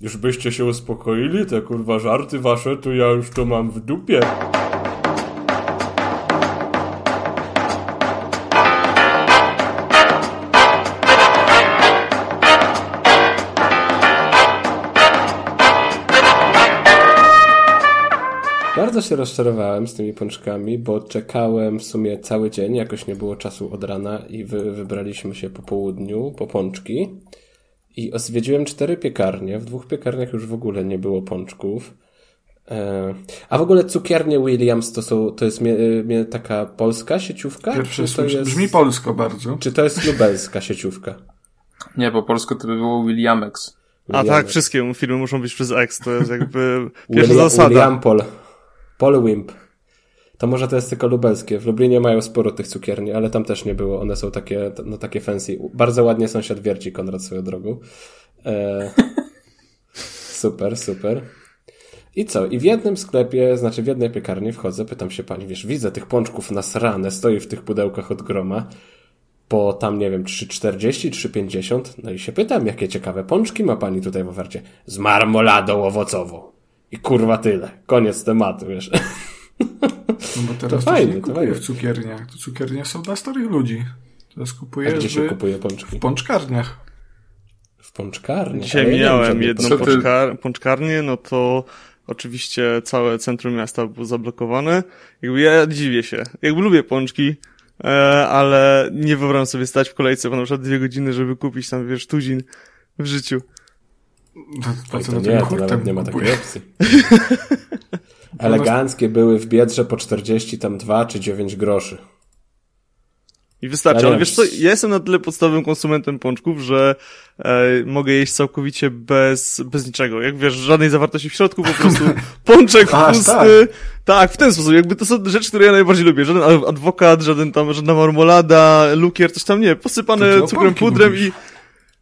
Już byście się uspokoili, te kurwa żarty wasze, to ja już to mam w dupie. Bardzo się rozczarowałem z tymi pączkami, bo czekałem w sumie cały dzień, jakoś nie było czasu od rana i wy, wybraliśmy się po południu po pączki. I zwiedziłem cztery piekarnie. W dwóch piekarniach już w ogóle nie było pączków. E, a w ogóle cukiernie Williams to, są, to jest mie, mie, taka polska sieciówka? Pierwszy czy to jest, brzmi polsko bardzo. Czy to jest lubelska sieciówka? Nie, po polsku to by było Williamex. A tak, wszystkie firmy muszą być przez X, to jest jakby pierwsza William, zasada. William Pol. Polwimp. To może to jest tylko lubelskie. W Lublinie mają sporo tych cukierni, ale tam też nie było. One są takie, no takie fancy. Bardzo ładnie sąsiad wierci Konrad swoją drogą. E... super, super. I co? I w jednym sklepie, znaczy w jednej piekarni wchodzę, pytam się pani, wiesz, widzę tych pączków na srane, stoi w tych pudełkach od groma, po tam, nie wiem, 3,40, 3,50, no i się pytam, jakie ciekawe pączki ma pani tutaj w ofercie. Z marmoladą owocową. I kurwa tyle. Koniec tematu, wiesz. No bo teraz to, fajnie, się nie to kupuje fajnie. w cukierniach. To cukiernie są dla starych ludzi. Teraz A kupujesz gdzie się kupuje pączki? w pączkarniach. W pączkarni. Dzisiaj wiem żadnej jedną pączkar pączkarnię, no to oczywiście całe centrum miasta było zablokowane. Jakby ja dziwię się. Jakby lubię pączki, e, ale nie wyobrażam sobie stać w kolejce po na przykład dwie godziny, żeby kupić tam, wiesz, tuzin w życiu. To, to, co to na nie, to nawet nie ma takiej opcji. Eleganckie były w Biedrze po 40, tam 2 czy 9 groszy. I wystarczy, Ja ale wiesz co, ja jestem na tyle podstawowym konsumentem pączków, że e, mogę jeść całkowicie bez, bez niczego. Jak wiesz, żadnej zawartości w środku, po prostu pączek pusty. tak. Tak. w ten sposób. Jakby to są rzeczy, które ja najbardziej lubię. Żaden adwokat, żaden tam, żadna marmolada, lukier, coś tam nie. Posypane cukrem, pudrem mówisz. i...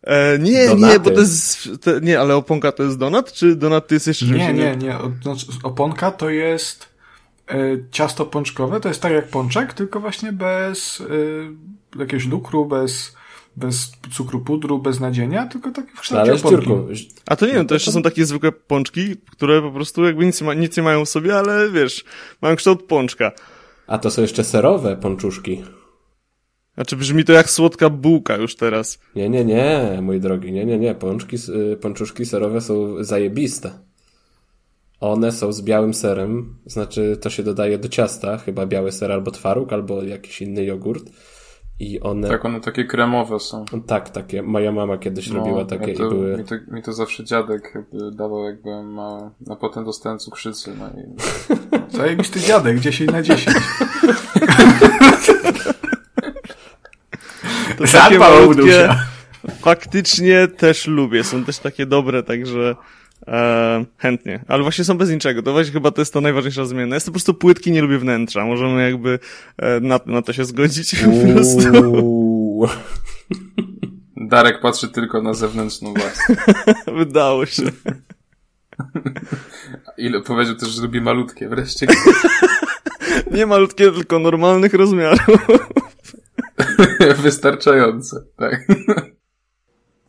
E, nie, Donaty. nie, bo to jest... To, nie, ale oponka to jest donat, czy donat to jest jeszcze czymś Nie, nie, nie. Znaczy, oponka to jest e, ciasto pączkowe. To jest tak jak pączek, tylko właśnie bez e, jakiegoś lukru, bez, bez cukru pudru, bez nadzienia, tylko tak w kształcie oponki. A to nie wiem, to jeszcze są takie zwykłe pączki, które po prostu jakby nic, nie ma, nic nie mają w sobie, ale wiesz, mają kształt pączka. A to są jeszcze serowe pączuszki. Znaczy brzmi to jak słodka bułka już teraz. Nie, nie, nie, mój drogi, nie, nie, nie. Pączki, y, pączuszki serowe są zajebiste. One są z białym serem, znaczy to się dodaje do ciasta, chyba biały ser albo twaróg, albo jakiś inny jogurt. I one, Tak, one takie kremowe są. tak, takie, moja mama kiedyś robiła takie mi No, to, i były... Mi to, mi to zawsze dziadek dawał jakby ma, a potem dostałem cukrzycy, no i Zajebisty dziadek, 10 na 10. To takie malutkie faktycznie też lubię, są też takie dobre, także e, chętnie. Ale właśnie są bez niczego, to właśnie chyba to jest to najważniejsza zmiana. Jest to po prostu płytki, nie lubię wnętrza, możemy jakby e, na, na to się zgodzić po prostu. Uuu. Darek patrzy tylko na zewnętrzną warstwę. Wydało się. Ile powiedział też, że lubi malutkie, wreszcie. Nie malutkie, tylko normalnych rozmiarów. Wystarczające, tak.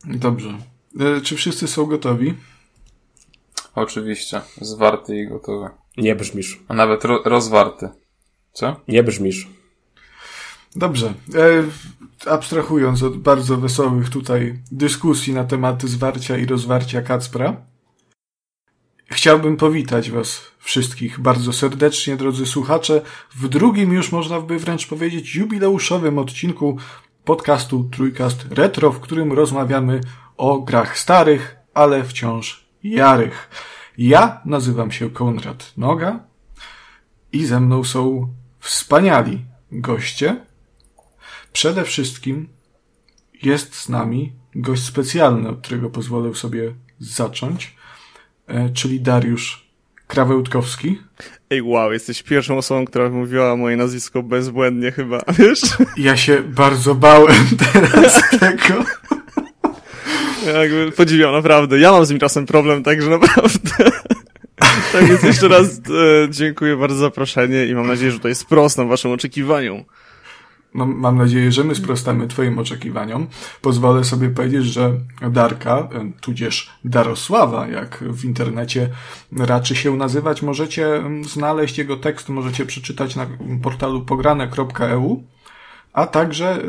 Dobrze. E, Czy wszyscy są gotowi? Oczywiście. Zwarty i gotowy. Nie brzmisz. A nawet ro rozwarty. Co? Nie brzmisz. Dobrze. E, abstrahując od bardzo wesołych tutaj dyskusji na tematy zwarcia i rozwarcia Kacpra, chciałbym powitać Was wszystkich bardzo serdecznie, drodzy słuchacze, w drugim już można by wręcz powiedzieć jubileuszowym odcinku podcastu Trójkast Retro, w którym rozmawiamy o grach starych, ale wciąż jarych. Ja nazywam się Konrad Noga i ze mną są wspaniali goście. Przede wszystkim jest z nami gość specjalny, od którego pozwolę sobie zacząć, czyli Dariusz Krawełtkowski. Ej, wow, jesteś pierwszą osobą, która mówiła moje nazwisko bezbłędnie chyba, wiesz? Ja się bardzo bałem teraz tego. Jakby podziwiam, naprawdę. Ja mam z nim czasem problem, także naprawdę. tak więc jeszcze raz e, dziękuję bardzo za zaproszenie i mam nadzieję, że tutaj sprostam waszym oczekiwaniom. No, mam nadzieję, że my sprostamy Twoim oczekiwaniom. Pozwolę sobie powiedzieć, że Darka, e, tudzież Darosława, jak w internecie raczy się nazywać, możecie mm, znaleźć jego tekst, możecie przeczytać na portalu pograne.eu, a także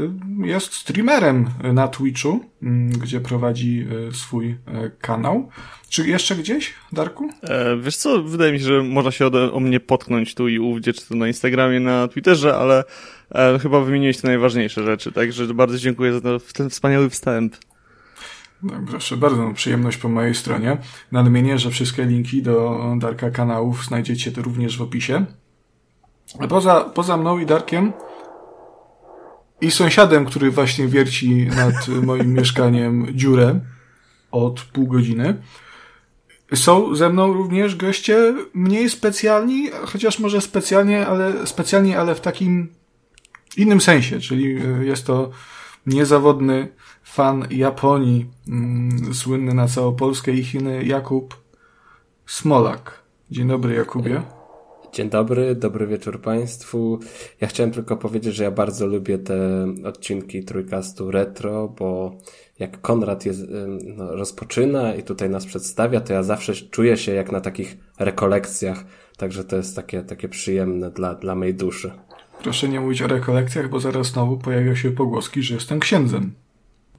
y, jest streamerem na Twitchu, mm, gdzie prowadzi y, swój kanał. Czy jeszcze gdzieś, Darku? E, wiesz co, wydaje mi się, że można się ode, o mnie potknąć tu i ówdzie, czy to na Instagramie, na Twitterze, ale e, chyba wymieniłeś te najważniejsze rzeczy, także bardzo dziękuję za ten, wspaniały wstęp. No, proszę bardzo, no, przyjemność po mojej stronie. Nadmienię, że wszystkie linki do Darka kanałów znajdziecie również w opisie. A poza, poza mną i Darkiem i sąsiadem, który właśnie wierci nad moim mieszkaniem dziurę od pół godziny, są ze mną również goście mniej specjalni, chociaż może specjalnie, ale specjalnie, ale w takim innym sensie, czyli e, jest to niezawodny fan Japonii, mm, słynny na całą Polskę i Chiny, Jakub Smolak. Dzień dobry, Jakubie. Dzień dobry, dobry wieczór Państwu. Ja chciałem tylko powiedzieć, że ja bardzo lubię te odcinki Trójkastu Retro, bo jak Konrad je no, rozpoczyna i tutaj nas przedstawia, to ja zawsze czuję się jak na takich rekolekcjach, także to jest takie, takie przyjemne dla, dla mojej duszy. Proszę nie mówić o rekolekcjach, bo zaraz znowu pojawią się pogłoski, że jestem księdzem.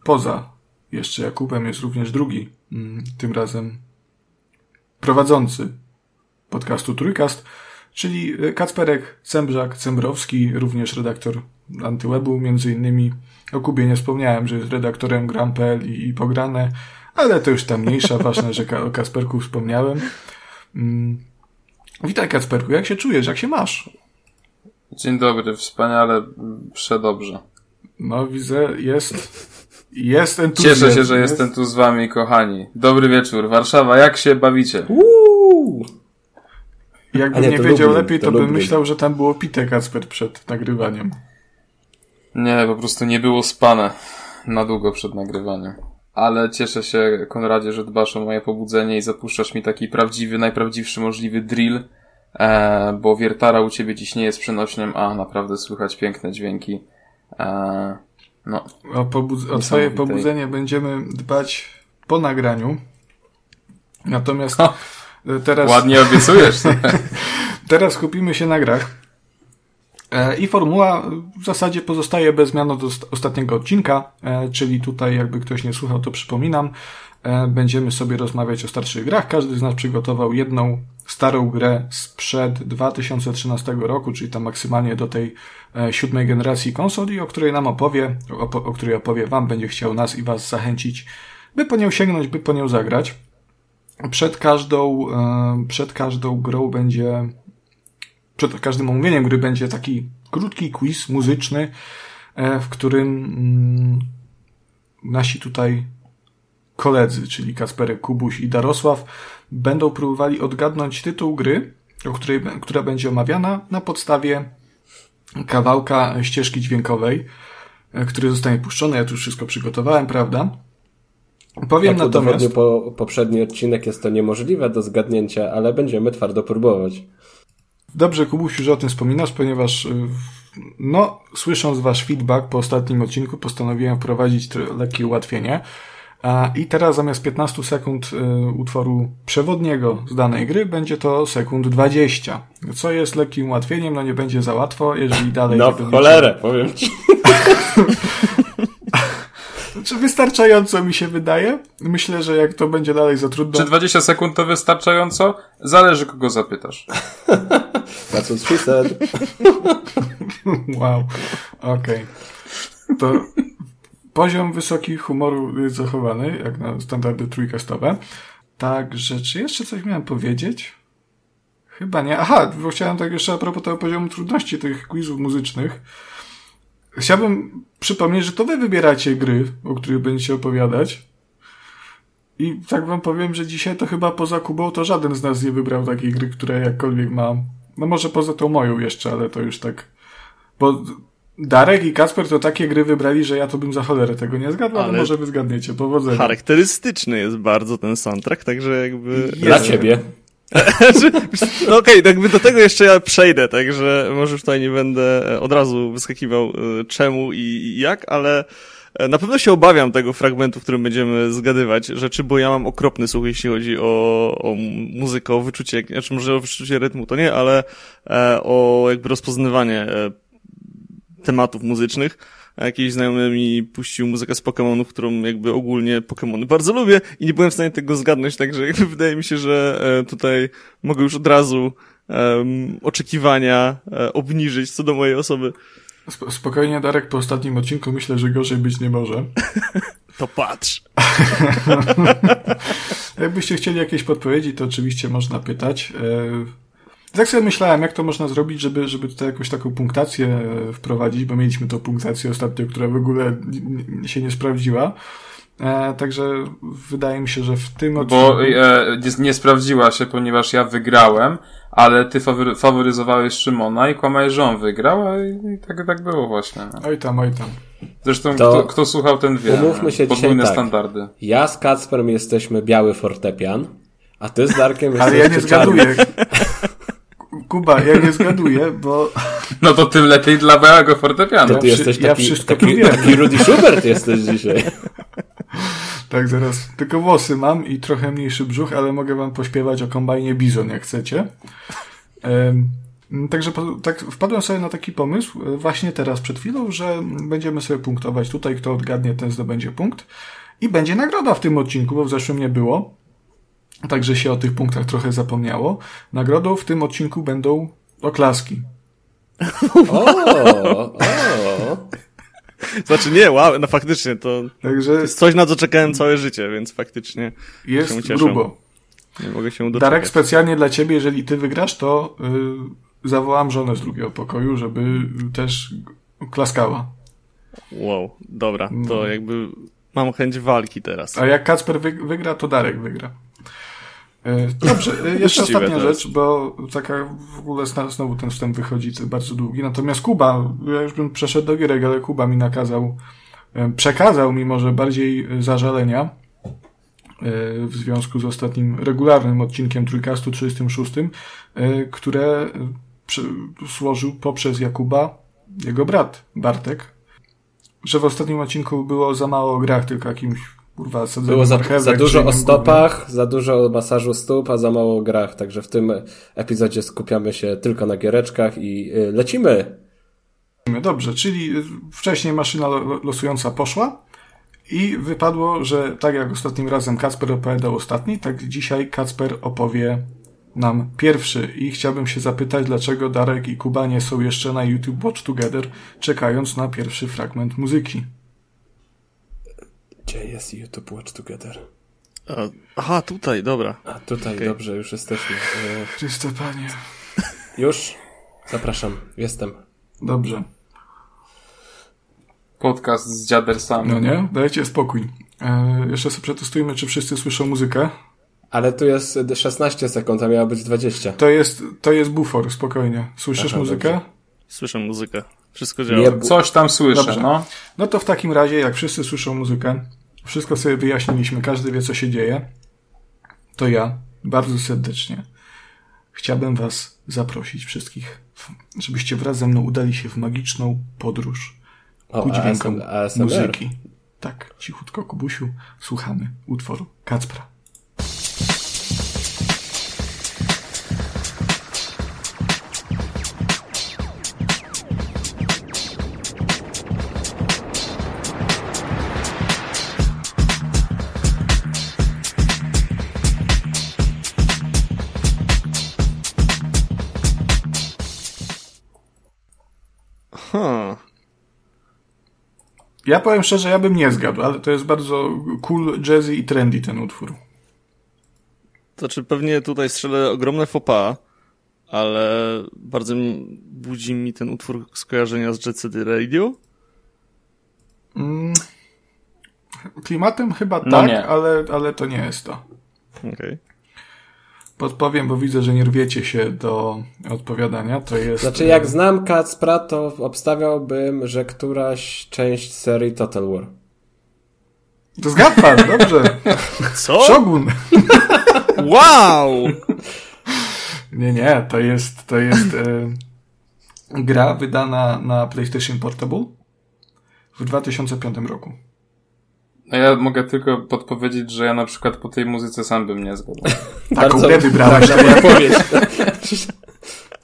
Poza jeszcze Jakubem jest również drugi, mm, tym razem prowadzący podcastu Trójkast, czyli Kacperek Cembrzak, Cembrowski, również redaktor Antywebu, między innymi o Kubie nie wspomniałem, że jest redaktorem Gram.pl i, i Pograne, ale to już tam mniejsza, ważne, że o Kasperku wspomniałem. Mm. Witaj Kacperku, jak się czujesz, jak się masz? Dzień dobry, wspaniale, przedobrze. No widzę, jest, jest entuzjazm. Cieszę się, że jest... jestem tu z wami, kochani. Dobry wieczór. Warszawa, jak się bawicie? Uuu! Jakbym nie, nie wiedział Lublin, lepiej, to, to bym myślał, że tam było pite Kacper przed nagrywaniem. Nie, po prostu nie było spane na długo przed nagrywaniem. Ale cieszę się, Konradzie, że dbasz o moje pobudzenie i zapuszczasz mi taki prawdziwy, najprawdziwszy możliwy drill, e, bo wiertara u ciebie dziś nie jest przenośniem, a naprawdę słychać piękne dźwięki. E, no. O, pobudz o twoje pobudzenie będziemy dbać po nagraniu. Natomiast ha, teraz... Ładnie obiecujesz. teraz kupimy się na grach. E, I formuła w zasadzie pozostaje bez zmian od ostatniego odcinka, e, czyli tutaj jakby ktoś nie słuchał, to przypominam. E, będziemy sobie rozmawiać o starszych grach. Każdy z nas przygotował jedną starą grę sprzed 2013 roku, czyli tam maksymalnie do tej siódmej generacji konsoli, o której nam opowie, o, o której opowie Wam, będzie chciał nas i Was zachęcić, by po nią sięgnąć, by po nią zagrać. Przed każdą, przed każdą grą będzie przed każdym omówieniem gry będzie taki krótki quiz muzyczny, e, w którym mm, nasi tutaj koledzy, czyli Kasperek, Kubuś i Darosław, będą próbowali odgadnąć tytuł gry, o której, która będzie omawiana na podstawie kawałka ścieżki dźwiękowej, e, który zostanie puszczony. Ja tu już wszystko przygotowałem, prawda? Powiem Jak natomiast... po poprzedni odcinek jest to niemożliwe do zgadnięcia, ale będziemy twardo próbować. Dobrze, Kubusiu, że o tym wspominasz, ponieważ y, no, słysząc wasz feedback po ostatnim odcinku, postanowiłem wprowadzić lekkie ułatwienie. I teraz zamiast 15 sekund y, utworu przewodniego z danej gry, będzie to sekund 20. Co jest lekkim ułatwieniem? No nie będzie za łatwo, jeżeli dalej... No w cholerę, powiem ci. Czy wystarczająco mi się wydaje? Myślę, że jak to będzie dalej za trudno. Czy 20 sekund to wystarczająco? Zależy kogo zapytasz. That's what she said. wow. Okej. Okay. To poziom wysoki humoru zachowany, jak na standardy trójkastowe. Także, czy jeszcze coś miałem powiedzieć? Chyba nie. Aha, bo chciałem tak jeszcze a propos tego poziomu trudności tych quizów muzycznych. Chciałbym przypomnieć, że to wy wybieracie gry, o których będziecie opowiadać. I tak wam powiem, że dzisiaj to chyba poza Kubą to żaden z nas nie wybrał takiej gry, która jakkolwiek ma. No może poza tą moją jeszcze, ale to już tak. Bo Darek i Kasper to takie gry wybrali, że ja to bym za cholerę tego nie zgadł, ale, ale może wy zgadniecie. Powodzenia. Charakterystyczny jest bardzo ten soundtrack, także jakby... Jest. Dla ciebie. No okej, okay, jakby do tego jeszcze ja przejdę, także może już tutaj nie będę e, od razu wyskakiwał e, czemu i jak, ale e, na pewno się obawiam tego fragmentu, w którym będziemy zgadywać rzeczy, bo ja mam okropny słuch, jeśli chodzi o, o muzykę, o wyczucie, znaczy może o wyczucie rytmu to nie, ale o jakby rozpoznawanie tematów muzycznych jakiś znajomy mi puścił muzykę z Pokémonów, którą jakby ogólnie Pokémony bardzo lubię i nie byłem w stanie tego zgadnąć, także jakby wydaje mi się, że e, tutaj mogę już od razu um, oczekiwania e, obniżyć co do mojej osoby. Spokojnie, Darek, po ostatnim odcinku myślę, że gorzej być nie może. to patrz. Jakbyście chcieli jakieś podpowiedzi, to oczywiście można pytać. Tak sobie myślałem, jak to można zrobić, żeby, żeby tutaj jakąś taką punktację e, wprowadzić, bo mieliśmy tą punktację ostatnio, która w ogóle się nie sprawdziła. E, także wydaje mi się, że w tym odcinku... Bo e, nie, nie, sprawdziła się, ponieważ ja wygrałem, ale ty fawory, faworyzowałeś Szymona i kłamałeś, że on wygrał, i, i tak, tak było właśnie. No. Oj tam, oj tam. Zresztą to kto, kto słuchał, ten wie. Umówmy się Podwójne dzisiaj tak. standardy. Ja z Kacperem jesteśmy biały fortepian, a ty z Darkiem jesteś Ale ja nie zgaduję. Kuba, ja nie zgaduję, bo... No to tym lepiej dla białego fortepianu. To ty jesteś taki, ja wszystko taki, taki Rudy Schubert jesteś dzisiaj. Tak, zaraz. Tylko włosy mam i trochę mniejszy brzuch, ale mogę wam pośpiewać o kombajnie Bizon, jak chcecie. Także tak wpadłem sobie na taki pomysł e, właśnie teraz przed chwilą, że będziemy sobie punktować tutaj, kto odgadnie, ten zdobędzie punkt. I będzie nagroda w tym odcinku, bo w zeszłym nie było. Także się o tych punktach trochę zapomniało. Nagrodą w tym odcinku będą oklaski. O, o. Znaczy nie, wow, no faktycznie to, Także to jest coś, na co czekałem całe życie, więc faktycznie jest się grubo. Nie mogę się doczekać. Darek, specjalnie dla ciebie, jeżeli ty wygrasz, to yy, zawołam żonę z drugiego pokoju, żeby też klaskała. Wow, dobra, to no. jakby mam chęć walki teraz. A jak Kacper wygra, to Darek wygra. E, dobrze, e, jeszcze ostatnia rzecz, bo taka w ogóle znowu ten wstęp wychodzi bardzo długi. Natomiast Kuba, ja już bym przeszedł do gierek, ale Kuba mi nakazał, e, przekazał mi może bardziej zażalenia w związku z ostatnim regularnym odcinkiem Trójkastu 36, które złożył poprzez Jakuba jego brat Bartek, że w ostatnim odcinku było za mało o grach, tylko jakimś Kurwa, Było za, za dużo o stopach, za dużo o masażu stóp, a za mało o grach. Także w tym epizodzie skupiamy się tylko na giereczkach i y, lecimy. Dobrze, czyli wcześniej maszyna losująca poszła i wypadło, że tak jak ostatnim razem Kacper opowiadał ostatni, tak dzisiaj Kacper opowie nam pierwszy i chciałbym się zapytać, dlaczego Darek i Kuba nie są jeszcze na YouTube Watch Together, czekając na pierwszy fragment muzyki. Gdzie jest YouTube Watch Together? aha, tutaj, dobra. A tutaj, okay. dobrze, już jesteśmy. E, Chryste Panie. Już? Zapraszam, jestem. Dobrze. Podcast z dziadersami. No nie? Dajcie spokój. E, jeszcze sobie przetestujmy, czy wszyscy słyszą muzykę. Ale tu jest 16 sekund, a miało być 20. To jest, to jest bufor, spokojnie. Słyszysz Aha, muzykę? Dobrze. Słyszę muzykę. Wszystko działa. Nie, coś tam słyszę, Dobrze. no. No to w takim razie, jak wszyscy słyszą muzykę, wszystko sobie wyjaśniliśmy, każdy wie, co się dzieje, to ja bardzo serdecznie chciałbym was zaprosić wszystkich, żebyście wraz ze mną udali się w magiczną podróż o, ku dźwiękom muzyki. Tak, cichutko, Kubusiu, słuchamy utworu Kacpra. Ja powiem szczerze, ja bym nie zgadł, ale to jest bardzo cool, jazzy i trendy ten utwór. Znaczy pewnie tutaj strzelę ogromne faux pas, ale bardzo budzi mi ten utwór skojarzenia z Jet Set Radio. Mm, klimatem chyba no tak, ale, ale to nie jest to. Okej. Okay podpowiem, bo widzę, że nie rwiecie się do odpowiadania. To jest. Znaczy, jak znam Kacpra, to obstawiałbym, że któraś część serii Total War. To zgadł pan, dobrze. Co? Shogun. Wow! Nie, nie, to jest, to jest e, gra wydana na PlayStation Portable w 2005 roku. No ja mogę tylko podpowiedzieć, że ja na przykład po tej muzyce sam bym nie zgadł. Taką. Tak, tak, odpowiedź.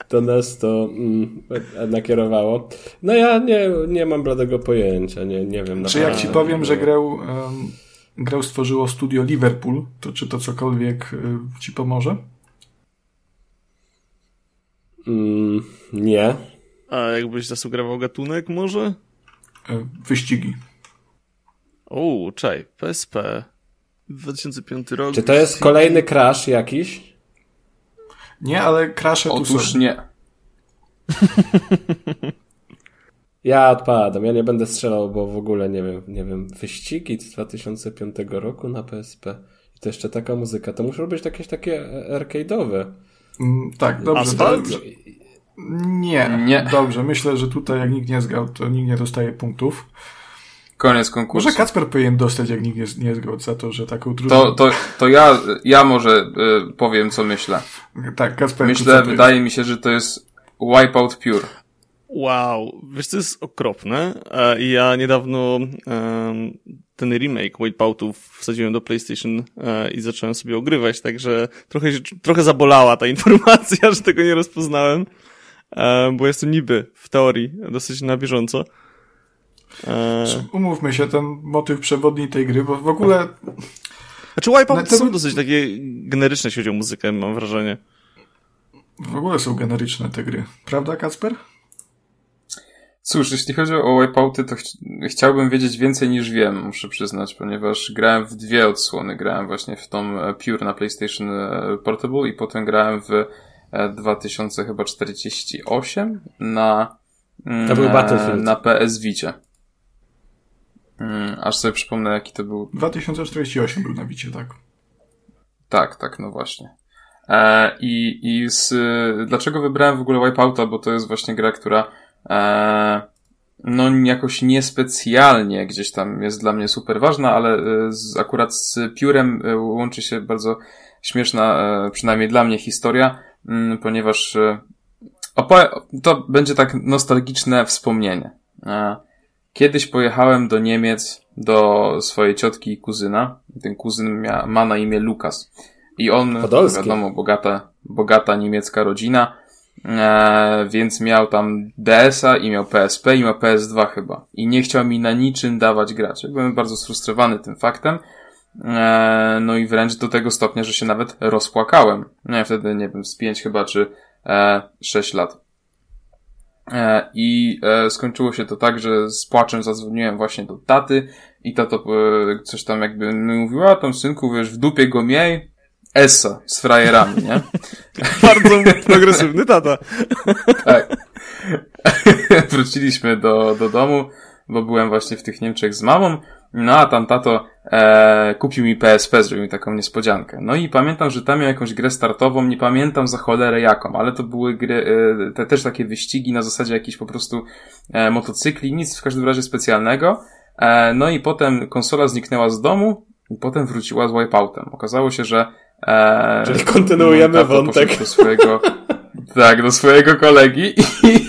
to nas to mm, nakierowało. No ja nie, nie mam bladego pojęcia, nie, nie wiem. Czy jak ci powiem, że grę, um, grę stworzyło studio Liverpool, to czy to cokolwiek y, ci pomoże? Mm, nie. A jakbyś zasugerował gatunek może? Y, wyścigi. O, czaj, PSP. 2005 rok. Czy to jest kolejny crash jakiś? Nie, ale krasze tu są. Otóż nie. Ja odpadam, ja nie będę strzelał, bo w ogóle nie wiem, nie wiem, wyścigi z 2005 roku na PSP. I to jeszcze taka muzyka, to muszą być jakieś takie arcade'owe. Mm, tak, dobrze. Asfalt? To, nie, Nie. dobrze. Myślę, że tutaj jak nikt nie zgał, to nikt nie dostaje punktów. Koniec konkursu. Może Kacper powinien dostać, jak nikt nie, nie zgadł za to, że taką trudną... To, to, to ja, ja może y, powiem, co myślę. Tak, Kacper. Myślę, wydaje mi się, że to jest Wipeout Pure. Wow, wiesz, to jest okropne. E, I ja niedawno ten remake Wipeoutów wsadziłem do PlayStation e, i zacząłem sobie ogrywać, także trochę, trochę zabolała ta informacja, że tego nie rozpoznałem, e, bo jestem niby w teorii dosyć na bieżąco. E, Umówmy się, ten motyw przewodni tej gry, bo w ogóle Znaczy Wipeout to- są dosyć takie generyczne, jeśli chodzi o muzykę, mam wrażenie. w ogóle są generyczne te gry. Prawda, Kacper? Cóż, jeśli chodzi o Wipeouty, to ch chciałbym wiedzieć więcej niż wiem, muszę przyznać, ponieważ grałem w dwie odsłony. Grałem właśnie w tą e, Pure na PlayStation e, Portable i potem grałem w e, 2048 na, mm, To był Battlefield. na PS Vicie. Mm, Aż sobie przypomnę, jaki to był 2048 był na bicie, tak. Tak, tak, no właśnie. E, I i z, dlaczego wybrałem w ogóle Wipeouta? Bo to jest właśnie gra, która e, no jakoś niespecjalnie gdzieś tam jest dla mnie super ważna, ale e, z, akurat z Piórem e, łączy się bardzo śmieszna, e, przynajmniej dla mnie historia, mm, ponieważ to będzie tak nostalgiczne wspomnienie. E, Kiedyś pojechałem do Niemiec do swojej ciotki i kuzyna. Ten kuzyn mia, ma na imię Lukas. I on, Podolski. wiadomo, bogata, bogata niemiecka rodzina, e, więc miał tam DS-a i miał PSP i miał PS2 chyba. I nie chciał mi na niczym dawać grać. Byłem bardzo sfrustrowany tym faktem. E, no i wręcz do tego stopnia, że się nawet rozpłakałem. No ja wtedy, nie wiem, z 5 chyba, czy e, 6 lat. E, I e, skończyło się to tak, że z płaczem zadzwoniłem właśnie do taty i tato e, coś tam jakby mi mówił, a tam synku, wiesz, w dupie go miej, essa z frajerami, nie? Bardzo progresywny tata. Tak. Wróciliśmy do, do domu, bo byłem właśnie w tych Niemczech z mamą, no a tam tato e, kupił mi PSP, zrobił mi taką niespodziankę. No i pamiętam, że tam miał jakąś grę startową, nie pamiętam za cholerę jaką, ale to były gry, e, te, też takie wyścigi na zasadzie jakichś po prostu e, motocykli, nic w każdym razie specjalnego. E, no i potem konsola zniknęła z domu i potem wróciła z Wipeoutem. Okazało się, że e, Czyli kontynuujemy wątek. Do swojego, tak, do swojego kolegi i,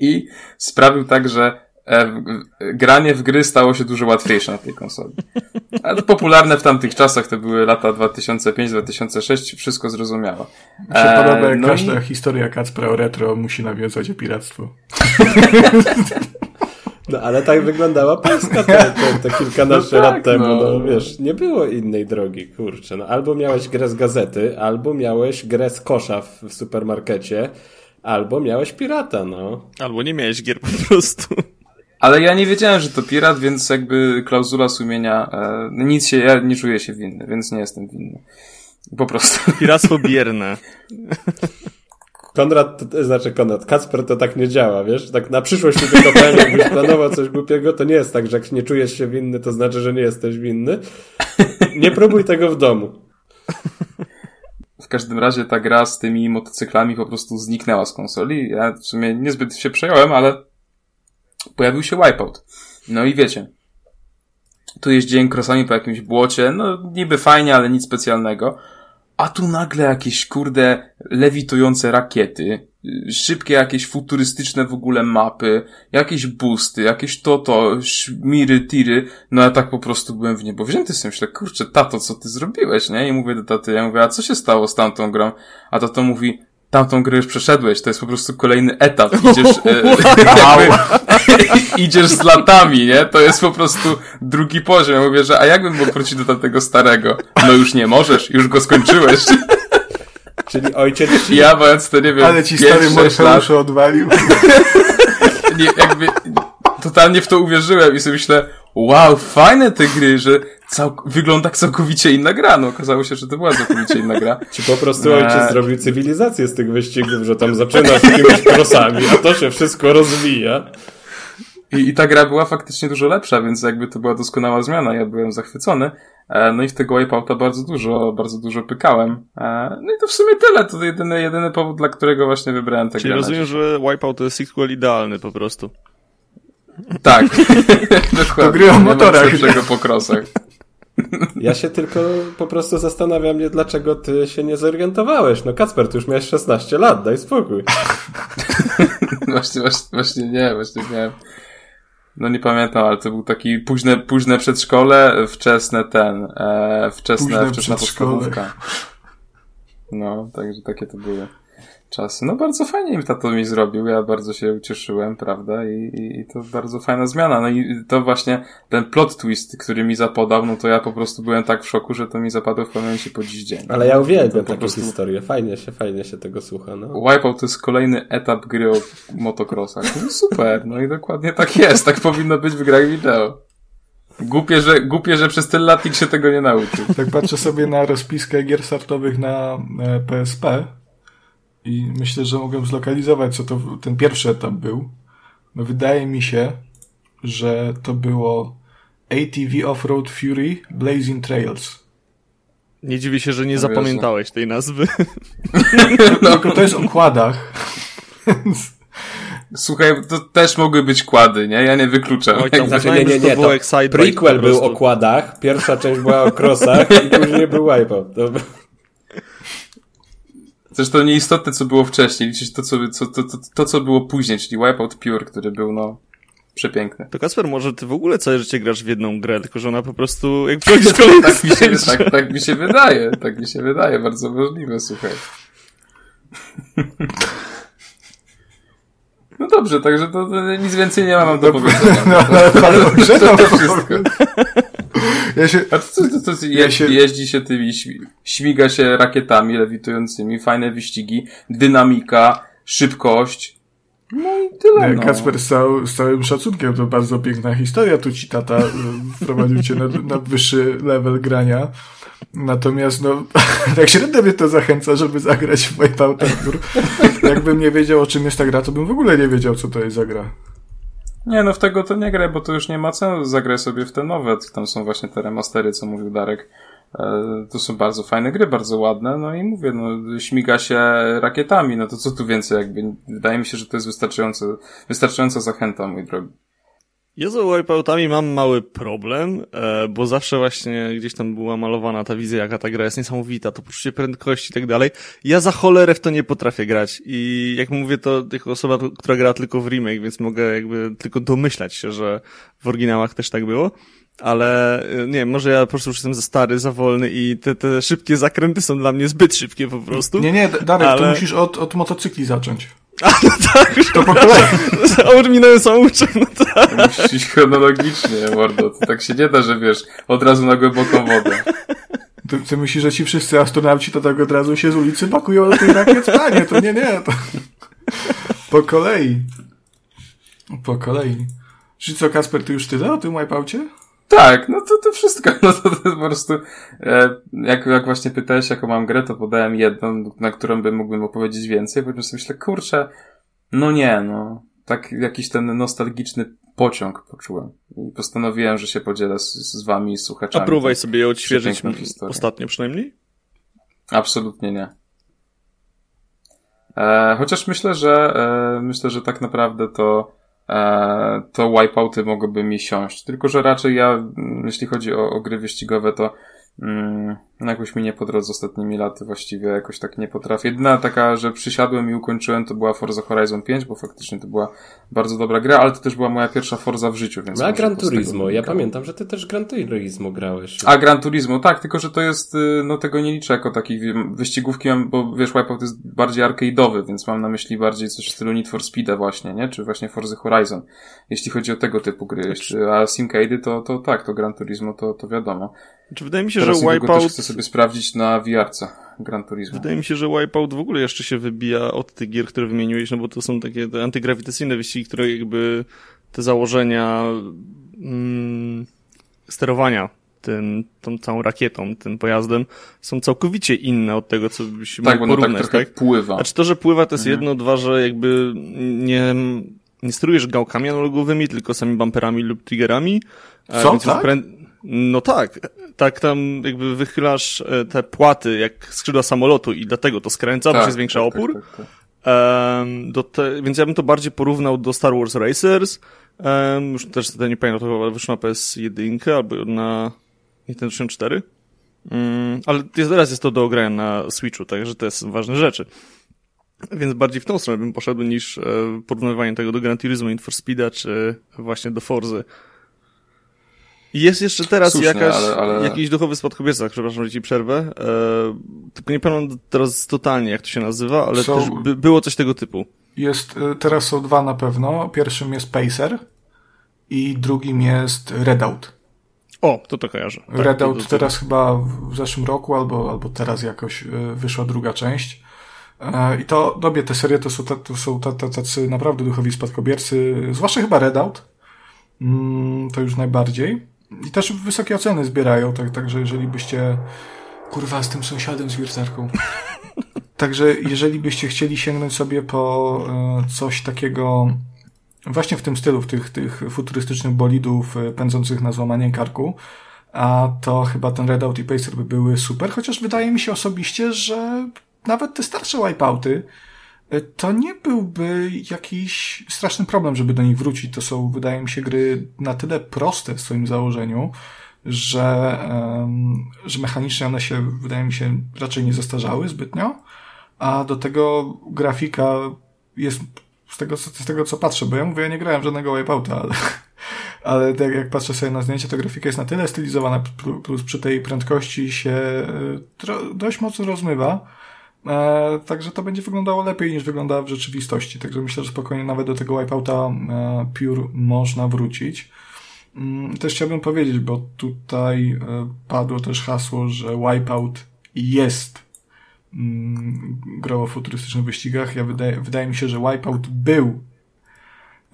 i sprawił tak, że granie w gry stało się dużo łatwiejsze na tej konsoli. Ale popularne w tamtych czasach, to były lata 2005-2006, wszystko zrozumiało. Mi się E, podoba, jak no każda i- historia Kacpra o retro musi nawiązać o piractwo. No ale tak wyglądała Polska te, te, te kilkanaście No tak, lat temu, no. no. wiesz, nie było innej drogi, kurczę. No, albo miałeś grę z gazety, albo miałeś grę z kosza w, w supermarkecie, albo miałeś pirata, no. Albo nie miałeś gier po prostu. Ale ja nie wiedziałem, że to pirat, więc jakby klauzula sumienia, e, nic się, ja nie czuję się winny, więc nie jestem winny. Po prostu. Piractwo bierne. Konrad, znaczy Konrad, Kacper to tak nie działa, wiesz? Tak na przyszłość tylko powiem, jakbyś planował coś głupiego, to nie jest tak, że jak nie czujesz się winny, to znaczy, że nie jesteś winny. Nie próbuj tego w domu. W każdym razie ta gra z tymi motocyklami po prostu zniknęła z konsoli. Ja w sumie niezbyt się przejąłem, ale pojawił się Wipeout. No i wiecie, tu jeździłem krosami po jakimś błocie, no niby fajnie, ale nic specjalnego. a tu nagle jakieś kurde lewitujące rakiety, szybkie jakieś futurystyczne w ogóle mapy, jakieś boosty, jakieś to, to, szmiry, tiry, no ja tak po prostu byłem w niebo wzięty sobie, myślę, kurczę, tato, co ty zrobiłeś, nie? I mówię do taty, ja mówię, a co się stało z tamtą grą? A tato mówi, tamtą grę już przeszedłeś, to jest po prostu kolejny etap. Idziesz, e, jakby, idziesz z latami, nie? To jest po prostu drugi poziom. Ja mówię, że a jakbym mógł wrócić do tamtego starego? No już nie możesz, już go skończyłeś. Czyli ojciec ci... Ja mając to, nie wiem, Ale ci stary Morfeusze odwalił. nie, jakby totalnie w to uwierzyłem i sobie myślę, wow, fajne te gry, że cał wygląda jak całkowicie inna gra. No okazało się, że to była całkowicie inna gra. Ci po prostu ojciec zrobił cywilizację z tych wyścigów, że tam zaczynasz jakimiś krosami, a to się wszystko rozwija. I, I ta gra była faktycznie dużo lepsza, więc jakby to była doskonała zmiana. Ja byłem zachwycony. E, No i w tego Wipeouta bardzo dużo, bardzo dużo pykałem. E, No i to w sumie tyle. To jedyny, jedyny powód, dla którego właśnie wybrałem tę Czyli grę. rozumiem, że Wipeout to jest sequel idealny po prostu. Tak. Dokładnie. To gry o Nie motorach. lepszego po krosach. Ja się tylko po prostu zastanawiam mnie, dlaczego ty się nie zorientowałeś. No Kacper, ty już miałeś 16 lat, daj spokój. Właśnie, właśnie, właśnie nie, właśnie miałem. No nie pamiętam, ale to był taki późne, późne przedszkole, wczesne ten, e, wczesne, Późne wczesna podstawówka. No, także takie to były czasy. No bardzo fajnie im tato mi zrobił, ja bardzo się ucieszyłem, prawda, I, i, i to bardzo fajna zmiana. No i to właśnie ten plot twist, który mi zapodał, no to ja po prostu byłem tak w szoku, że to mi zapadło w pamięci po dziś dzień. Ale ja uwielbiam takie prostu- historie. Fajnie się, fajnie się tego słucha, no. Wipeout to jest kolejny etap gry o motocrossach. No super, no i dokładnie tak jest. Tak powinno być w grach wideo. Głupie, że, głupie, że przez tyle lat nikt się tego nie nauczył. Tak patrzę sobie na rozpiskę gier startowych na e, PSP i myślę, że mogłem zlokalizować, co to ten pierwszy etap był. No wydaje mi się, że to było ATV Off-Road Fury Blazing Trails. Nie dziwię się, że nie Jezu. zapamiętałeś tej nazwy. Tylko to jest o kładach. Słuchaj, to też mogły być kłady, nie? Ja nie wykluczam. Oj, tam Znaczy, Uznajmy, że to było Excitebike prequel był o kładach, pierwsza część była o krosach i później był Wipeout. To... Zresztą nieistotne, co było wcześniej. Liczyć to, co, co, to, to, to, co było później, czyli Wipeout Pure, który był, no, przepiękny. To Kasper, może ty w ogóle całe życie grasz w jedną grę, tylko że ona po prostu, jak przychodzisz kolejny Tak mi, się, tak, tak mi się wydaje, tak mi się wydaje, bardzo możliwe, słuchaj. No dobrze, także to, to nic więcej nie mam do powiedzenia. No, ale, ale o grze To, to wszystko. Ja się, A to, to, to je, Ja się- jeździ się tymi, śmi- śmiga się rakietami lewitującymi, fajne wyścigi, dynamika, szybkość. No i tyle, no. Kacper z, cał, z całym szacunkiem, to bardzo piękna historia. Tu ci tata y, wprowadził cię na, na wyższy level grania. Natomiast no, tak średnio mnie to zachęca, żeby zagrać w Wipeout Tour. Jakbym nie wiedział, o czym jest ta gra, to bym w ogóle nie wiedział, co to jest za gra. Nie, no w tego to nie grę, bo to już nie ma sensu. Zagraj sobie w te nowe. Tam są właśnie te remastery, co mówił Darek. E, To są bardzo fajne gry, bardzo ładne. No i mówię, no śmiga się rakietami. No to co tu więcej jakby. Wydaje mi się, że to jest wystarczające, wystarczająca zachęta, mój drogi. Ja z Wipeoutami mam mały problem, e, bo zawsze właśnie gdzieś tam była malowana ta wizja, jaka ta gra jest niesamowita, to poczucie prędkości i tak dalej. Ja za cholerę w to nie potrafię grać i jak mówię to jako osoba, która gra tylko w remake, więc mogę jakby tylko domyślać się, że w oryginałach też tak było. Ale e, nie wiem, może ja po prostu już jestem za stary, za wolny i te, te szybkie zakręty są dla mnie zbyt szybkie po prostu. Nie, nie, Darek, to Ale- musisz od, od motocykli zacząć. Tak, To po kolei. Ominąłem samouczek, no tak. Musisz iść chronologicznie, mordo. To tak się nie da, że wiesz, od razu na głęboką wodę. Ty, ty myślisz, że ci wszyscy astronauci to tak od razu się z ulicy pakują do tych rakiet? Panie, to nie, nie. To... Po kolei. Po kolei. Czy co, Kasper, ty już tyle o tym Wipeoutie? Tak, no to, to wszystko. No to, to po prostu, e, jak, jak właśnie pytałeś, jaką mam grę, to podałem jedną, na którą bym mógłbym opowiedzieć więcej, bo sobie myślę, kurczę, no nie, no. Tak jakiś ten nostalgiczny pociąg poczułem. I postanowiłem, że się podzielę z, z wami, z A słuchaczami. próbowaj sobie je odświeżyć ostatnio przynajmniej? Absolutnie nie. E, chociaż myślę, że e, myślę, że tak naprawdę to to wipeouty mogłyby mi siąść. Tylko, że raczej ja, mm, jeśli chodzi o, o gry wyścigowe, to mm, No jakoś mi nie po drodze ostatnimi laty właściwie jakoś tak nie potrafię. Jedyna taka, że przysiadłem i ukończyłem to była Forza Horizon 5, bo faktycznie to była bardzo dobra gra, ale to też była moja pierwsza Forza w życiu, więc... No a Gran tego Turismo, ja pamiętam, że ty też Gran Turismo grałeś. A Gran Turismo, tak, tylko że to jest, y, no tego nie liczę jako takiej wiem, wyścigówki, mam- bo wiesz, Wipeout jest bardziej arcade'owy, więc mam na myśli bardziej coś w stylu Need for Speed'a właśnie, nie? Czy właśnie Forza Horizon, jeśli chodzi o tego typu gry. Jeśli- A Simcade'y to, to tak, to Gran Turismo to, to wiadomo. Czy wydaje mi się, Teraz że Wipeout... sobie sprawdzić na VR-ce Gran Turismo. Wydaje mi się, że Wipeout w ogóle jeszcze się wybija od tych gier, które wymieniłeś, no bo to są takie te antygrawitacyjne wyścigi, które jakby te założenia mm, sterowania tym, tą całą rakietą, tym pojazdem są całkowicie inne od tego, co byśmy Tak, no tak porównać, trochę tak? pływa. Znaczy to, że pływa to jest Mhm. jedno, dwa, że jakby nie, nie sterujesz gałkami analogowymi, tylko sami bumperami lub triggerami. Co, tak? No tak, tak tam jakby wychylasz e, te płaty jak skrzydła samolotu i dlatego to skręca, bo Tak, się zwiększa tak, opór. Tak, tak. Em, do te, więc ja bym to bardziej porównał do Star Wars Racers. Um, już też nie pamiętam, to chyba wyszło na PS1 albo na Nintendo 64. Um, ale jest, teraz jest to do grania na Switchu, także to są ważne rzeczy. Więc bardziej w tą stronę bym poszedł niż e, porównywanie tego do Gran Turismo, Need for Speeda, czy właśnie do Forzy. Jest jeszcze teraz jakaś, ale- ale- jakiś duchowy spadkobierca, przepraszam, że ci przerwę. E, tylko nie pamiętam teraz totalnie, jak to się nazywa, ale Są- też by, było coś tego typu. Jest, y, teraz są dwa na pewno. Pierwszym jest Pacer i drugim jest Redout. O, to to kojarzę. Tak, Redout to- to- teraz chyba w zeszłym roku albo, albo teraz jakoś y, wyszła druga część. E, I to, dobie te serie to są, to są ta- ta- tacy naprawdę duchowi spadkobiercy, zwłaszcza chyba Redout. Mm, to już najbardziej. I też wysokie oceny zbierają, tak, także jeżeli byście... Kurwa, z tym sąsiadem z wiertarką. Także jeżeli byście chcieli sięgnąć sobie po e, coś takiego właśnie w tym stylu, w tych, tych futurystycznych bolidów e, pędzących na złamanie karku, a to chyba ten Redout i Pacer by były super, chociaż wydaje mi się osobiście, że nawet te starsze wipeouty to nie byłby jakiś straszny problem, żeby do nich wrócić. To są, wydaje mi się, gry na tyle proste w swoim założeniu, że, że mechanicznie one się, wydaje mi się, raczej nie zestarzały zbytnio, a do tego grafika jest z tego, z tego co patrzę, bo ja mówię, ja nie grałem żadnego Wipeouta, ale, ale tak jak patrzę sobie na zdjęcie, to grafika jest na tyle stylizowana, pl- plus przy tej prędkości się e, dość mocno rozmywa, e, także to będzie wyglądało lepiej niż wygląda w rzeczywistości, także myślę, że spokojnie nawet do tego Wipeouta e, Pure można wrócić. Mm, Też chciałbym powiedzieć, bo tutaj e, padło też hasło, że Wipeout jest mm, grą o futurystycznych wyścigach. Ja wydaje, wydaje mi się, że Wipeout był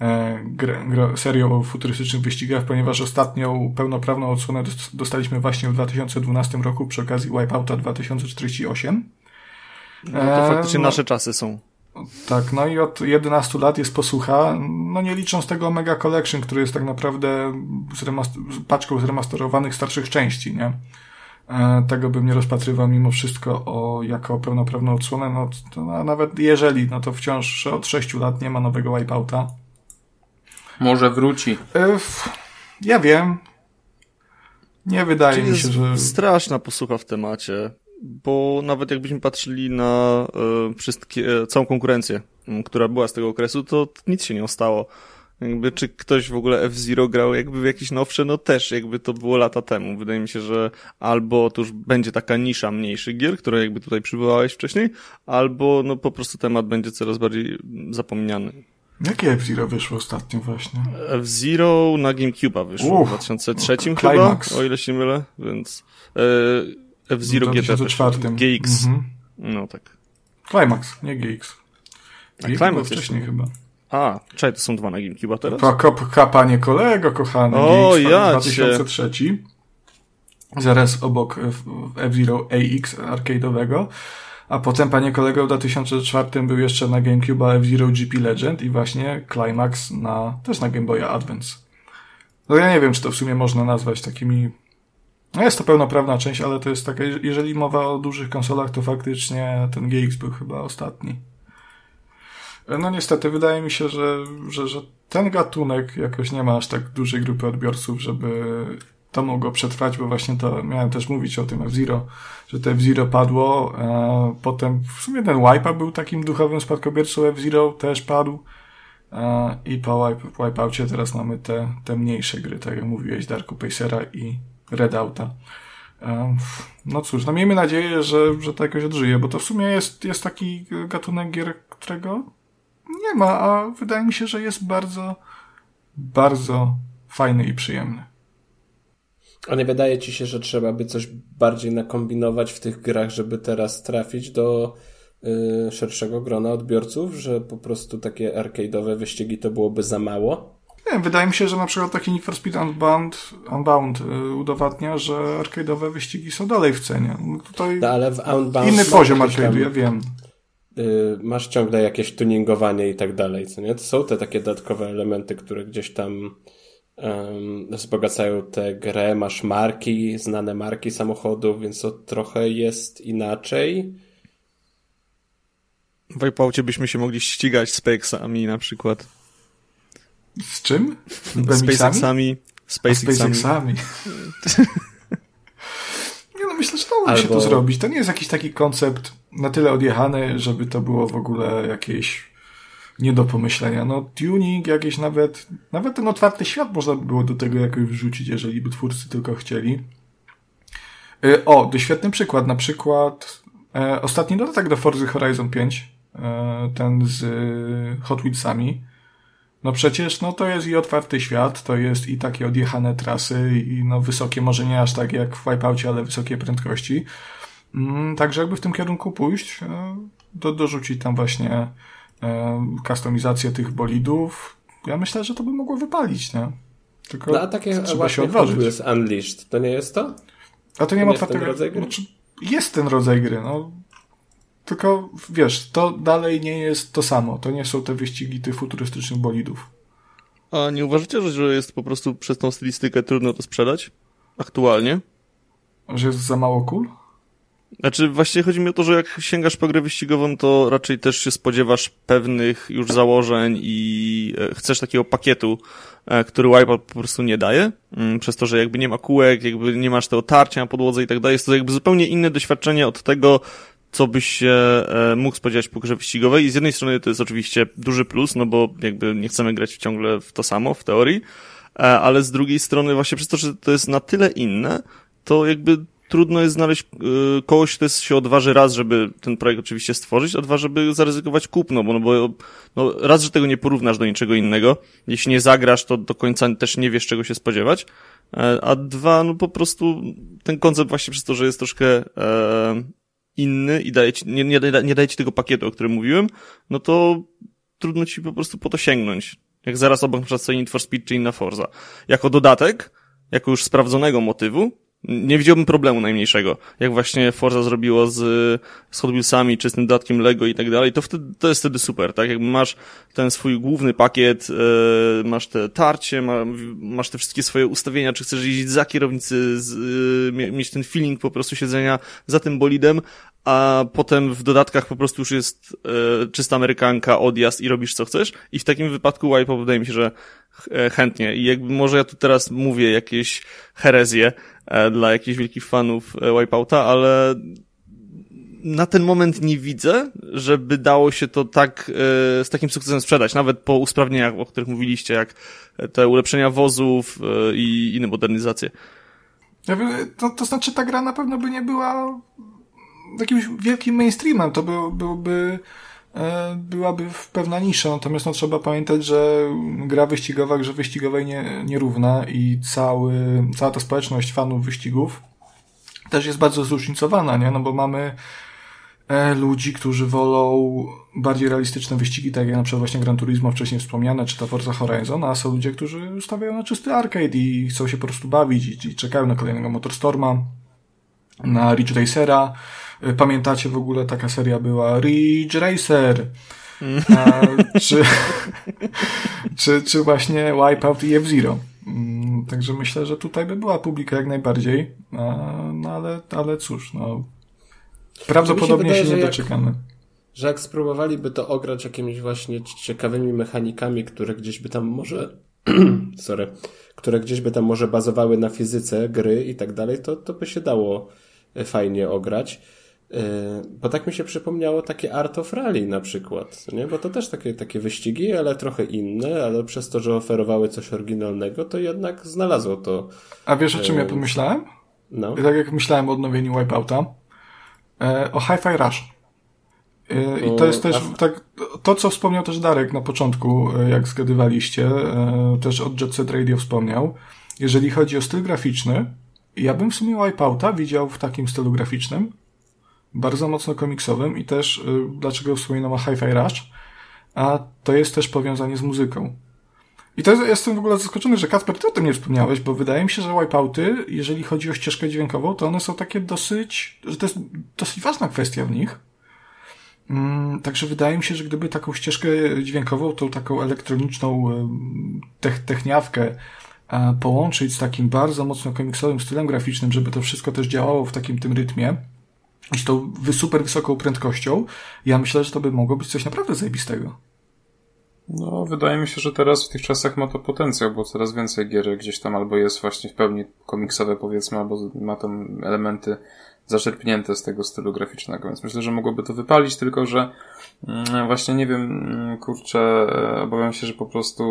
e, gr, gr, serią o futurystycznych wyścigach, ponieważ ostatnią pełnoprawną odsłonę dost- dostaliśmy właśnie w 2012 roku przy okazji Wipeouta 2048. No to E, faktycznie no. nasze czasy są. Tak, no i od 11 lat jest posłucha, no nie licząc tego Mega Collection, który jest tak naprawdę zremast- z paczką zremasterowanych starszych części, nie? E, Tego bym nie rozpatrywał mimo wszystko o, jako pełnoprawną odsłonę, no to, no, nawet jeżeli, no to wciąż od 6 lat nie ma nowego Wipeouta. Może wróci. E, f- Ja wiem. Nie wydaje Czyli mi się, jest że... straszna posłucha w temacie, bo nawet jakbyśmy patrzyli na e, wszystkie, e, całą konkurencję, która była z tego okresu, to nic się nie ostało. Jakby, czy ktoś w ogóle F-Zero grał jakby w jakieś nowsze, no też jakby to było lata temu. Wydaje mi się, że albo to już będzie taka nisza mniejszych gier, które jakby tutaj przywołałeś wcześniej, albo no po prostu temat będzie coraz bardziej zapomniany. Jakie F-Zero wyszło ostatnio właśnie? F-Zero na GameCube'a wyszło Uff, w 2003 Climax. chyba, o ile się mylę, więc e, F-Zero W GT też, 2004. GX, Mhm. no tak. Climax, nie GX. A GX Climax wcześniej nie. chyba. A, czekaj, to są dwa na GameCube'a teraz? Pa, kop, ka, panie kolego, kochany. O, GX ja 2003. Zaraz obok F-Zero AX arcade'owego. A potem, panie kolego, w 2004 był jeszcze na GameCube F-Zero GP Legend i właśnie Climax na, też na Game Boya Advance. No ja nie wiem, czy to w sumie można nazwać takimi... No jest to pełnoprawna część, ale to jest taka, jeżeli mowa o dużych konsolach, to faktycznie ten GX był chyba ostatni. No niestety, wydaje mi się, że, że, że ten gatunek jakoś nie ma aż tak dużej grupy odbiorców, żeby to mogło przetrwać, bo właśnie to miałem też mówić o tym F-Zero, że to F-Zero padło, e, potem w sumie ten Wipeout był takim duchowym spadkobiercą F-Zero, też padł e, i po wipe, Wipeoutie teraz mamy te, te mniejsze gry, tak jak mówiłeś, Darku Pacera i Redouta. No cóż, no miejmy nadzieję, że, że to jakoś odżyje, bo to w sumie jest, jest taki gatunek gier, którego nie ma, a wydaje mi się, że jest bardzo, bardzo fajny i przyjemny. A nie wydaje ci się, że trzeba by coś bardziej nakombinować w tych grach, żeby teraz trafić do y, szerszego grona odbiorców, że po prostu takie arcade'owe wyścigi to byłoby za mało? Nie, wydaje mi się, że na przykład taki Need for Speed Unbound, Unbound y, udowadnia, że arcade'owe wyścigi są dalej w cenie. No tutaj no, ale w Unbound inny poziom arcade'u, ja wiem. Y, masz ciągle jakieś tuningowanie i tak dalej, co nie? To są te takie dodatkowe elementy, które gdzieś tam um, wzbogacają tę grę, masz marki, znane marki samochodów, więc to trochę jest inaczej. W Wipeoutie byśmy się mogli ścigać z SpaceXami na przykład. Z czym? Z SpaceXami. SpaceXami. Nie no, myślę, że dało Albo... się to zrobić. To nie jest jakiś taki koncept na tyle odjechany, żeby to było w ogóle jakieś nie do pomyślenia. No, tuning jakieś nawet, nawet ten otwarty świat można by było do tego jakoś wrzucić, jeżeli by twórcy tylko chcieli. E, o, to świetny przykład. Na przykład e, ostatni dodatek do Forza Horizon 5, e, ten z e, Hot Wheelsami. No przecież, no to jest i otwarty świat, to jest i takie odjechane trasy, i no wysokie, może nie aż tak jak w Wipeoutie, ale wysokie prędkości. Mm, także jakby w tym kierunku pójść, e, do, dorzucić tam właśnie kustomizację tych bolidów, ja myślę, że to by mogło wypalić, nie? Tylko no, a takie trzeba się odważyć. jest Unleashed, to nie jest to? A to nie ma otwartego... rodzaj gry? Znaczy, jest ten rodzaj gry, no. Tylko, wiesz, to dalej nie jest to samo. To nie są te wyścigi tych futurystycznych bolidów. A nie uważacie, że jest po prostu przez tą stylistykę trudno to sprzedać? Aktualnie? Że jest za mało kul? Cool? Znaczy, właśnie chodzi mi o to, że jak sięgasz po grę wyścigową, to raczej też się spodziewasz pewnych już założeń i e, chcesz takiego pakietu, e, który Wipeout po prostu nie daje, mm, przez to, że jakby nie ma kółek, jakby nie masz tego tarcia na podłodze i tak dalej. Jest to jakby zupełnie inne doświadczenie od tego, co byś się e, mógł spodziewać po grze wyścigowej. I z jednej strony to jest oczywiście duży plus, no bo jakby nie chcemy grać ciągle w to samo, w teorii, ale z drugiej strony właśnie przez to, że to jest na tyle inne, to jakby trudno jest znaleźć y, kogoś, kto się odważy raz, żeby ten projekt oczywiście stworzyć, a dwa, żeby zaryzykować kupno, bo, no bo no, raz, że tego nie porównasz do niczego innego, jeśli nie zagrasz, to do końca też nie wiesz, czego się spodziewać, e, a dwa, no po prostu ten koncept właśnie przez to, że jest troszkę e, inny i daje ci, nie, nie, nie daje ci tego pakietu, o którym mówiłem, no to trudno ci po prostu po to sięgnąć. Jak zaraz obok na przykład Need for Speed czy inna Forza. Jako dodatek, jako już sprawdzonego motywu, nie widziałbym problemu najmniejszego. Jak właśnie Forza zrobiło z, z Hot Wheelsami, czy z tym dodatkiem Lego i tak dalej, to wtedy, to jest wtedy super, tak? Jakby masz ten swój główny pakiet, yy, masz te tarcie, ma, masz te wszystkie swoje ustawienia, czy chcesz jeździć za kierownicy, z, yy, mieć ten feeling po prostu siedzenia za tym bolidem, a potem w dodatkach po prostu już jest e, czysta amerykanka, odjazd i robisz co chcesz. I w takim wypadku Wipeout wydaje mi się, że e, chętnie. I jakby może ja tu teraz mówię jakieś herezje e, dla jakichś wielkich fanów e, Wipeouta, ale na ten moment nie widzę, żeby dało się to tak e, z takim sukcesem sprzedać, nawet po usprawnieniach, o których mówiliście, jak te ulepszenia wozów e, i inne modernizacje. Ja to, to znaczy ta gra na pewno by nie była jakimś wielkim mainstreamem, to był, byłby e, byłaby pewna nisza, natomiast no, trzeba pamiętać, że gra wyścigowa, grze wyścigowej nie, nierówna i cały, cała ta społeczność fanów wyścigów też jest bardzo zróżnicowana, nie? No bo mamy e, ludzi, którzy wolą bardziej realistyczne wyścigi, tak jak na przykład właśnie Gran Turismo wcześniej wspomniane, czy ta Forza Horizon, a są ludzie, którzy stawiają na czysty arcade i chcą się po prostu bawić i, i czekają na kolejnego Motorstorma, na Ridge Racera, pamiętacie w ogóle taka seria była Ridge Racer. A, czy, czy, czy właśnie Wipeout i F-Zero. Mm, także myślę, że tutaj by była publika jak najbardziej. No ale, ale cóż, no. Prawdopodobnie się, wydaje, się nie doczekamy. Jak, że jak spróbowaliby to ograć jakimiś właśnie ciekawymi mechanikami, które gdzieś by tam może sorry, które gdzieś by tam może bazowały na fizyce gry i tak dalej, to, to by się dało fajnie ograć. Bo tak mi się przypomniało takie Art of Rally na przykład, nie? Bo to też takie, takie wyścigi, ale trochę inne, ale przez to, że oferowały coś oryginalnego, to jednak znalazło to. A wiesz o czym ja pomyślałem? No. Tak jak myślałem o odnowieniu Wipeouta, o Hi-Fi Rush. I to jest też tak, to co wspomniał też Darek na początku, jak zgadywaliście, też od Jet Set Radio wspomniał. Jeżeli chodzi o styl graficzny, ja bym w sumie Wipeouta widział w takim stylu graficznym, bardzo mocno komiksowym i też, dlaczego wspominam o Hi-Fi Rush, a to jest też powiązanie z muzyką. I to jest, jestem w ogóle zaskoczony, że Kacper, ty o tym nie wspomniałeś, bo wydaje mi się, że wipeouty, jeżeli chodzi o ścieżkę dźwiękową, to one są takie dosyć, że to jest dosyć ważna kwestia w nich. Mm, także wydaje mi się, że gdyby taką ścieżkę dźwiękową, tą taką elektroniczną tech, techniawkę połączyć z takim bardzo mocno komiksowym stylem graficznym, żeby to wszystko też działało w takim tym rytmie z tą super wysoką prędkością, ja myślę, że to by mogło być coś naprawdę zajebistego. No, wydaje mi się, że teraz w tych czasach ma to potencjał, bo coraz więcej gier gdzieś tam albo jest właśnie w pełni komiksowe powiedzmy, albo ma tam elementy zaczerpnięte z tego stylu graficznego, więc myślę, że mogłoby to wypalić, tylko że mm, właśnie nie wiem, mm, kurczę, e, obawiam się, że po prostu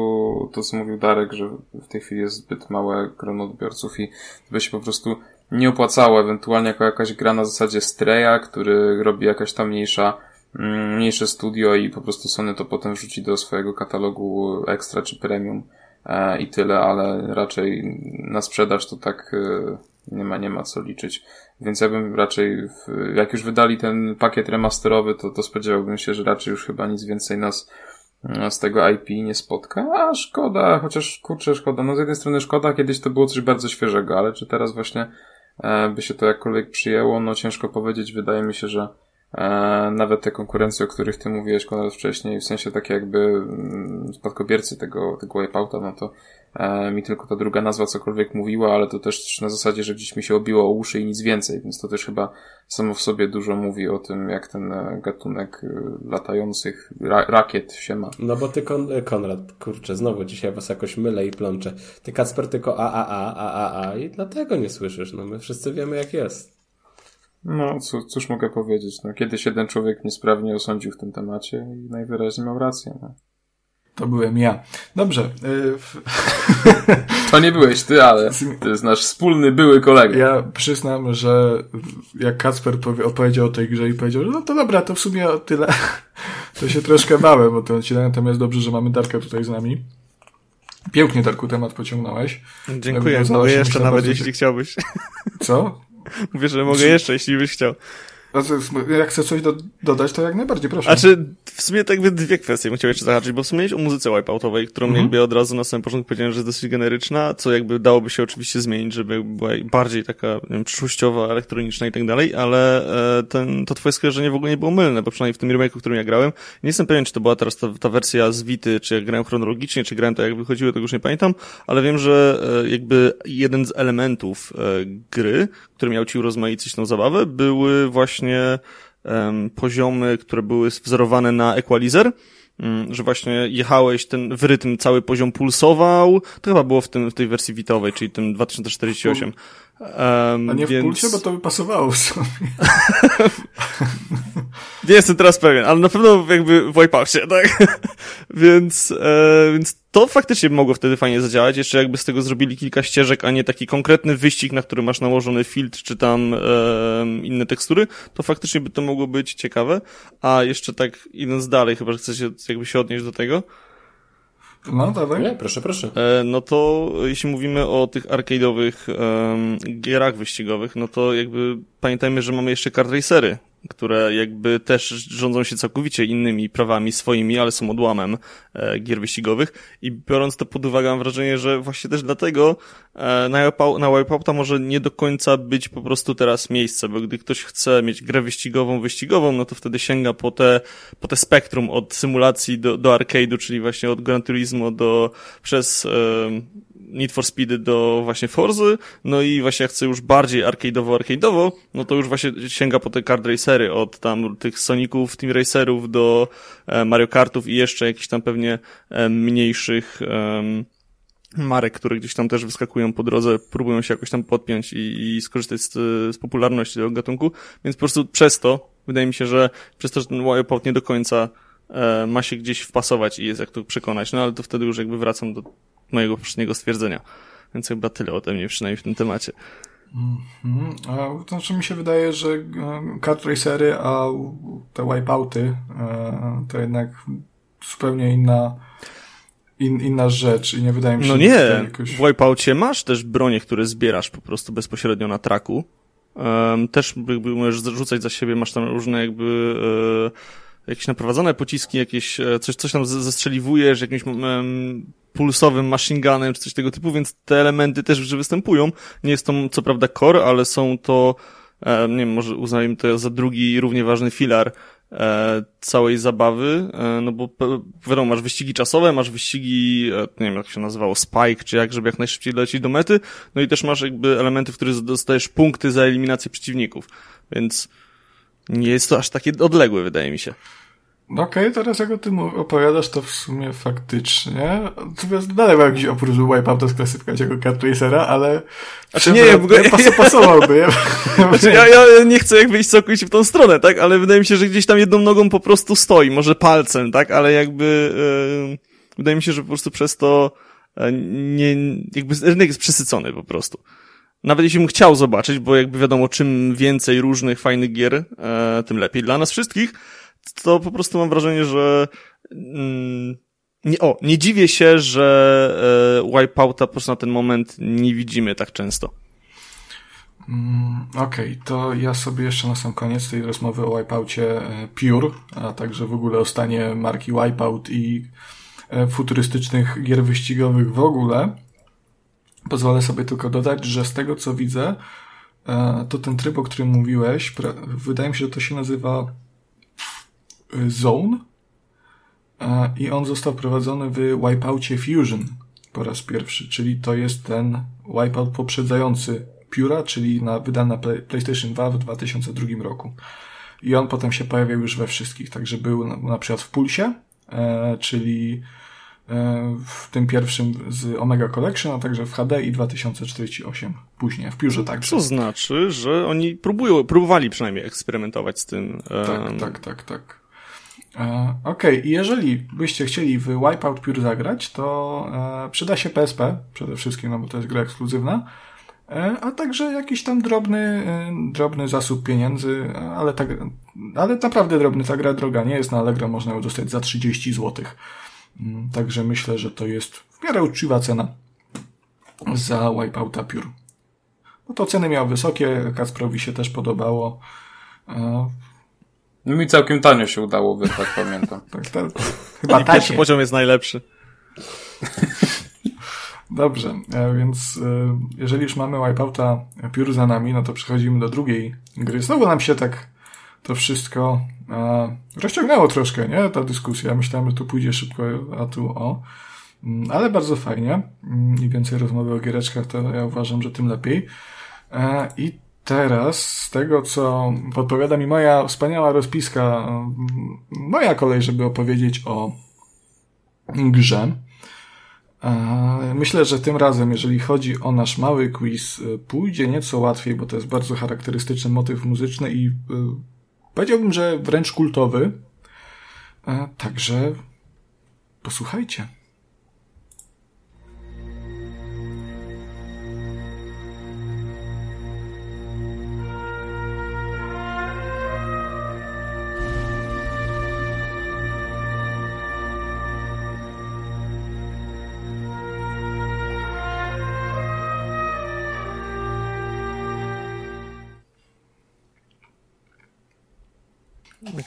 to, co mówił Darek, że w tej chwili jest zbyt małe grono odbiorców i by się po prostu nie opłacało, ewentualnie jako jakaś gra na zasadzie Streya, który robi jakaś tam mniejsza Mm, mniejsze studio i po prostu Sony to potem wrzuci do swojego katalogu extra czy premium e, i tyle, ale raczej na sprzedaż to tak e, nie ma, nie ma co liczyć. Więc ja bym raczej, jak już wydali ten pakiet remasterowy, to, to spodziewałbym się, że raczej już chyba nic więcej nas e, z tego IP nie spotka, a szkoda, chociaż kurczę, szkoda. No z jednej strony szkoda, kiedyś to było coś bardzo świeżego, ale czy teraz właśnie by się to jakkolwiek przyjęło, no ciężko powiedzieć. Wydaje mi się, że E, nawet te konkurencje, o których ty mówiłeś Konrad wcześniej, w sensie takie jakby mm, spadkobiercy tego, tego wipeouta, no to e, mi tylko ta druga nazwa cokolwiek mówiła, ale to też na zasadzie, że gdzieś mi się obiło o uszy i nic więcej, więc to też chyba samo w sobie dużo mówi o tym, jak ten e, gatunek latających ra rakiet się ma. No bo ty, Kon Konrad, kurczę, znowu dzisiaj was jakoś mylę i plączę. Ty, Kacper, tylko a, a, a, a, a, a i dlatego nie słyszysz, no my wszyscy wiemy jak jest. No, cóż mogę powiedzieć? No, kiedyś jeden człowiek niesprawnie osądził w tym temacie i najwyraźniej miał rację. No. To byłem ja. Dobrze. Y, to nie byłeś ty, ale to jest nasz wspólny były kolega. Ja przyznam, że jak Kacper opowiedział o tej grze i powiedział, że no to dobra, to w sumie o tyle, to się troszkę bałem o tym odcinek, natomiast dobrze, że mamy Darka tutaj z nami. Pięknie, Darku, temat pociągnąłeś. Dziękuję, mogę jeszcze nawet, jeśli chciałbyś. Co? Mówię, że mogę jeszcze, jeśli byś chciał. Jak chcesz coś do, dodać, to jak najbardziej, proszę. A czy w sumie tak jakby dwie kwestie bym chciał jeszcze zahaczyć, bo wspomniałeś o muzyce wipeoutowej, którą mhm. jakby od razu na samym początku powiedziałem, że jest dosyć generyczna, co jakby dałoby się oczywiście zmienić, żeby była bardziej taka, nie wiem, przyszłościowa, elektroniczna i tak dalej, ale e, ten, to twoje skojarzenie w ogóle nie było mylne, bo przynajmniej w tym remake'u, którym ja grałem, nie jestem pewien, czy to była teraz ta, ta wersja z Vity, czy jak grałem chronologicznie, czy grałem to jak wychodziły, tego już nie pamiętam, ale wiem, że e, jakby jeden z elementów e, gry, który miał ci urozmaicić tą zabawę, były właśnie um, poziomy, które były wzorowane na equalizer, um, że właśnie jechałeś, ten w rytm cały poziom pulsował, to chyba było w, tym, w tej wersji witowej, czyli tym 2048. Um, A nie więc... w pulsie, bo to by pasowało w sobie. nie jestem teraz pewien, ale na pewno jakby w Wipeoutie, tak? więc, e, więc to faktycznie mogło wtedy fajnie zadziałać, jeszcze jakby z tego zrobili kilka ścieżek, a nie taki konkretny wyścig, na który masz nałożony filtr, czy tam e, inne tekstury, to faktycznie by to mogło być ciekawe. A jeszcze tak idąc dalej, chyba że chcecie jakby się odnieść do tego, no, dawaj. Nie, proszę, proszę. E, no to jeśli mówimy o tych arcade'owych um, gierach wyścigowych, no to jakby pamiętajmy, że mamy jeszcze kart racery, które jakby też rządzą się całkowicie innymi prawami swoimi, ale są odłamem e, gier wyścigowych. I biorąc to pod uwagę mam wrażenie, że właśnie też dlatego e, na, na Wipeouta może nie do końca być po prostu teraz miejsce, bo gdy ktoś chce mieć grę wyścigową, wyścigową, no to wtedy sięga po te, po te spektrum od symulacji do, do arcade'u, czyli właśnie od Gran Turismo do, przez e, Need for Speed do właśnie Forzy, no i właśnie jak chcę już bardziej arcade'owo, arcade'owo, no to już właśnie sięga po te kart racery, od tam tych Soniców, Team Racerów do e, Mario Kartów i jeszcze jakichś tam pewnie e, mniejszych marek, które gdzieś tam też wyskakują po drodze, próbują się jakoś tam podpiąć i, i skorzystać z, z popularności tego gatunku, więc po prostu przez to, wydaje mi się, że przez to, że ten Wipeout nie do końca e, ma się gdzieś wpasować i jest jak to przekonać, no ale to wtedy już jakby wracam do mojego poprzedniego stwierdzenia. Więc chyba tyle ode mnie przynajmniej w tym temacie. Mm, a, to znaczy mi się wydaje, że e, kart racery, a te wipeouty e, to jednak zupełnie inna in, inna rzecz i nie wydaje mi się, no nie, jakoś... w Wipeoutie masz też bronie, które zbierasz po prostu bezpośrednio na traku. Um, też jakby możesz rzucać za siebie, masz tam różne jakby e, jakieś naprowadzone pociski, jakieś e, coś, coś tam zestrzeliwujesz, jakimś um, pulsowym machine gunem, czy coś tego typu, więc te elementy też już występują. Nie jest to co prawda core, ale są to e, nie wiem, może uznajmy to za drugi równie ważny filar e, całej zabawy, e, no bo wiadomo, masz wyścigi czasowe, masz wyścigi, nie wiem jak się nazywało, spike, czy jak, żeby jak najszybciej lecieć do mety, no i też masz jakby elementy, w których dostajesz punkty za eliminację przeciwników, więc nie jest to aż takie odległe, wydaje mi się. No okej, okay, teraz jak o tym opowiadasz, to w sumie faktycznie. Natomiast dalej mam jakiś oprócz Wipeouta sklasyfikować jako kart racera, ale... Znaczy nie, ja w ogóle... Pas pasowałby, ja, znaczy, ja, ja nie chcę jakby iść całkowicie w tą stronę, tak? Ale wydaje mi się, że gdzieś tam jedną nogą po prostu stoi, może palcem, tak? Ale jakby... Yy, wydaje mi się, że po prostu przez to yy, nie... jakby rynek jest przesycony po prostu. Nawet jeśli bym chciał zobaczyć, bo jakby wiadomo, czym więcej różnych fajnych gier, yy, tym lepiej dla nas wszystkich, to po prostu mam wrażenie, że mm, nie, o, nie dziwię się, że e, Wipeouta po prostu na ten moment nie widzimy tak często. Mm, Okej, okay, to ja sobie jeszcze na sam koniec tej rozmowy o Wipeoutie e, Pure, a także w ogóle o stanie marki Wipeout i e, futurystycznych gier wyścigowych w ogóle, pozwolę sobie tylko dodać, że z tego co widzę, e, to ten tryb, o którym mówiłeś, wydaje mi się, że to się nazywa Zone e, i on został prowadzony w Wipeoutie Fusion po raz pierwszy, czyli to jest ten Wipeout poprzedzający Pura, czyli na, wydany na PlayStation 2 w 2002 roku. I on potem się pojawiał już we wszystkich, także był na, na przykład w Pulsie, e, czyli e, w tym pierwszym z Omega Collection, a także w HD i 2048 później, w Piórze także. Co znaczy, że oni próbują, próbowali przynajmniej eksperymentować z tym. Tak, tak, tak, tak. E, okej, okay. jeżeli byście chcieli w Wipeout Pure zagrać, to e, przyda się PSP przede wszystkim, no bo to jest gra ekskluzywna, e, a także jakiś tam drobny, drobny zasób pieniędzy, ale, tak, ale naprawdę drobny, ta gra droga nie jest na Allegro, można ją dostać za 30 zł. Mm, także myślę, że to jest w miarę uczciwa cena za Wipeouta Pure. No to ceny miały wysokie, Kacprowi się też podobało. No mi całkiem tanio się udało wysłać, pamiętam. tak, tak. Chyba Pierwszy poziom jest najlepszy. Dobrze, e, więc e, jeżeli już mamy Wipeouta Pure za nami, no to przechodzimy do drugiej gry. Znowu nam się tak to wszystko e, rozciągnęło troszkę, nie? Ta dyskusja. Myślałem, że tu pójdzie szybko, a tu o. Mm, ale bardzo fajnie. Mm, Im więcej rozmowy o giereczkach, to ja uważam, że tym lepiej. E, I teraz, z tego co podpowiada mi moja wspaniała rozpiska, moja kolej, żeby opowiedzieć o grze. E, myślę, że tym razem, jeżeli chodzi o nasz mały quiz, e, pójdzie nieco łatwiej, bo to jest bardzo charakterystyczny motyw muzyczny i e, powiedziałbym, że wręcz kultowy. Także posłuchajcie.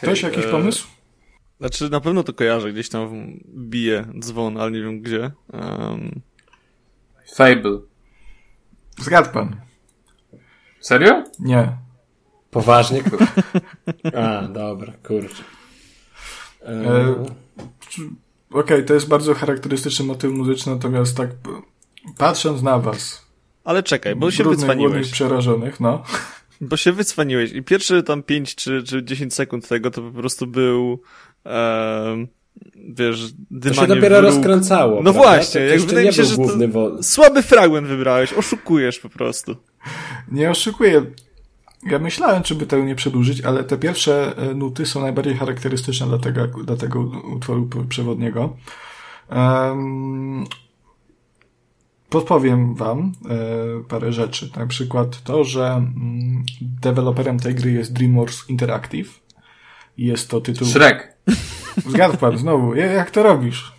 Ktoś jakiś e... pomysł? Znaczy, na pewno to kojarzę, gdzieś tam bije dzwon, ale nie wiem gdzie. Um... Fable. Zgadł pan. Serio? Nie. Poważnie? A, dobra, kurczę. E... E... Okej, okay, to jest bardzo charakterystyczny motyw muzyczny, natomiast tak patrząc na was. Ale czekaj, bo się wycwaniłeś. przerażonych, no. Bo się wycwaniłeś i pierwsze tam 5 czy, czy 10 sekund tego to po prostu był um, wiesz, dymanie To się dopiero rozkręcało. No prawda? właśnie, To jak wydaje nie mi się, był że Słaby fragment wybrałeś, oszukujesz po prostu. Nie oszukuję. Ja myślałem, czy by tego nie przedłużyć, ale te pierwsze e, nuty są najbardziej charakterystyczne dla tego, dla tego utworu przewodniego. Um, podpowiem wam e, parę rzeczy. Na przykład to, że mm, deweloperem tej gry jest DreamWorks Interactive. Jest to tytuł... Shrek. Zgadł pan znowu. Ja- Jak to robisz?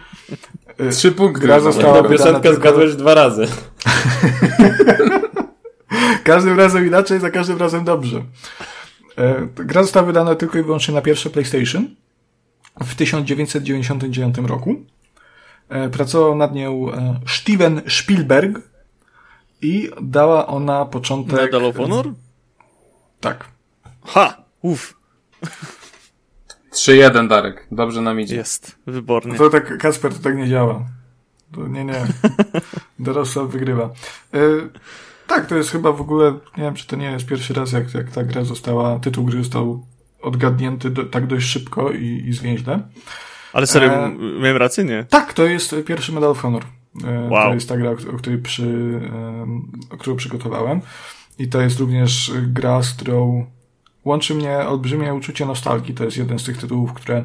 Trzy punkty. Gra została wydana piosenkę tylko- zgadłeś dwa razy. Każdym razem inaczej, za każdym razem dobrze. E, Gra została wydana tylko i wyłącznie na pierwsze PlayStation w 1999 roku. E, Pracował nad nią e, Steven Spielberg i dała ona początek... Medal of Honor? Tak. Ha! Uff, 3-1, Darek. Dobrze nam idzie. jest, wybornie. To tak, Kasper, to tak nie działa. To nie, nie. Dorosła wygrywa. E, tak, to jest chyba w ogóle, nie wiem, czy to nie jest pierwszy raz, jak, jak ta gra została, tytuł gry został odgadnięty do, tak dość szybko i, i zwięźle. Ale serio, E, miałem rację? Nie. Tak, to jest pierwszy Medal of Honor. E, Wow. To jest ta gra, o której przy, o którą przygotowałem. I to jest również gra, z którą łączy mnie olbrzymie uczucie nostalgii. To jest jeden z tych tytułów, które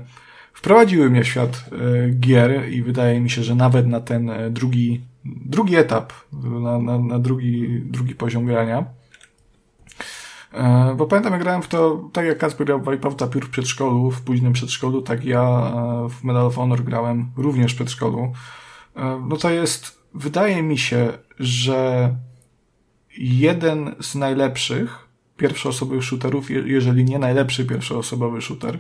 wprowadziły mnie w świat e, gier i wydaje mi się, że nawet na ten e, drugi, drugi etap, na, na, na drugi, drugi poziom grania. E, Bo pamiętam, jak grałem w to, tak jak Kasper grał w Wipeouta piór w przedszkolu, w późnym przedszkolu, tak ja e, w Medal of Honor grałem również w przedszkolu. E, No to jest, wydaje mi się, że jeden z najlepszych pierwszoosobowych shooterów, je- jeżeli nie najlepszy pierwszoosobowy shooter,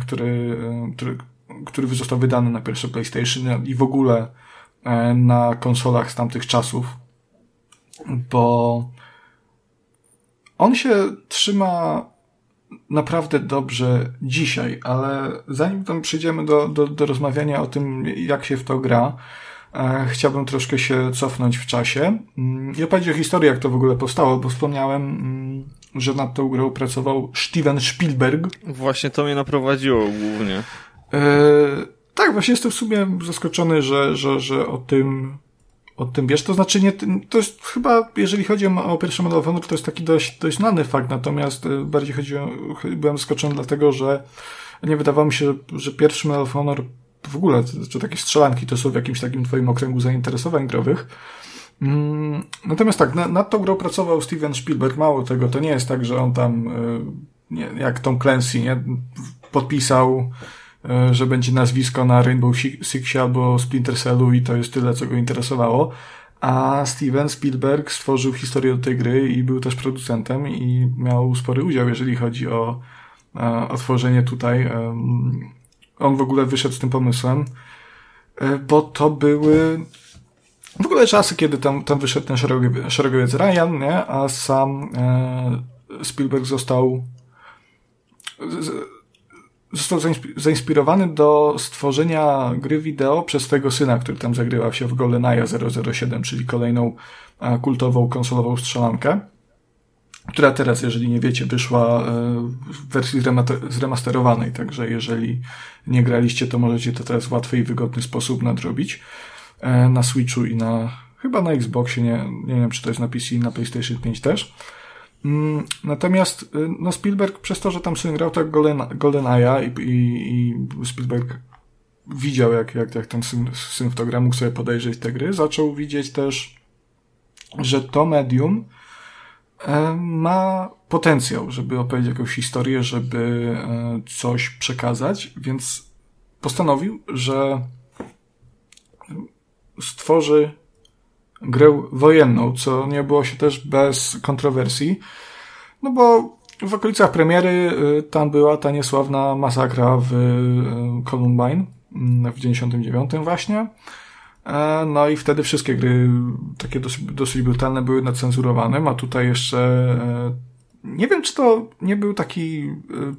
który, który, który został wydany na pierwsze PlayStation i w ogóle na konsolach z tamtych czasów, bo on się trzyma naprawdę dobrze dzisiaj, ale zanim tam przejdziemy do, do, do rozmawiania o tym, jak się w to gra, e, chciałbym troszkę się cofnąć w czasie mm, i opowiedzieć o historii, jak to w ogóle powstało, bo wspomniałem, mm, że nad tą grą pracował Steven Spielberg. Właśnie to mnie naprowadziło głównie. E, tak, właśnie jestem w sumie zaskoczony, że, że, że o tym o tym wiesz, to znaczy nie, to jest chyba, jeżeli chodzi o, o pierwszy Medal of Honor, to jest taki dość, dość znany fakt, natomiast e, bardziej chodziło, byłem zaskoczony dlatego, że nie wydawało mi się, że, że pierwszy Medal of Honor w ogóle, czy takie strzelanki to są w jakimś takim twoim okręgu zainteresowań growych. Mm, Natomiast tak, na- nad tą grą pracował Steven Spielberg, mało tego, to nie jest tak, że on tam, e, nie, jak Tom Clancy, nie, podpisał, że będzie nazwisko na Rainbow Six- Sixie albo Splinter Cellu i to jest tyle, co go interesowało. A Steven Spielberg stworzył historię do tej gry i był też producentem i miał spory udział, jeżeli chodzi o, e, o tworzenie tutaj. em, On w ogóle wyszedł z tym pomysłem, e, bo to były w ogóle czasy, kiedy tam, tam wyszedł ten szeregowiec, szeregowiec Ryan, nie? a sam e, Spielberg został został zainspi- zainspirowany do stworzenia gry wideo przez swojego syna, który tam zagrywał się w GoldenEye 007, czyli kolejną kultową konsolową strzelankę, która teraz, jeżeli nie wiecie, wyszła e, w wersji zremasterowanej, także jeżeli nie graliście, to możecie to teraz w łatwy i wygodny sposób nadrobić e, na Switchu i na chyba na Xboxie, nie, nie wiem czy to jest na PC i na PlayStation 5 też. Mm, Natomiast y, no Spielberg przez to, że tam syn grał tak Golden, GoldenEye'a i, i, i Spielberg widział, jak, jak, jak ten syn, syn w to gra, mógł sobie podejrzeć te gry, zaczął widzieć też, że to medium e, ma potencjał, żeby opowiedzieć jakąś historię, żeby e, coś przekazać, więc postanowił, że stworzy grę wojenną, co nie było się też bez kontrowersji, no bo w okolicach premiery y, tam była ta niesławna masakra w y, Columbine mm, w 99 właśnie. E, No i wtedy wszystkie gry takie dosyć, dosyć brutalne były nacenzurowane, a tutaj jeszcze e, nie wiem, czy to nie był taki y,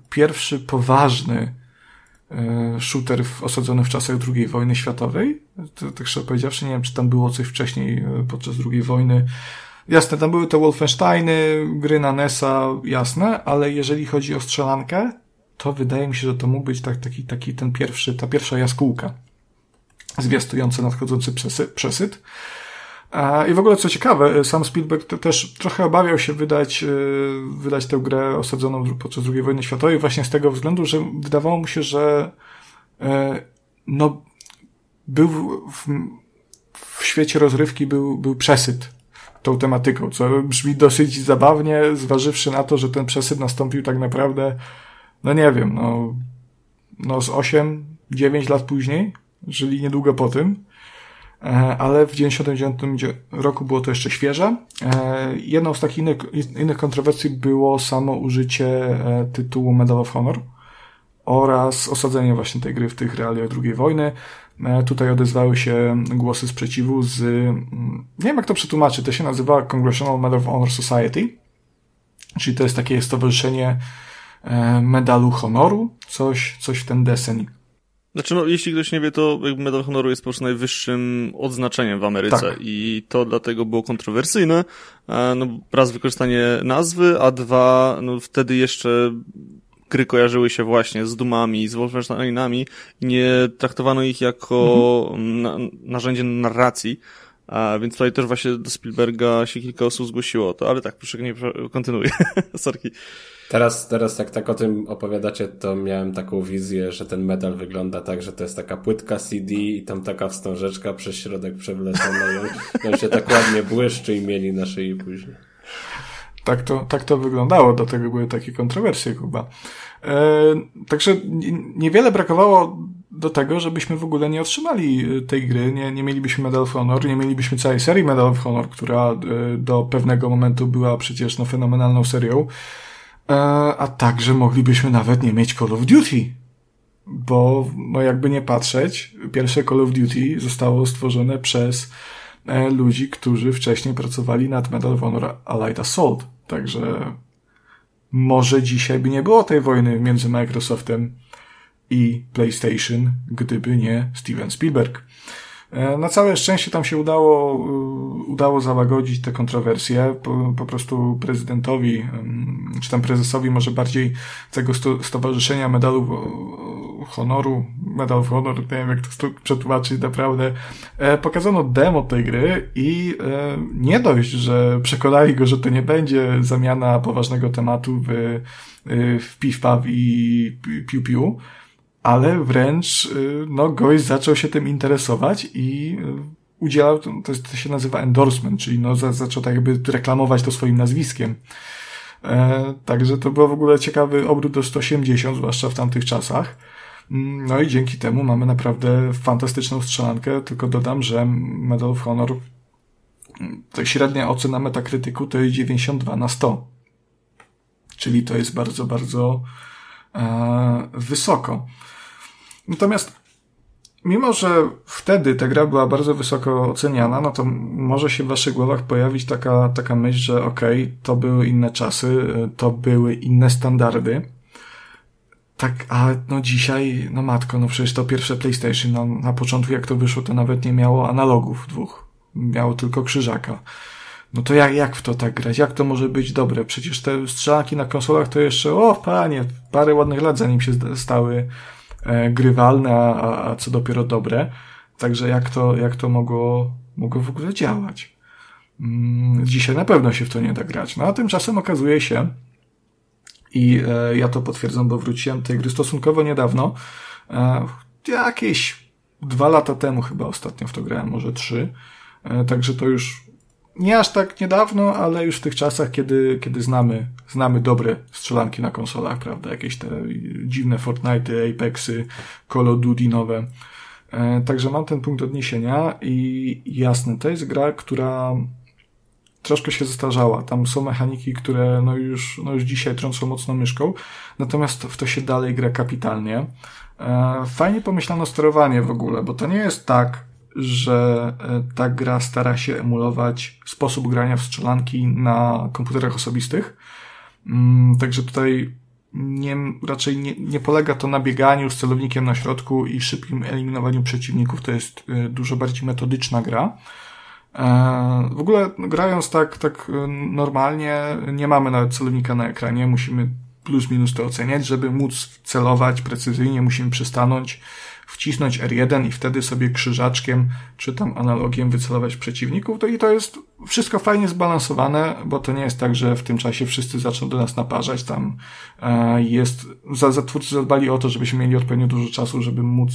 pierwszy poważny shooter w, osadzony w czasach II wojny światowej. To, tak szczerze powiedziawszy, nie wiem, czy tam było coś wcześniej e, podczas II wojny. Jasne, tam były te Wolfensteiny, gry na NES-a, jasne, ale jeżeli chodzi o strzelankę, to wydaje mi się, że to mógł być tak, taki, taki ten pierwszy, ta pierwsza jaskółka zwiastująca nadchodzący przesyt. I w ogóle co ciekawe, sam Spielberg też trochę obawiał się wydać, e, wydać tę grę osadzoną podczas II wojny światowej właśnie z tego względu, że wydawało mu się, że e, no, był w, w świecie rozrywki był, był przesyt tą tematyką, co brzmi dosyć zabawnie, zważywszy na to, że ten przesyt nastąpił tak naprawdę, no nie wiem, no, no z 8, 9 lat później, czyli niedługo po tym. E, ale w 99 roku było to jeszcze świeże. E, jedną z takich innych, innych kontrowersji było samo użycie e, tytułu Medal of Honor oraz osadzenie właśnie tej gry w tych realiach II wojny. Tutaj odezwały się głosy sprzeciwu z, mm, nie wiem jak to przetłumaczyć, to się nazywa Congressional Medal of Honor Society, czyli to jest takie stowarzyszenie medalu honoru, coś, coś w ten deseń. Znaczy, no, jeśli ktoś nie wie, to Medal Honoru jest po prostu najwyższym odznaczeniem w Ameryce tak. i to dlatego było kontrowersyjne. No, raz wykorzystanie nazwy, a dwa, no, wtedy jeszcze gry kojarzyły się właśnie z dumami, z Wolfensteinami i nie traktowano ich jako mhm. na, narzędzie narracji. A więc tutaj też właśnie do Spielberga się kilka osób zgłosiło to, ale tak, proszę nie kontynuuję. Sorki. Teraz, teraz jak tak o tym opowiadacie, to miałem taką wizję, że ten metal wygląda tak, że to jest taka płytka CD i tam taka wstążeczka przez środek przewlecona i on, się tak ładnie błyszczy i mieli na szyi później. Tak to, tak to wyglądało, do tego były takie kontrowersje chyba. E, także niewiele brakowało do tego, żebyśmy w ogóle nie otrzymali tej gry, nie, nie mielibyśmy Medal of Honor, nie mielibyśmy całej serii Medal of Honor, która e, do pewnego momentu była przecież no, fenomenalną serią. E, a także moglibyśmy nawet nie mieć Call of Duty. Bo, no jakby nie patrzeć, pierwsze Call of Duty zostało stworzone przez e, ludzi, którzy wcześniej pracowali nad Medal of Honor Allied Assault. Także może dzisiaj by nie było tej wojny między Microsoftem i PlayStation, gdyby nie Steven Spielberg. E, na całe szczęście tam się udało, e, udało załagodzić te kontrowersje. Po, po prostu prezydentowi, czy tam prezesowi może bardziej tego stowarzyszenia medalu honoru, medal of honor, nie wiem jak to przetłumaczyć naprawdę, e, pokazano demo tej gry i nie dość, że przekonali go, że to nie będzie zamiana poważnego tematu w, w piw-paw i piu-piu, ale wręcz y, no, gość zaczął się tym interesować i y, udzielał, to, to się nazywa endorsement, czyli no, zaczął tak jakby reklamować to swoim nazwiskiem. E, także to był w ogóle ciekawy obrót do 180, zwłaszcza w tamtych czasach. Mm, no i dzięki temu mamy naprawdę fantastyczną strzelankę, tylko dodam, że Medal of Honor to średnia ocena metakrytyku to jest 92 na 100. Czyli to jest bardzo, bardzo e, wysoko. Natomiast mimo, że wtedy ta gra była bardzo wysoko oceniana, no to może się w waszych głowach pojawić taka, taka myśl, że okej, okay, to były inne czasy, to były inne standardy. Tak, a no dzisiaj, no matko, no przecież to pierwsze PlayStation, no, na początku jak to wyszło, to nawet nie miało analogów dwóch. Miało tylko krzyżaka. No to jak, jak w to tak grać? Jak to może być dobre? Przecież te strzelanki na konsolach to jeszcze, o panie, parę ładnych lat zanim się stały grywalne, a, a co dopiero dobre. Także jak to, jak to mogło, mogło w ogóle działać? Mm, dzisiaj na pewno się w to nie da grać. No a tymczasem okazuje się, i e, ja to potwierdzam, bo wróciłem tej gry stosunkowo niedawno, e, jakieś dwa lata temu chyba ostatnio w to grałem, może trzy. E, także to już nie aż tak niedawno, ale już w tych czasach, kiedy, kiedy znamy, znamy dobre strzelanki na konsolach, prawda? Jakieś te dziwne Fortnite, Apexy, Call of Duty nowe. E, także mam ten punkt odniesienia i jasne, to jest gra, która troszkę się zestarzała. Tam są mechaniki, które no już, no już dzisiaj trącą mocno myszką, natomiast w to się dalej gra kapitalnie. E, fajnie pomyślano sterowanie w ogóle, bo to nie jest tak, że e, ta gra stara się emulować sposób grania w strzelanki na komputerach osobistych. Mm, także tutaj nie, raczej nie, nie polega to na bieganiu z celownikiem na środku i szybkim eliminowaniu przeciwników. To jest e, dużo bardziej metodyczna gra. E, w ogóle grając tak, tak normalnie, nie mamy nawet celownika na ekranie, musimy plus minus to oceniać. Żeby móc celować precyzyjnie, musimy przystanąć, wcisnąć R1 i wtedy sobie krzyżaczkiem czy tam analogiem wycelować przeciwników. To i to jest wszystko fajnie zbalansowane, bo to nie jest tak, że w tym czasie wszyscy zaczną do nas naparzać. Tam e, jest, za, za twórcy zadbali o to, żebyśmy mieli odpowiednio dużo czasu, żeby móc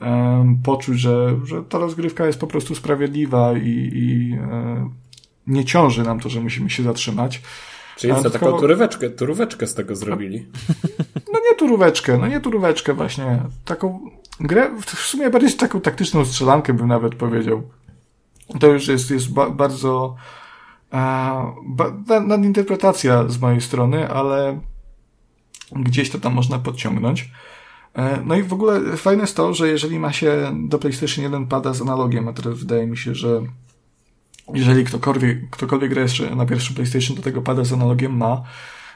e, poczuć, że, że ta rozgrywka jest po prostu sprawiedliwa i, i e, nie ciąży nam to, że musimy się zatrzymać. Czyli co, taką turóweczkę, turóweczkę z tego zrobili? No nie turóweczkę, no nie turóweczkę właśnie. Taką grę, w sumie bardziej taką taktyczną strzelankę bym nawet powiedział. To już jest, jest ba bardzo a, ba nadinterpretacja z mojej strony, ale gdzieś to tam można podciągnąć. E, no i w ogóle fajne jest to, że jeżeli ma się do PlayStation 1 pada z analogiem, a teraz wydaje mi się, że jeżeli ktokolwiek, ktokolwiek gra jeszcze na pierwszym PlayStation, do tego pada z analogiem ma,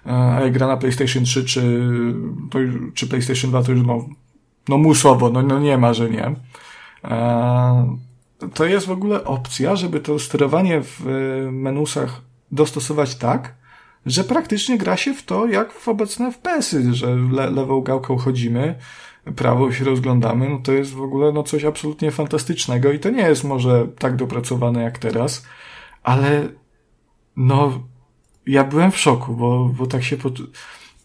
e, a jak gra na PlayStation 3 czy, to, czy PlayStation 2, to już no, no musowo, no, no nie ma, że nie. E, to jest w ogóle opcja, żeby to sterowanie w menusach dostosować tak, że praktycznie gra się w to, jak w obecne FPS-y, że le lewą gałką chodzimy, prawo się rozglądamy, no to jest w ogóle no coś absolutnie fantastycznego i to nie jest może tak dopracowane jak teraz, ale no ja byłem w szoku, bo, bo tak się pod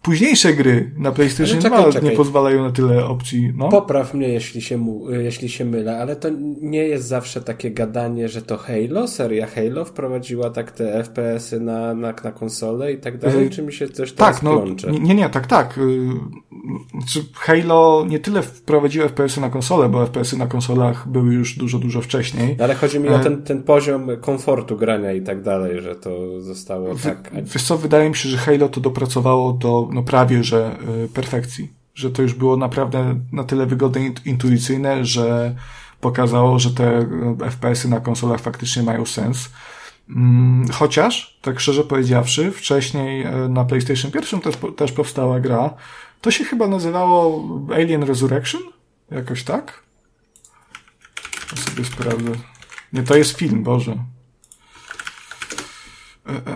późniejsze gry na PlayStation czekaj, 2 czekaj. nie pozwalają na tyle opcji. No. Popraw mnie, jeśli się, mu, jeśli się mylę, ale to nie jest zawsze takie gadanie, że to Halo, seria Halo wprowadziła tak te FPS-y na, na, na konsolę i tak dalej, czy mi się coś tak, no, plącze? Nie, nie, tak, tak. Y, czy Halo nie tyle wprowadziło FPS-y na konsolę, bo FPS-y na konsolach były już dużo, dużo wcześniej. Ale chodzi mi e... o ten, ten poziom komfortu grania i tak dalej, że to zostało tak... Wiesz co, wydaje mi się, że Halo to dopracowało do no prawie, że y, perfekcji. Że to już było naprawdę na tyle wygodne i intuicyjne, że pokazało, że te y, FPS-y na konsolach faktycznie mają sens. Mm, chociaż, tak szczerze powiedziawszy, wcześniej y, na PlayStation 1 też, też powstała gra. To się chyba nazywało Alien Resurrection? Jakoś tak? Ja sobie sprawdzę. Nie, to jest film, Boże. E, e,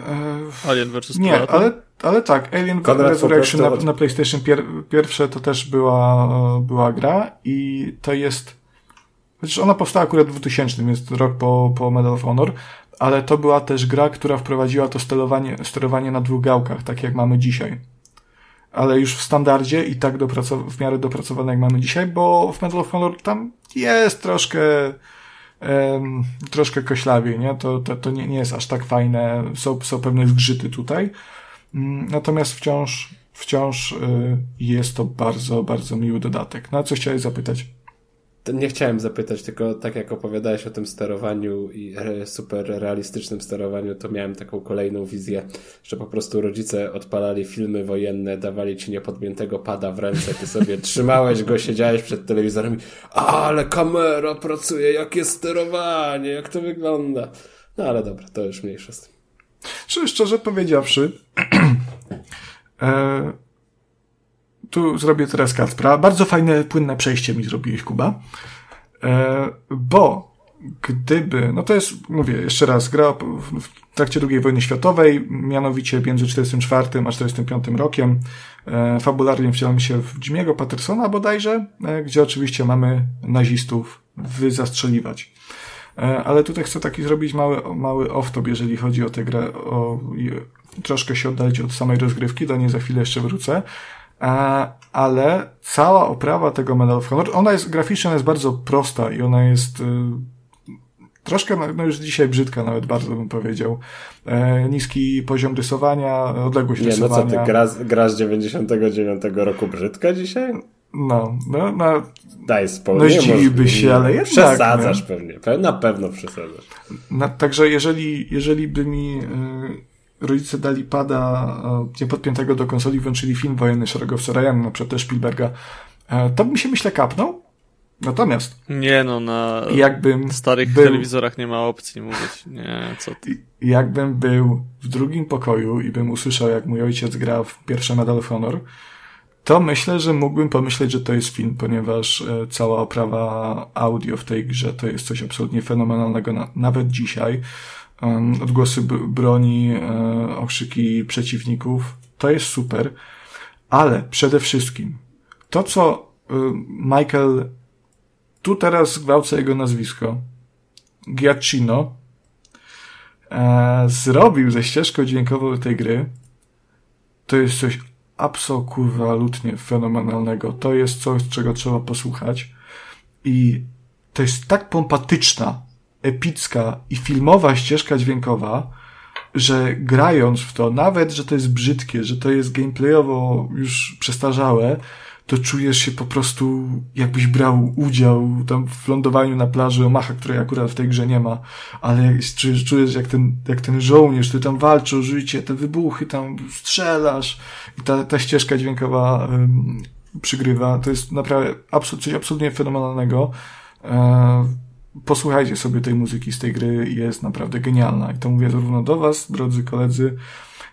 e, Alien vs. Nie, ale, ale tak, Alien Konrad Resurrection na, na PlayStation pier, pierwsze to też była, była gra i to jest, chociaż ona powstała akurat w 2000, jest rok po, po Medal of Honor, ale to była też gra, która wprowadziła to sterowanie, sterowanie na dwóch gałkach, tak jak mamy dzisiaj. Ale już w standardzie i tak w miarę dopracowane jak mamy dzisiaj, bo w Medal of Honor tam jest troszkę um, troszkę koślawiej, nie? To, to, to nie, nie jest aż tak fajne, są, są pewne zgrzyty tutaj. Um, natomiast wciąż, wciąż y, jest to bardzo, bardzo miły dodatek. No co chciałeś zapytać? nie chciałem zapytać, tylko tak jak opowiadałeś o tym sterowaniu i super realistycznym sterowaniu, to miałem taką kolejną wizję, że po prostu rodzice odpalali filmy wojenne, dawali ci niepodmiętego pada w ręce, ty sobie trzymałeś go, siedziałeś przed telewizorem i ale kamera pracuje, jakie sterowanie, jak to wygląda. No ale dobra, to już mniejsza z tym. Szczerze powiedziawszy, e tu zrobię teraz Kacpra. Bardzo fajne, płynne przejście mi zrobiłeś, Kuba. E, bo gdyby, no to jest, mówię jeszcze raz, gra w trakcie II wojny światowej, mianowicie między 44 a 45 rokiem. E, fabularnie wcielamy się w Jimmy'ego Pattersona bodajże, e, gdzie oczywiście mamy nazistów wyzastrzeliwać. E, ale tutaj chcę taki zrobić mały, mały off-top, jeżeli chodzi o tę grę, o, troszkę się oddalić od samej rozgrywki, do niej za chwilę jeszcze wrócę. E, ale cała oprawa tego Medal of Honor, ona jest graficznie, ona jest bardzo prosta i ona jest y, troszkę, no, no już dzisiaj brzydka nawet bardzo bym powiedział. E, niski poziom rysowania, odległość Nie, rysowania. no co ty, gra, gra z 99 roku brzydka dzisiaj? No, no, no. Daj spokój. No zdziwiłby się, ale jednak. Przesadzasz nie? pewnie. Na pewno przesadzasz. No, także jeżeli, jeżeli by mi y, rodzice dali pada niepodpiętego do konsoli, włączyli film wojenny szeregowca Ryana, na przykład też Spielberga, e, to bym się myślę kapnął. Natomiast. Nie no, na jakbym starych był, telewizorach nie ma opcji mówić. Nie, co ty. Jakbym był w drugim pokoju i bym usłyszał, jak mój ojciec gra w pierwsze Medal of Honor, to myślę, że mógłbym pomyśleć, że to jest film, ponieważ e, cała oprawa audio w tej grze to jest coś absolutnie fenomenalnego, na, nawet dzisiaj odgłosy broni, e, okrzyki przeciwników. To jest super. Ale przede wszystkim to, co y, Michael, tu teraz gwałcę jego nazwisko, Giacchino, e, zrobił ze ścieżką dźwiękową tej gry, to jest coś absolutnie fenomenalnego. To jest coś, czego trzeba posłuchać. I to jest tak pompatyczna, epicka i filmowa ścieżka dźwiękowa, że grając w to, nawet, że to jest brzydkie, że to jest gameplayowo już przestarzałe, to czujesz się po prostu, jakbyś brał udział tam w lądowaniu na plaży Omaha, której akurat w tej grze nie ma, ale czujesz, czujesz jak ten, jak ten żołnierz, który tam walczy o życie, te wybuchy, tam strzelasz i ta, ta ścieżka dźwiękowa um, przygrywa. To jest naprawdę absolut, coś absolutnie fenomenalnego. E, posłuchajcie sobie tej muzyki z tej gry, jest naprawdę genialna. I to mówię zarówno do Was, drodzy koledzy,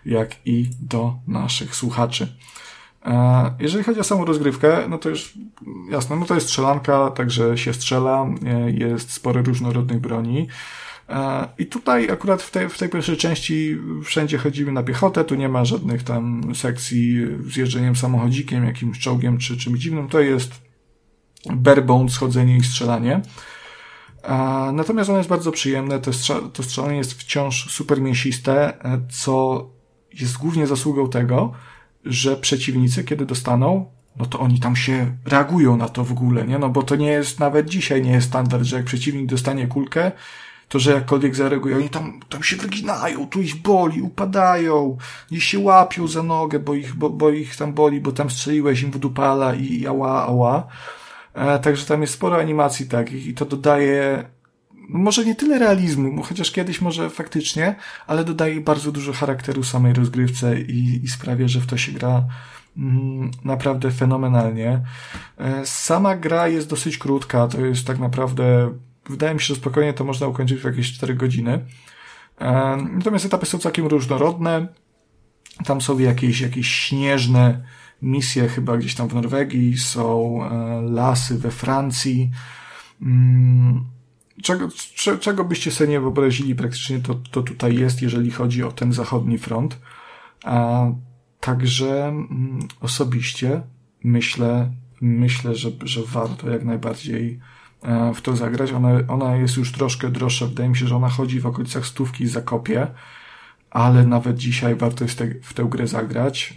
jak i do naszych słuchaczy. E, jeżeli chodzi o samą rozgrywkę, no to już jasne, no to jest strzelanka, także się strzela, e, jest sporo różnorodnych broni. E, I tutaj akurat w tej, w tej pierwszej części wszędzie chodzimy na piechotę, tu nie ma żadnych tam sekcji z jeżdżeniem samochodzikiem, jakimś czołgiem czy czymś dziwnym, to jest barebone schodzenie i strzelanie. Natomiast ono jest bardzo przyjemne, to, to strzelanie jest wciąż super mięsiste, co jest głównie zasługą tego, że przeciwnicy, kiedy dostaną, no to oni tam się reagują na to w ogóle, nie? No bo to nie jest, nawet dzisiaj nie jest standard, że jak przeciwnik dostanie kulkę, to że jakkolwiek zareagują, oni tam, tam się wyginają, tu ich boli, upadają, gdzieś się łapią za nogę, bo ich, bo, bo ich tam boli, bo tam strzeliłeś im w dupala i ała, ała. E, także tam jest sporo animacji takich i to dodaje może nie tyle realizmu, chociaż kiedyś może faktycznie, ale dodaje bardzo dużo charakteru samej rozgrywce i, i sprawia, że w to się gra mm, naprawdę fenomenalnie. E, sama gra jest dosyć krótka, to jest tak naprawdę, wydaje mi się, że spokojnie to można ukończyć w jakieś 4 godziny. E, natomiast etapy są całkiem różnorodne. Tam są jakieś, jakieś śnieżne misje, chyba gdzieś tam w Norwegii, są e, lasy we Francji. Mm, czego, czego byście sobie nie wyobrazili praktycznie, to, to tutaj jest, jeżeli chodzi o ten zachodni front. A, także mm, osobiście myślę, myślę, że, że warto jak najbardziej e, w to zagrać. Ona, ona jest już troszkę droższa. Wydaje mi się, że ona chodzi w okolicach stówki za kopię, ale nawet dzisiaj warto jest te, w tę grę zagrać.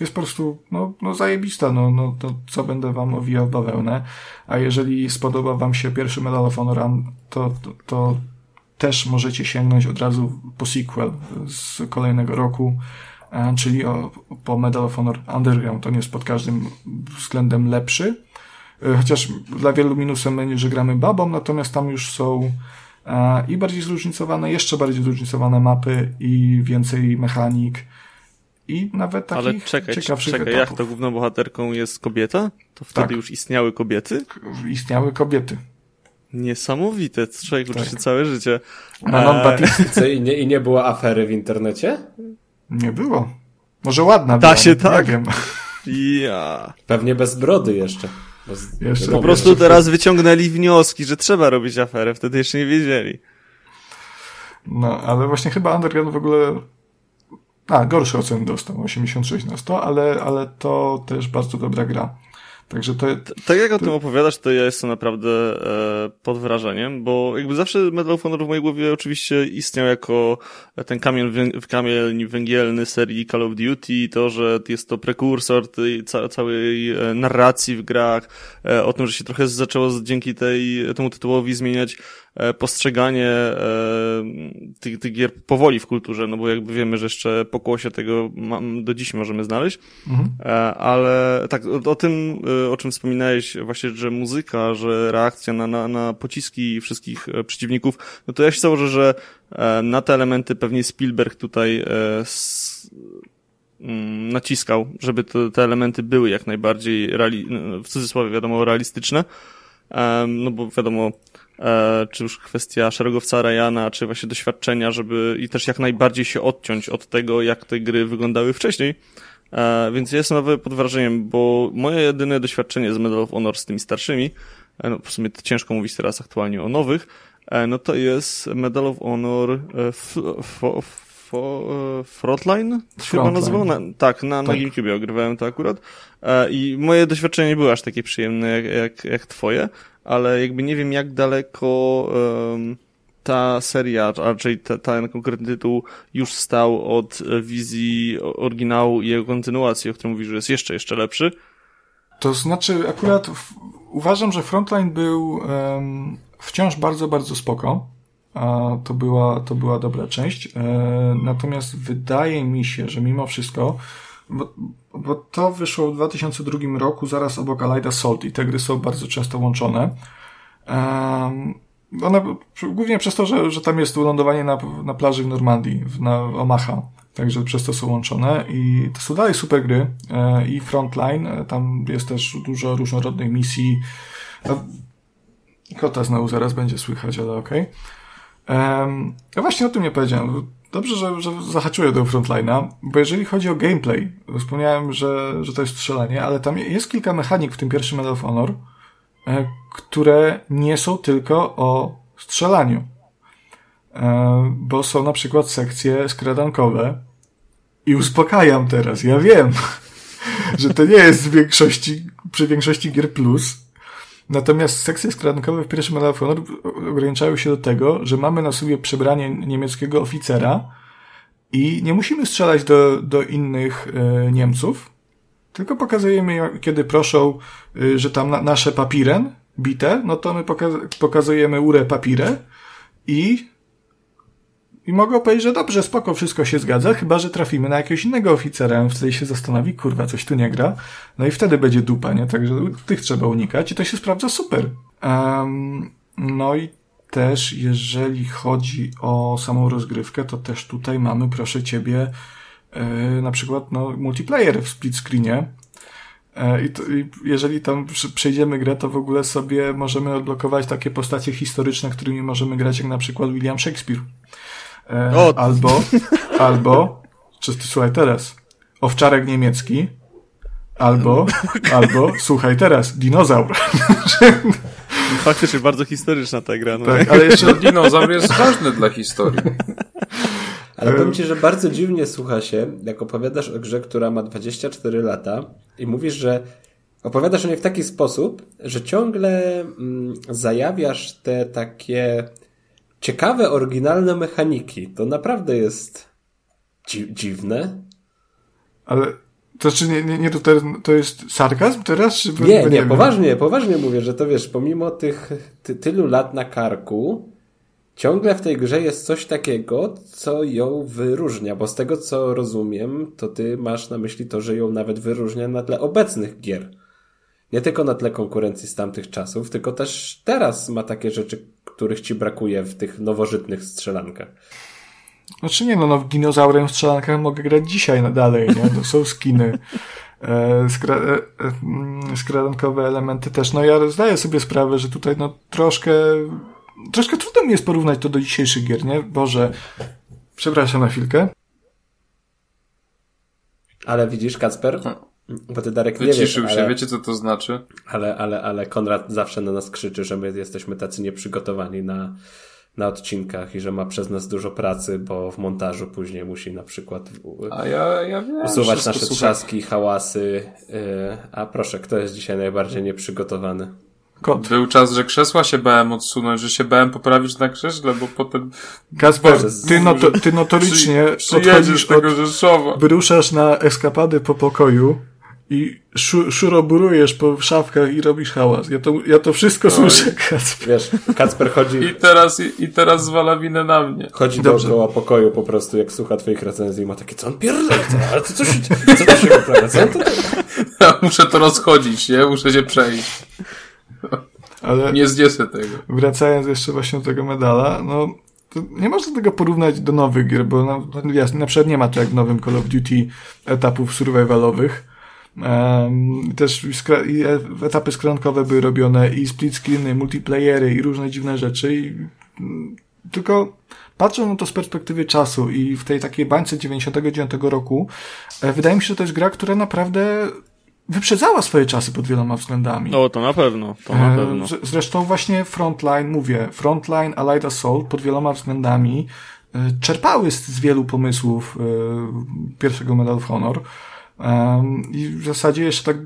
Jest po prostu, no, no zajebista, no, no to co będę wam owijał bawełnę. A jeżeli spodoba wam się pierwszy Medal of Honor, to, to, to też możecie sięgnąć od razu po sequel z kolejnego roku, e, czyli o, po Medal of Honor Underground. On jest pod każdym względem lepszy. E, chociaż dla wielu minusem będzie, że gramy babą, natomiast tam już są e, i bardziej zróżnicowane, jeszcze bardziej zróżnicowane mapy i więcej mechanik i nawet takich Ale czekaj, ciekawszych czekaj, etapów. jak to główną bohaterką jest kobieta? To wtedy tak. już istniały kobiety? Istniały kobiety. Niesamowite, człowiek uczy tak. się całe życie. Manon eee... I nie, I nie było afery w internecie? Nie było. Może ładna Da się tak. Nie wiem. Ja. Pewnie bez brody jeszcze. jeszcze po prostu jeszcze teraz wyciągnęli wnioski, że trzeba robić aferę, wtedy jeszcze nie wiedzieli. No, ale właśnie chyba Underground w ogóle a, gorsze oceny dostał, 86 na 100, ale, ale to też bardzo dobra gra. Także to, tak jak o tym opowiadasz, to ja jestem naprawdę e, pod wrażeniem, bo jakby zawsze Medal of Honor w mojej głowie oczywiście istniał jako ten kamień, kamień węgielny serii Call of Duty, to, że jest to prekursor tej ca całej e, narracji w grach, e, o tym, że się trochę zaczęło dzięki tej, temu tytułowi zmieniać postrzeganie e, tych, tych gier powoli w kulturze, no bo jakby wiemy, że jeszcze pokłosie tego do dziś możemy znaleźć, mhm. E, ale tak, o, o, tym, o czym wspominałeś właśnie, że muzyka, że reakcja na, na, na pociski wszystkich przeciwników, no to ja się założę, że na te elementy pewnie Spielberg tutaj mm, naciskał, żeby te, te elementy były jak najbardziej reali- w cudzysłowie wiadomo realistyczne, no bo wiadomo E, czy już kwestia szeregowca Ryana, czy właśnie doświadczenia, żeby i też jak najbardziej się odciąć od tego, jak te gry wyglądały wcześniej. E, więc ja jestem nawet pod wrażeniem, bo moje jedyne doświadczenie z Medal of Honor z tymi starszymi, e, no w sumie to ciężko mówić teraz aktualnie o nowych, no to jest Medal of Honor e, Frontline? Frontline. Chyba nazywał? Na, tak, na, na Tak. GameCube ogrywałem to akurat. E, I moje doświadczenie nie było aż takie przyjemne jak, jak, jak twoje, ale jakby nie wiem jak daleko em, ta seria, a raczej ta, ten konkretny tytuł już stał od wizji oryginału i jego kontynuacji, o którym mówisz, że jest jeszcze, jeszcze lepszy. To znaczy, akurat w, uważam, że Frontline był em, wciąż bardzo, bardzo spoko. A to była, to była dobra część. E, natomiast wydaje mi się, że mimo wszystko, bo, bo to wyszło w 2002 roku, zaraz obok Allied Assault i te gry są bardzo często łączone. Em, one, głównie przez to, że, że tam jest lądowanie na, na plaży w Normandii, na Omaha. Także przez to są łączone i to są dalej super gry e, i Frontline, e, tam jest też dużo różnorodnych misji. A, kota znowu zaraz będzie słychać, ale okej. Em, Ja właśnie o tym nie powiedziałem. Dobrze, że, że zahaczyłem do Frontline'a, bo jeżeli chodzi o gameplay, wspomniałem, że, że to jest strzelanie, ale tam jest kilka mechanik w tym pierwszym Medal of Honor, e, które nie są tylko o strzelaniu. E, Bo są na przykład sekcje skradankowe i uspokajam teraz, ja wiem, że to nie jest w większości, przy większości gier plus, Natomiast sekcje skradankowe w pierwszym Medal of Honor ograniczają się do tego, że mamy na sobie przebranie niemieckiego oficera i nie musimy strzelać do, do innych e, Niemców, tylko pokazujemy, kiedy proszą, y, że tam na, nasze papiren bite, no to my poka- pokazujemy urę papirę i i mogą powiedzieć, że dobrze, spoko, wszystko się zgadza, chyba, że trafimy na jakiegoś innego oficera. Wtedy się zastanowi, kurwa, coś tu nie gra. No i wtedy będzie dupa, nie? Także tych trzeba unikać i to się sprawdza super. Em, no i też, jeżeli chodzi o samą rozgrywkę, to też tutaj mamy, proszę ciebie, e, na przykład, no, multiplayer w split screenie. E, I, to, I jeżeli tam przejdziemy grę, to w ogóle sobie możemy odblokować takie postacie historyczne, którymi możemy grać, jak na przykład William Shakespeare. E, O! Albo, albo, czy ty słuchaj teraz, owczarek niemiecki, albo, albo, słuchaj teraz, dinozaur. Faktycznie bardzo historyczna ta gra. No. Tak, ale jeszcze, No, dinozaur jest ważny dla historii. Ale powiem ci, że bardzo dziwnie słucha się, jak opowiadasz o grze, która ma 24 lata i mówisz, że opowiadasz o niej w taki sposób, że ciągle mm, zajawiasz te takie ciekawe, oryginalne mechaniki. To naprawdę jest dzi dziwne. ale, to czy nie, nie, nie to, to jest sarkazm teraz? Czy, Nie, nie, wiem. poważnie, poważnie mówię, że to wiesz, pomimo tych ty, tylu lat na karku, ciągle w tej grze jest coś takiego, co ją wyróżnia, bo z tego co rozumiem, to ty masz na myśli to, że ją nawet wyróżnia na tle obecnych gier. Nie tylko na tle konkurencji z tamtych czasów, tylko też teraz ma takie rzeczy, których ci brakuje w tych nowożytnych strzelankach. Znaczy nie, no, no w dinozaurem w strzelankach mogę grać dzisiaj no, dalej, nie? To są skiny. E, skra, e, e, mm, skradankowe elementy też. No ja zdaję sobie sprawę, że tutaj no troszkę troszkę trudno mi jest porównać to do dzisiejszych gier, nie? Boże, przepraszam na chwilkę. Ale widzisz, Kacper, bo ty Darek nie wiesz, Wyciszył się, ale... wiecie co to znaczy? Ale, ale, ale Konrad zawsze na nas krzyczy, że my jesteśmy tacy nieprzygotowani na, na odcinkach i że ma przez nas dużo pracy, bo w montażu później musi na przykład A ja, ja wiem. usuwać nasze słucham. trzaski, hałasy. Yy, a proszę, kto jest dzisiaj najbardziej nieprzygotowany? Kot. Był czas, że krzesła się bałem odsunąć, że się bałem poprawić na krześle, bo potem Kasper, ty, noto, ty notorycznie przy, odchodzisz tego od... Rzeszowa. Wyruszasz na eskapady po pokoju i szu, szuroburujesz po szafkach i robisz hałas. Ja to, ja to wszystko słyszę, Kasper. Wiesz, Kacper chodzi, I teraz, i, i teraz zwala winę na mnie. chodzi Dobrze. dookoła pokoju po prostu, jak słucha twoich recenzji i ma takie, co on pierdolę, co, ale to co się, co to się poprawia, co on to... Ja muszę to rozchodzić, nie? Muszę się przejść. Ale Nie zniesę tego. wracając jeszcze właśnie do tego medala, no to nie można tego porównać do nowych gier, bo no, no jasne, na przykład nie ma to jak w nowym Call of Duty etapów survivalowych. Um, też i e- etapy skrankowe były robione i split screeny, multiplayery i różne dziwne rzeczy. I, mm, tylko patrząc na to z perspektywy czasu i w tej takiej bańce 99 roku, e, wydaje mi się, że to jest gra, która naprawdę wyprzedzała swoje czasy pod wieloma względami. No, to na pewno, to na E, pewno. Zresztą właśnie Frontline, mówię, Frontline, Allied Assault pod wieloma względami czerpały z, z wielu pomysłów pierwszego Medal of Honor. I w zasadzie jeszcze tak,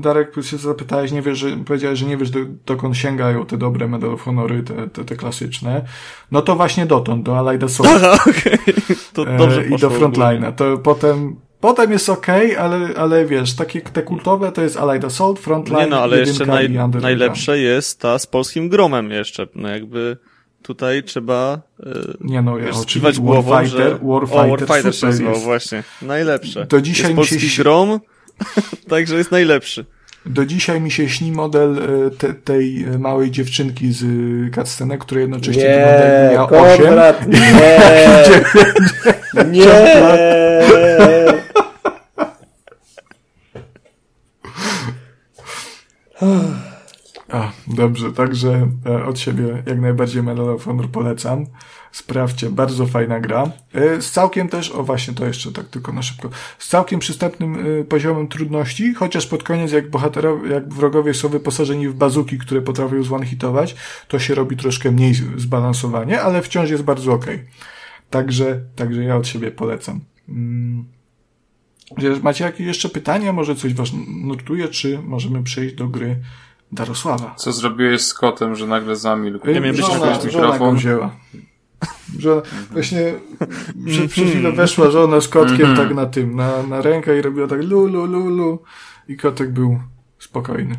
Darek, się zapytałeś, nie wiesz, że, powiedziałeś, że nie wiesz, do, dokąd sięgają te dobre Medal of Honory, te, te, te klasyczne. No to właśnie dotąd, do Allied Assault. Aha, okej. To dobrze e, I do Frontline'a. To potem, potem jest okej, ale, ale wiesz, takie te kultowe to jest Allied Assault, Frontline, Nie no, ale jeszcze naj, najlepsze jest ta z polskim gromem jeszcze. No jakby tutaj trzeba e, Nie no, ja skiwać głową, Warfighter, że... Warfighter, o, Warfighter się super nazywał, jest. właśnie. Najlepsze. Do dzisiaj jest mi się polski ś- grom, także jest najlepszy. Do dzisiaj mi się śni model e, te, tej e, małej dziewczynki z e, cutscenek, która jednocześnie Nie, wygląda miała 8. Konrad, nie, nie. A, dobrze, także e, od siebie jak najbardziej Medal of Honor polecam. Sprawdźcie, bardzo fajna gra. E, z całkiem też, o właśnie to jeszcze tak tylko na szybko, z całkiem przystępnym e, poziomem trudności, chociaż pod koniec jak bohaterowie, jak wrogowie są wyposażeni w bazuki, które potrafią zone-hitować, to się robi troszkę mniej zbalansowanie, ale wciąż jest bardzo okej. Także, także ja od siebie polecam. Mm. Macie jakieś jeszcze pytania? Może coś was nurtuje, czy możemy przejść do gry Darosława? Co zrobiłeś z kotem, że nagle zamilkł? Miałem być żona, żona go wzięła. Żona, właśnie przed, przed chwilą weszła żona z kotkiem Mhm. tak na tym, na, na rękę i robiła tak lu, lu, lu, lu. I kotek był spokojny.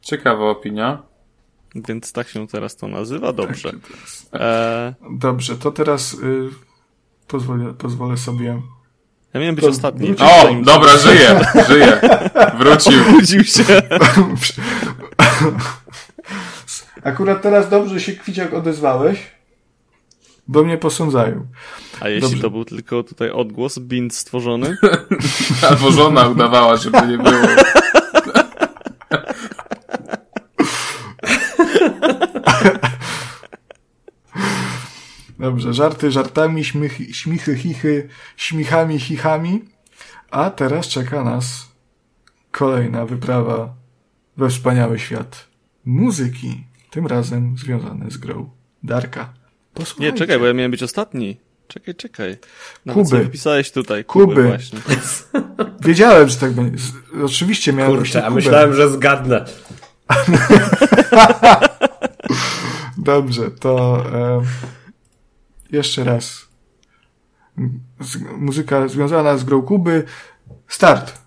Ciekawa opinia. Więc tak się teraz to nazywa, dobrze. Tak, teraz. E, Dobrze, to teraz y, pozwolę, pozwolę sobie ja miałem być To ostatni. wrócił O, Zanim- dobra, żyje, żyje. Wrócił. Budził się. Akurat teraz dobrze się Kwiciak odezwałeś, bo mnie posądzają. A jeśli Dobrze. to był tylko tutaj odgłos, bint stworzony? Albo żona udawała, żeby nie było. Dobrze, żarty żartami, śmichy, śmichy chichy, śmichami chichami. A teraz czeka nas kolejna wyprawa we wspaniały świat muzyki. Tym razem związane z grą Darka. Nie, Posłuchajcie. czekaj, bo ja miałem być ostatni. Czekaj, czekaj. Nawet Kuby. wpisałeś tutaj. Kuby. Kuby. właśnie. Wiedziałem, że tak będzie. Oczywiście miałem Kurczę, a Kubę. myślałem, że zgadnę. Dobrze, to e, jeszcze raz. Muzyka związana z grą Kuby. Start.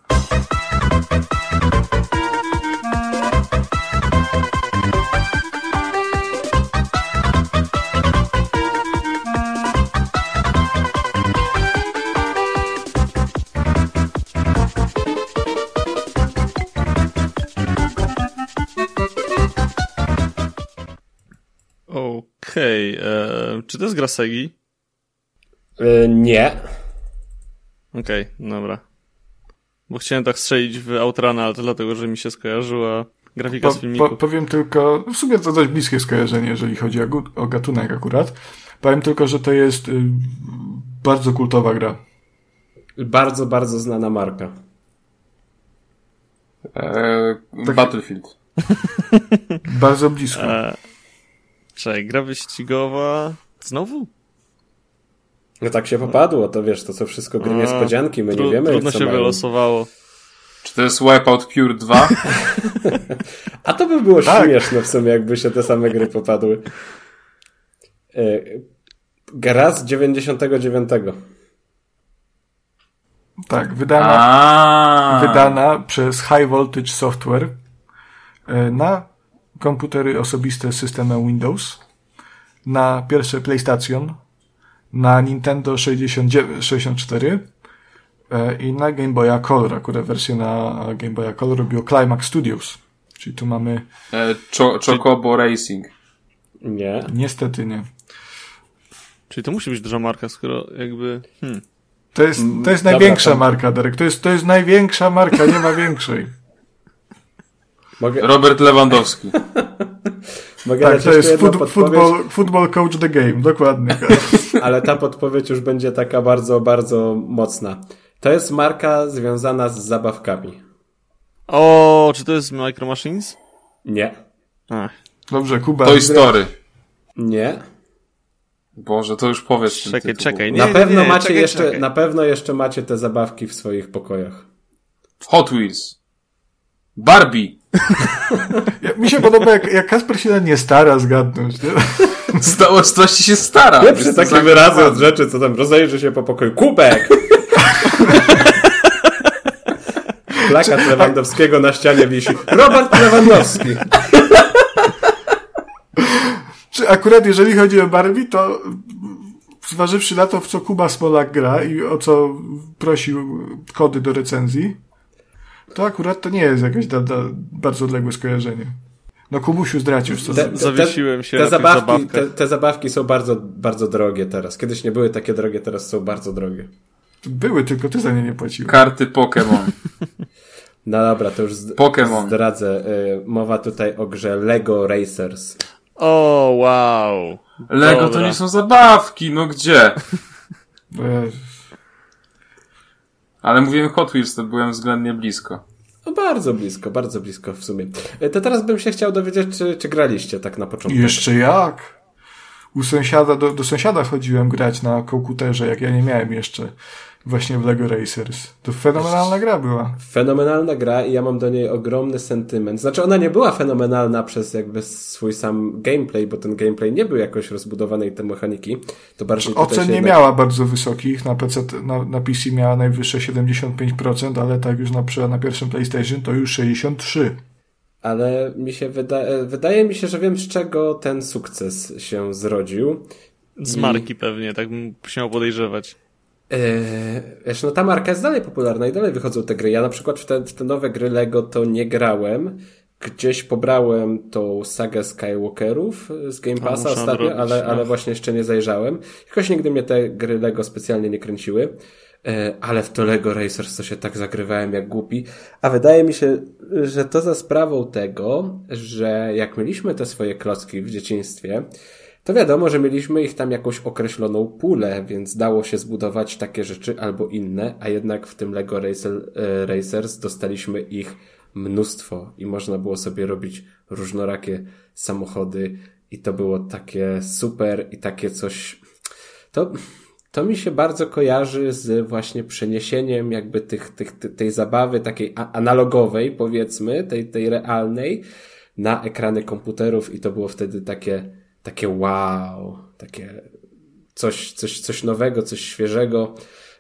Okej, e, czy to jest gra Segi? Y, nie. Okej, dobra. Bo chciałem tak strzelić w Outrana, ale to dlatego, że mi się skojarzyła grafika Po, z filmiku. po, powiem tylko, w sumie to dość bliskie skojarzenie, jeżeli chodzi o, o gatunek akurat. Powiem tylko, że to jest y, bardzo kultowa gra. Bardzo, bardzo znana marka. E, Tak. Battlefield. Bardzo blisko. E, czekaj, gra wyścigowa... Znowu? No tak się popadło, to wiesz, to są wszystko gry A, niespodzianki, my nie wiemy, Trudno co się mają. wylosowało. Czy to jest Wipeout Pure 2? A to by było Tak. śmieszne w sumie, jakby się te same gry popadły. E, Gra z 99. Tak, wydana, wydana przez High Voltage Software y, na komputery osobiste z systemem Windows, na pierwsze PlayStation, na Nintendo 69 64 y, i na Game Boya Color. Akurat wersję na Game Boya Color robiło Climax Studios. Czyli tu mamy E, Cho Chocobo Racing. Nie. niestety nie. Czyli to musi być duża marka, skoro jakby... Hmm. To jest, to jest dobra, największa tam- marka, Darek. To jest, to jest największa marka, nie ma większej. Mogę, Robert Lewandowski. mogę Tak, to jest podpowiedź, football, football Coach the Game, dokładnie. ale ta podpowiedź już będzie taka bardzo, bardzo mocna. To jest marka związana z zabawkami. O, czy to jest Micro Machines? Nie. Ach, Dobrze, Kuba. Toy Story. Nie. Boże, to już powiedz. Czekaj, tytuł. czekaj, nie, na pewno nie, macie czekaj, jeszcze, czekaj. na pewno jeszcze macie te zabawki w swoich pokojach. Hot Wheels. Barbie. Ja, mi się podoba, jak, jak Kasper się nie stara zgadnąć. Nie? Z naoczności się stara. Jest takie to wyrazy od rzeczy, co tam rozejrzy się po pokoju. Kubek! Plakat Lewandowskiego na ścianie wisi. Robert Lewandowski. Czy akurat jeżeli chodzi o Barbie, to zważywszy na to, w co Kuba Smolak gra i o co prosił kody do recenzji, to akurat to nie jest jakieś da, da, bardzo odległe skojarzenie. No Kubusiu zdradził co. Te- Zawiesiłem się te na zabawki, te, te zabawki są bardzo, bardzo drogie teraz. Kiedyś nie były takie drogie, teraz są bardzo drogie. Były, tylko ty za nie nie płaciłeś. Karty Pokémon. No dobra, to już z, Pokémon. zdradzę. Y, mowa tutaj o grze Lego Racers. O, wow. Lego to Dobra. nie są zabawki, no gdzie? Ale mówiłem Hot Wheels, to byłem względnie blisko. No bardzo blisko, bardzo blisko w sumie. Y, To teraz bym się chciał dowiedzieć, czy, czy graliście tak na początku. Jeszcze jak? U sąsiada, do, do sąsiada chodziłem grać na komputerze, jak ja nie miałem jeszcze właśnie w Lego Racers. To fenomenalna gra była. Fenomenalna gra i ja mam do niej ogromny sentyment. Znaczy ona nie była fenomenalna przez jakby swój sam gameplay, bo ten gameplay nie był jakoś rozbudowany i te mechaniki. To bardziej tutaj Ocen nie jednak- miała bardzo wysokich, na PC, na, na PC miała najwyższe 75%, ale tak już na, na pierwszym PlayStation to już 63%. Ale mi się wydaje, wydaje mi się, że wiem z czego ten sukces się zrodził. Z I- marki pewnie, tak bym śmiał podejrzewać. Eee, wiesz, no ta marka jest dalej popularna i dalej wychodzą te gry. Ja na przykład w te, w te nowe gry Lego to nie grałem. Gdzieś pobrałem tą sagę Skywalkerów z Game Passa ostatnio, ale, ale no. właśnie jeszcze nie zajrzałem. Jakoś nigdy mnie te gry Lego specjalnie nie kręciły. Eee, ale w to Lego Racers to się tak zagrywałem jak głupi. A wydaje mi się, że to za sprawą tego, że jak mieliśmy te swoje klocki w dzieciństwie, to wiadomo, że mieliśmy ich tam jakąś określoną pulę, więc dało się zbudować takie rzeczy albo inne, a jednak w tym Lego Racer, e, Racers dostaliśmy ich mnóstwo i można było sobie robić różnorakie samochody i to było takie super i takie coś. To, to mi się bardzo kojarzy z właśnie przeniesieniem jakby tych, tych, ty- tej zabawy takiej analogowej, powiedzmy, tej, tej realnej, na ekrany komputerów i to było wtedy takie, takie wow, takie coś, coś, coś nowego, coś świeżego.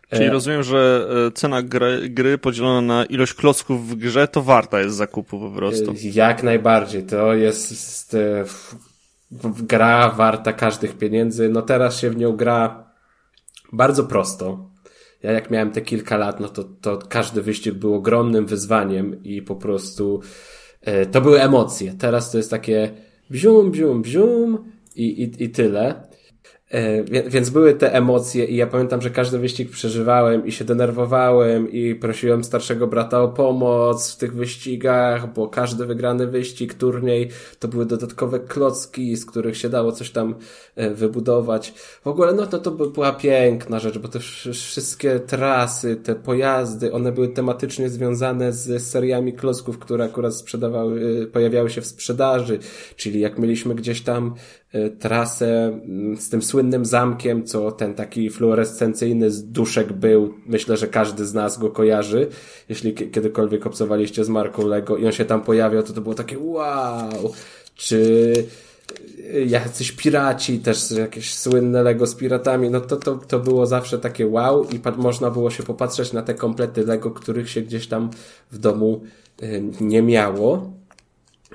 Czyli E, rozumiem, że e, cena gry, gry podzielona na ilość klocków w grze to warta jest zakupu po prostu. Jak najbardziej. To jest, e, gra warta każdych pieniędzy. No teraz się w nią gra bardzo prosto. Ja jak miałem te kilka lat, no to, to każdy wyścig był ogromnym wyzwaniem i po prostu e, to były emocje. Teraz to jest takie bzium, bzium, bzium i, i, i tyle. E, Więc były te emocje i ja pamiętam, że każdy wyścig przeżywałem i się denerwowałem i prosiłem starszego brata o pomoc w tych wyścigach, bo każdy wygrany wyścig, turniej, to były dodatkowe klocki, z których się dało coś tam e, wybudować. W ogóle no to, to by- była piękna rzecz, bo te wsz- wszystkie trasy, te pojazdy, one były tematycznie związane z seriami klocków, które akurat sprzedawały, e, pojawiały się w sprzedaży, czyli jak mieliśmy gdzieś tam trasę mm, z tym słynnym zamkiem, co ten taki fluorescencyjny z duszek był. Myślę, że każdy z nas go kojarzy. Jeśli ki- kiedykolwiek obcowaliście z marką Lego i on się tam pojawiał, to to było takie wow! Czy e, jacyś piraci, też jakieś słynne Lego z piratami, no to, to, to było zawsze takie wow i można było się popatrzeć na te komplety Lego, których się gdzieś tam w domu e, nie miało.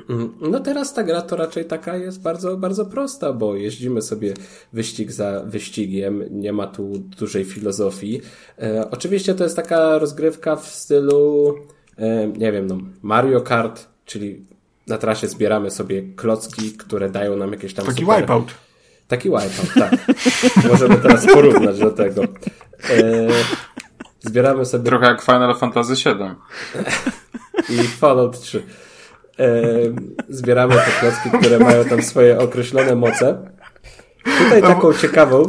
Mm, No teraz ta gra to raczej taka jest bardzo, bardzo prosta, bo jeździmy sobie wyścig za wyścigiem, nie ma tu dużej filozofii. E, oczywiście to jest taka rozgrywka w stylu, e, nie wiem, no, Mario Kart, czyli na trasie zbieramy sobie klocki, które dają nam jakieś tam Taki super... wipeout. Taki wipeout, tak. Możemy teraz porównać do tego. E, zbieramy sobie Trochę jak Final Fantasy VII. i Fallout 3. Zbieramy te klocki, które mają tam swoje określone moce. Tutaj taką ciekawą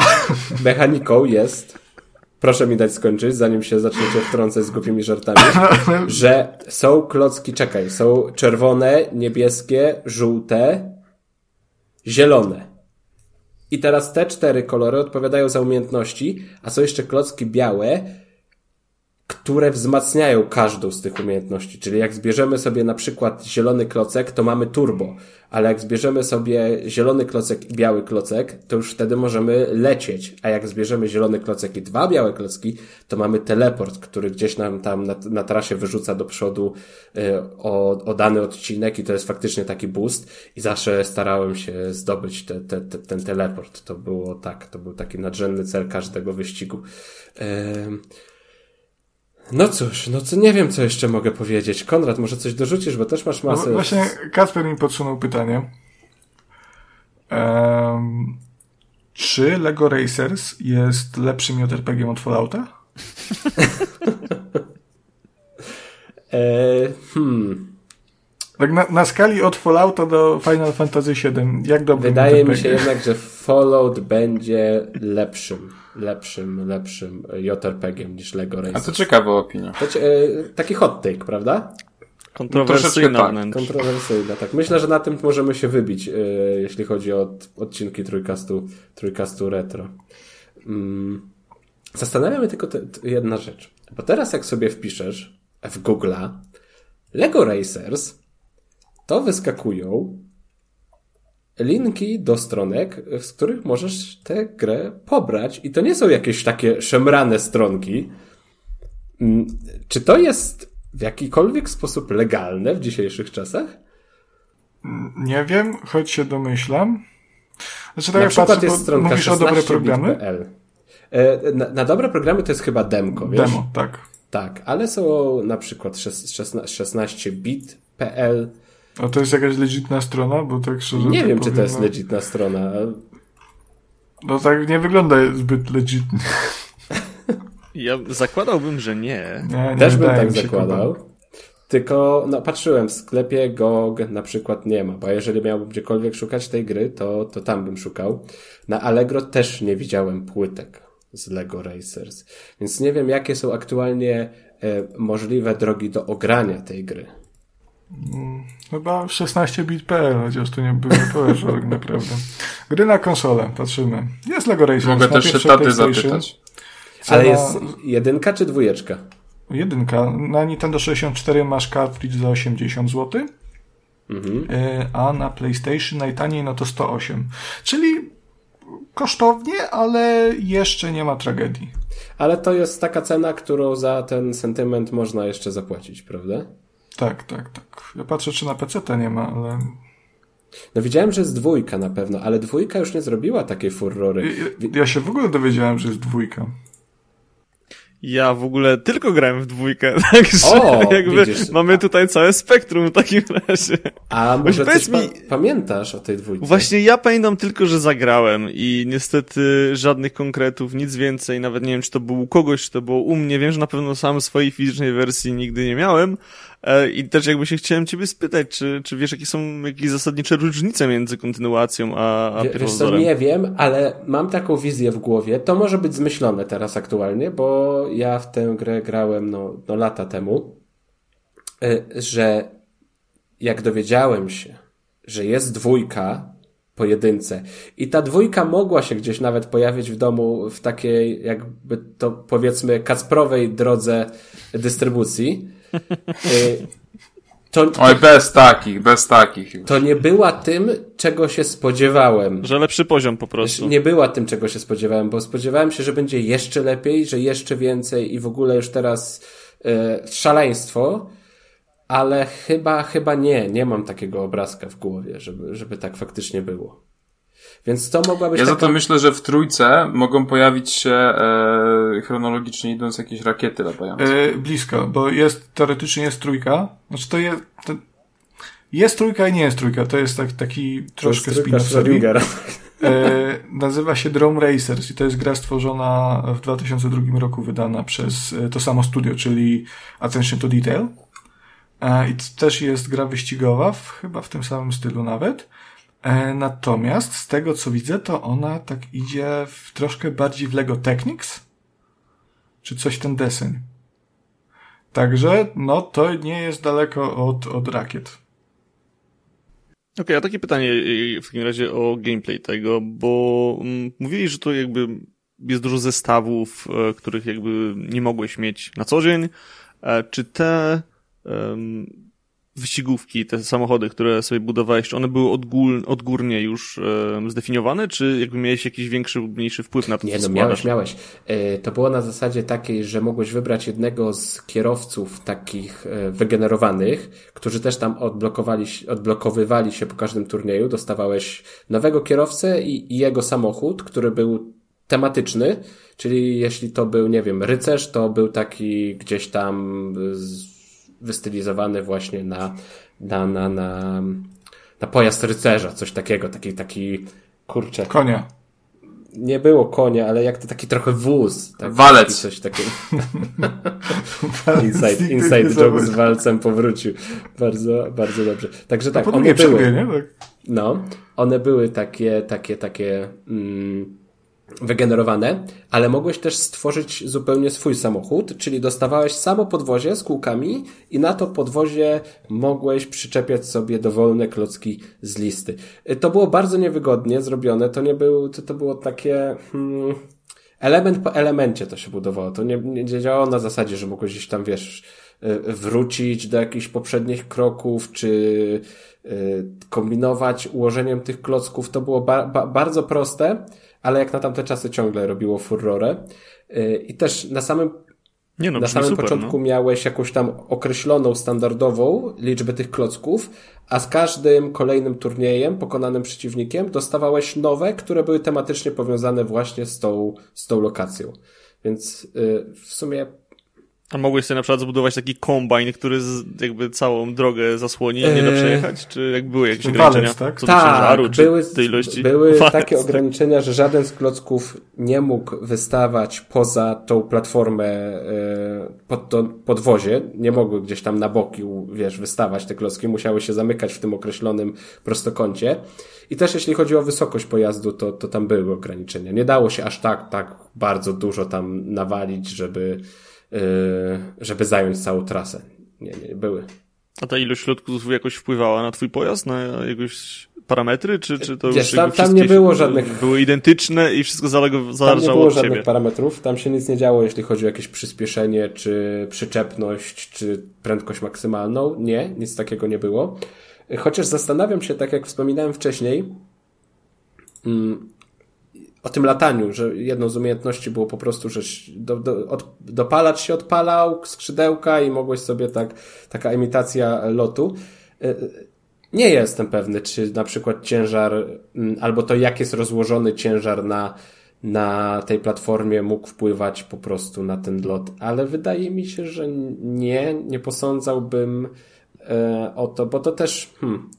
mechaniką jest, proszę mi dać skończyć, zanim się zaczniecie wtrącać z głupimi żartami, że są klocki, czekaj, są czerwone, niebieskie, żółte, zielone. I teraz te cztery kolory odpowiadają za umiejętności, a są jeszcze klocki białe, które wzmacniają każdą z tych umiejętności. Czyli jak zbierzemy sobie na przykład zielony klocek, to mamy turbo, ale jak zbierzemy sobie zielony klocek i biały klocek, to już wtedy możemy lecieć, a jak zbierzemy zielony klocek i dwa białe klocki, to mamy teleport, który gdzieś nam tam na, na trasie wyrzuca do przodu y, o, o dany odcinek i to jest faktycznie taki boost i zawsze starałem się zdobyć te, te, te, ten teleport. To było tak, to był taki nadrzędny cel każdego wyścigu. No cóż, no co nie wiem, co jeszcze mogę powiedzieć. Konrad, może coś dorzucisz, bo też masz masę. No, właśnie Kasper mi podsunął pytanie. Um, czy Lego Racers jest lepszym JRPG od Fallouta? e, hmm. Tak na, na, skali od Fallouta do Final Fantasy VII, jak dobry Wydaje mi się jednak, że Fallout będzie lepszym lepszym, lepszym JRPG-iem niż Lego Racers. A to ciekawa opinia. To, e, taki hot take, prawda? Kontrowersyjna no, tak, Kontrowersyjna, tak. Myślę, że na tym możemy się wybić, e, jeśli chodzi o odcinki trójkastu, trójkastu retro. Mm. Zastanawiam mnie tylko te, te jedna rzecz. Bo teraz jak sobie wpiszesz w Google'a Lego Racers, to wyskakują linki do stronek, z których możesz tę grę pobrać. I to nie są jakieś takie szemrane stronki. Mm, czy to jest w jakikolwiek sposób legalne w dzisiejszych czasach? Nie wiem, choć się domyślam. Znaczy, tak na przykład patrzę, jest stronka mówisz o dobre programy? E, na, na, dobre programy to jest chyba demko, wiesz? Demo, tak. Tak, ale są na przykład 16bit.pl, a to jest jakaś legitna strona? Bo tak szczerze Nie tak wiem, powiem, czy to jest no... legitna strona. No tak nie wygląda zbyt legitnie. Ja zakładałbym, że nie. nie, nie Też bym tak zakładał. Chyba. Tylko no, patrzyłem, w sklepie GOG na przykład nie ma, bo jeżeli miałbym gdziekolwiek szukać tej gry, to, to tam bym szukał. Na Allegro też nie widziałem płytek z Lego Racers, więc nie wiem, jakie są aktualnie e, możliwe drogi do ogrania tej gry. Chyba 16bit.pl, chociaż tu nie było powiedzieć tak naprawdę. Gry na konsolę, patrzymy. Jest Lego Racing. Mogę też się taty zapytać. Cena... Ale jest jedynka czy dwójeczka? Jedynka. Na Nintendo 64 masz cartridge za 80 zł, mhm. E, a na PlayStation najtaniej no to 108. Czyli kosztownie, ale jeszcze nie ma tragedii. Ale to jest taka cena, którą za ten sentyment można jeszcze zapłacić, prawda? Tak, tak, tak. Ja patrzę, czy na PC nie ma, ale. No widziałem, że jest dwójka na pewno, ale dwójka już nie zrobiła takiej furrory. Ja, ja się w ogóle dowiedziałem, że jest dwójka. Ja w ogóle tylko grałem w dwójkę, także o, jakby widzisz. mamy tutaj całe spektrum w takim razie. A może coś mi... pa pamiętasz o tej dwójce? Właśnie ja pamiętam tylko, że zagrałem i niestety żadnych konkretów, nic więcej, nawet nie wiem, czy to było u kogoś, czy to było u mnie, wiem, że na pewno sam swojej fizycznej wersji nigdy nie miałem, I też jakby się chciałem ciebie spytać, czy, czy wiesz, jakie są jakieś zasadnicze różnice między kontynuacją a, a Wiesz co, nie wiem, ale mam taką wizję w głowie. To może być zmyślone teraz aktualnie, bo ja w tę grę grałem no, no lata temu, e, że jak dowiedziałem się, że jest dwójka pojedynce i ta dwójka mogła się gdzieś nawet pojawić w domu w takiej jakby to powiedzmy kacprowej drodze dystrybucji, Y, to, Oj, bez takich, bez takich. Już. To nie była tym, czego się spodziewałem. Że lepszy poziom po prostu. Nie była tym, czego się spodziewałem, bo spodziewałem się, że będzie jeszcze lepiej, że jeszcze więcej i w ogóle już teraz e, szaleństwo, ale chyba, chyba nie, nie mam takiego obrazka w głowie, żeby, żeby tak faktycznie było. Więc to mogła być Ja taka... za to myślę, że w trójce mogą pojawić się e, chronologicznie idąc jakieś rakiety latające. E, blisko, bo jest, teoretycznie jest trójka. Znaczy to jest, to jest trójka i nie jest trójka. To jest tak, taki troszkę spin-off e, Nazywa się Drone Racers i to jest gra stworzona w 2002 roku, wydana przez e, to samo studio, czyli Attention to Detail. E, I też jest gra wyścigowa, w, chyba w tym samym stylu nawet. E, natomiast z tego co widzę, to ona tak idzie w troszkę bardziej w Lego Technics, czy coś ten deseń. Także, no to nie jest daleko od, od rakiet. okay, a takie pytanie w takim razie o gameplay tego, bo mm, mówili, że to jakby jest dużo zestawów, e, których jakby nie mogłeś mieć na co dzień. E, czy te wyścigówki, te samochody, które sobie budowałeś, one były odgól, odgórnie już um, zdefiniowane, czy jakby miałeś jakiś większy lub mniejszy wpływ na to, Nie, no miałeś, miałeś. E, to było na zasadzie takiej, że mogłeś wybrać jednego z kierowców takich wygenerowanych, którzy też tam odblokowali, odblokowywali się po każdym turnieju. Dostawałeś nowego kierowcę i, i jego samochód, który był tematyczny, czyli jeśli to był, nie wiem, rycerz, to był taki gdzieś tam wystylizowany właśnie na, na, na, na, na pojazd rycerza, coś takiego, taki, taki, kurczę. Konia. Nie było konia, ale jak to taki trochę wóz. Tak, Walec. Coś takiego. inside inside joke z walcem powrócił. Bardzo, bardzo dobrze. Także tak, one były. Nie? Tak. No, one były takie, takie, takie, mm, wygenerowane, ale mogłeś też stworzyć zupełnie swój samochód, czyli dostawałeś samo podwozie z kółkami i na to podwozie mogłeś przyczepiać sobie dowolne klocki z listy. To było bardzo niewygodnie zrobione, to nie był, to, to było takie, hmm, element po elemencie to się budowało, to nie, nie działało na zasadzie, że mogłeś gdzieś tam, wiesz, y, wrócić do jakichś poprzednich kroków, czy y, kombinować ułożeniem tych klocków, to było ba ba bardzo proste, ale jak na tamte czasy ciągle robiło furorę. Y, I też na samym nie no, na samym super, początku no. miałeś jakąś tam określoną, standardową liczbę tych klocków, a z każdym kolejnym turniejem, pokonanym przeciwnikiem, dostawałeś nowe, które były tematycznie powiązane właśnie z tą, z tą lokacją. Więc yy, w sumie a mogłeś sobie na przykład zbudować taki kombajn, który z, jakby całą drogę zasłoni i nie da eee, przejechać? Czy jak były jakieś ograniczenia? tak? Co tak, czy były, tej ilości? Były takie ograniczenia, że żaden z klocków nie mógł wystawać poza tą platformę e, pod to podwozie. Nie mogły gdzieś tam na boki, wiesz, wystawać te klocki. Musiały się zamykać w tym określonym prostokącie. I też jeśli chodzi o wysokość pojazdu, to, to tam były ograniczenia. Nie dało się aż tak, tak bardzo dużo tam nawalić, żeby Yy, żeby zająć całą trasę. Nie, nie, były. A ta ilość środków jakoś wpływała na twój pojazd, na jakieś parametry, czy, czy to Wiesz, tam, tam nie było żadnych... Były identyczne i wszystko zalegało Tam nie było żadnych ciebie. parametrów, tam się nic nie działo, jeśli chodzi o jakieś przyspieszenie, czy przyczepność, czy prędkość maksymalną. Nie, nic takiego nie było. Chociaż zastanawiam się, tak jak wspominałem wcześniej, mm, o tym lataniu, że jedną z umiejętności było po prostu, że do, do, od, dopalacz się odpalał, skrzydełka i mogłeś sobie tak, taka imitacja lotu. Y, nie jestem pewny, czy na przykład ciężar, albo to jak jest rozłożony ciężar na, na tej platformie mógł wpływać po prostu na ten lot, ale wydaje mi się, że nie, nie posądzałbym e, o to, bo to też, hmm,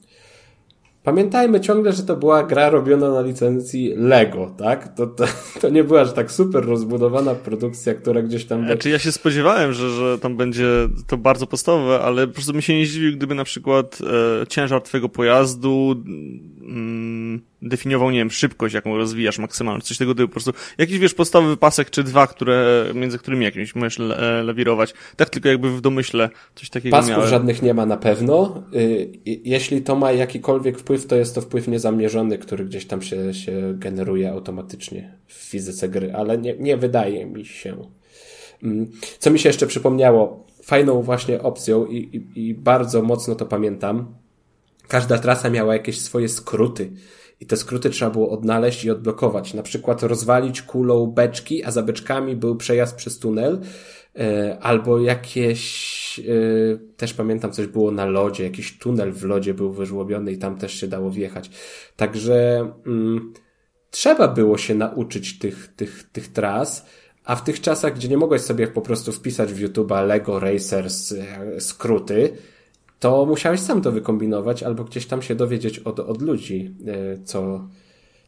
Pamiętajmy ciągle, że to była gra robiona na licencji Lego, tak? To, to, to nie była że tak super rozbudowana produkcja, która gdzieś tam... Znaczy ja się spodziewałem, że, że tam będzie to bardzo podstawowe, ale po prostu mi się nie zdziwił, gdyby na przykład e, ciężar twojego pojazdu mm, definiował, nie wiem, szybkość, jaką rozwijasz maksymalnie, coś tego typu, po prostu jakiś, wiesz, podstawowy pasek czy dwa, które, między którymi jakimś możesz le, lewirować. Tak tylko jakby w domyśle coś takiego Pasków miałem. żadnych nie ma na pewno. Y, jeśli to ma jakikolwiek wpływ, to jest to wpływ niezamierzony, który gdzieś tam się, się generuje automatycznie w fizyce gry, ale nie, nie wydaje mi się. Mm, co mi się jeszcze przypomniało, fajną właśnie opcją i, i, i bardzo mocno to pamiętam, każda trasa miała jakieś swoje skróty i te skróty trzeba było odnaleźć i odblokować. Na przykład rozwalić kulą beczki, a za beczkami był przejazd przez tunel, e, albo jakieś, e, też pamiętam, coś było na lodzie, jakiś tunel w lodzie był wyżłobiony i tam też się dało wjechać. Także mm, trzeba było się nauczyć tych, tych, tych tras, a w tych czasach, gdzie nie mogłeś sobie po prostu wpisać w YouTube'a Lego Racers e, skróty, to musiałeś sam to wykombinować albo gdzieś tam się dowiedzieć od, od ludzi, e, co,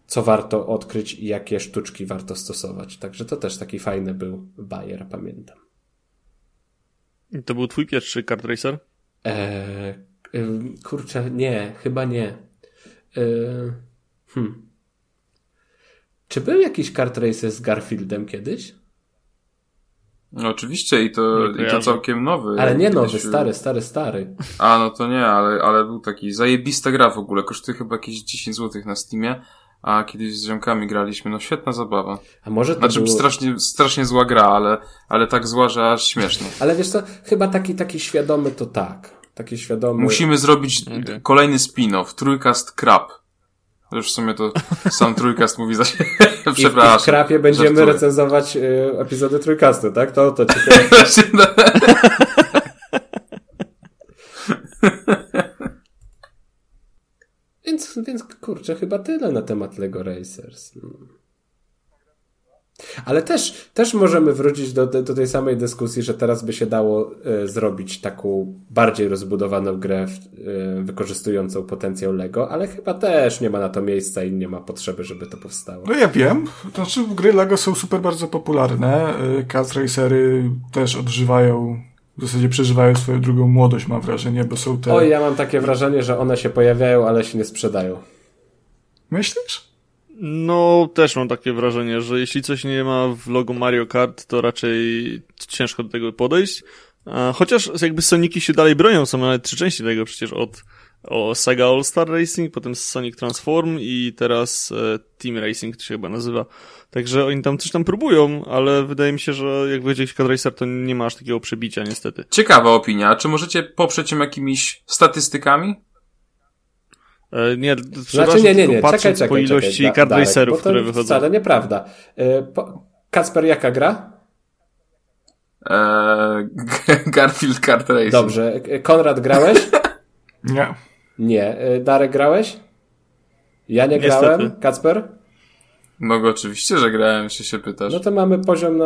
co warto odkryć i jakie sztuczki warto stosować. Także to też taki fajny był bajer, pamiętam. I to był twój pierwszy kart racer? Eee, kurczę, nie, chyba nie. Eee, hmm. Czy był jakiś kart racer z Garfieldem kiedyś? No oczywiście i to, i to całkiem nowy. Ale nie nowy, stary, stary, stary. A, no to nie, ale, ale był taki zajebista gra w ogóle. Kosztuje chyba jakieś 10 zł na Steamie. A kiedyś z ziomkami graliśmy, no świetna zabawa. A może to Znaczy było... strasznie, strasznie zła gra, ale, ale tak zła, że aż śmiesznie. Ale wiesz co, chyba taki, taki świadomy to tak. Taki świadomy... Musimy zrobić Okej. kolejny spin-off, Trójkast Krab. Już w sumie to sam Trójkast mówi za siebie. Przepraszam. I w krapie będziemy żartuję. recenzować y, epizody trójkastu, tak? To, to ciekawe. No. Więc, więc kurczę, chyba tyle na temat Lego Racers. Ale też, też możemy wrócić do, do tej samej dyskusji, że teraz by się dało e, zrobić taką bardziej rozbudowaną grę w, e, wykorzystującą potencjał Lego, ale chyba też nie ma na to miejsca i nie ma potrzeby, żeby to powstało. No ja wiem. To znaczy gry LEGO są super bardzo popularne. Y, Cat Racery też odżywają, w zasadzie przeżywają swoją drugą młodość, mam wrażenie, bo są te... Oj, ja mam takie wrażenie, że one się pojawiają, ale się nie sprzedają. Myślisz? No, też mam takie wrażenie, że jeśli coś nie ma w logo Mario Kart, to raczej ciężko do tego podejść. Chociaż jakby Soniki się dalej bronią, są nawet trzy części tego przecież od o Sega All Star Racing, potem Sonic Transform i teraz e, Team Racing to się chyba nazywa. Także oni tam coś tam próbują, ale wydaje mi się, że jak wyjdzie Kart Racer, to nie ma aż takiego przebicia niestety. Ciekawa opinia. Czy możecie poprzeć ją jakimiś statystykami? E, nie, Znaczy nie, nie, nie, czekaj, czekaj, po ilości czekaj, Kart Racerów, które wychodzą. wcale nieprawda. E, Kacper, jaka gra? Eee, Garfield Kart Racing. Dobrze. E, Konrad, grałeś? Nie. Nie. Darek, grałeś? Ja nie Niestety. grałem. Kacper? No oczywiście, że grałem, jeśli się pytasz. No to mamy poziom na,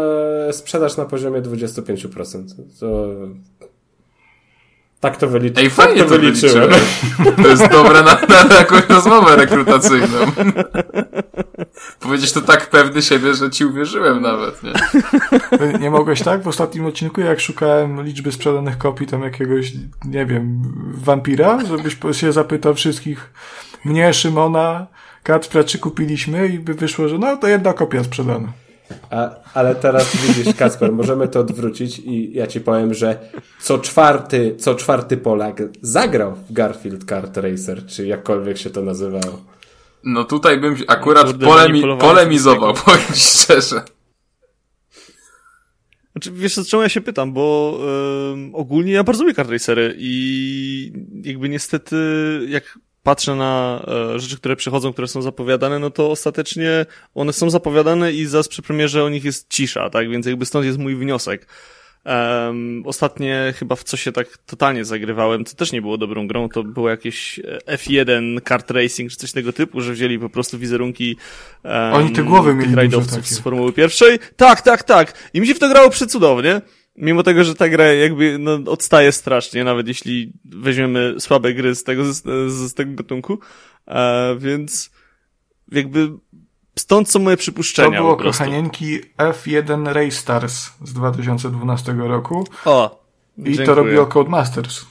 sprzedaż na poziomie 25%. To... Tak to, wyliczy... Ej, tak fajnie to to wyliczyłem. wyliczyłem. To jest dobre na, na jakąś rozmowę rekrutacyjną. Powiedzieć to tak pewny siebie, że ci uwierzyłem nawet, nie? Nie mogłeś tak? W ostatnim odcinku, jak szukałem liczby sprzedanych kopii tam jakiegoś, nie wiem, wampira, żebyś się zapytał wszystkich mnie, Szymona, Kacpra, czy kupiliśmy i by wyszło, że no to jedna kopia sprzedana. A, ale teraz widzisz, Kacper, możemy to odwrócić i ja ci powiem, że co czwarty, co czwarty Polak zagrał w Garfield Kart Racer, czy jakkolwiek się to nazywało. No tutaj bym akurat Kurde, polemi polemizował, powiem ci szczerze. Znaczy, wiesz czemu ja się pytam, bo em, ogólnie ja bardzo lubię kart racery i jakby niestety jak patrzę na e, rzeczy, które przychodzą, które są zapowiadane, no to ostatecznie one są zapowiadane i zaraz przy premierze o nich jest cisza, tak? Więc jakby stąd jest mój wniosek. Um, ostatnie chyba w co się tak totalnie zagrywałem, to też nie było dobrą grą, to było jakieś e, F1 kart racing czy coś tego typu, że wzięli po prostu wizerunki um, Oni te głowy mieli tych rajdowców z Formuły Pierwszej. Tak, tak, tak. I mi się w to grało przecudownie. Mimo tego, że ta gra jakby no, odstaje strasznie, nawet jeśli weźmiemy słabe gry z tego, z, z tego gatunku. E, więc jakby stąd są moje To przypuszczenia było po prostu. kochanienki F1 Race Stars z 2012 roku O, i dziękuję. to robiło Codemasters.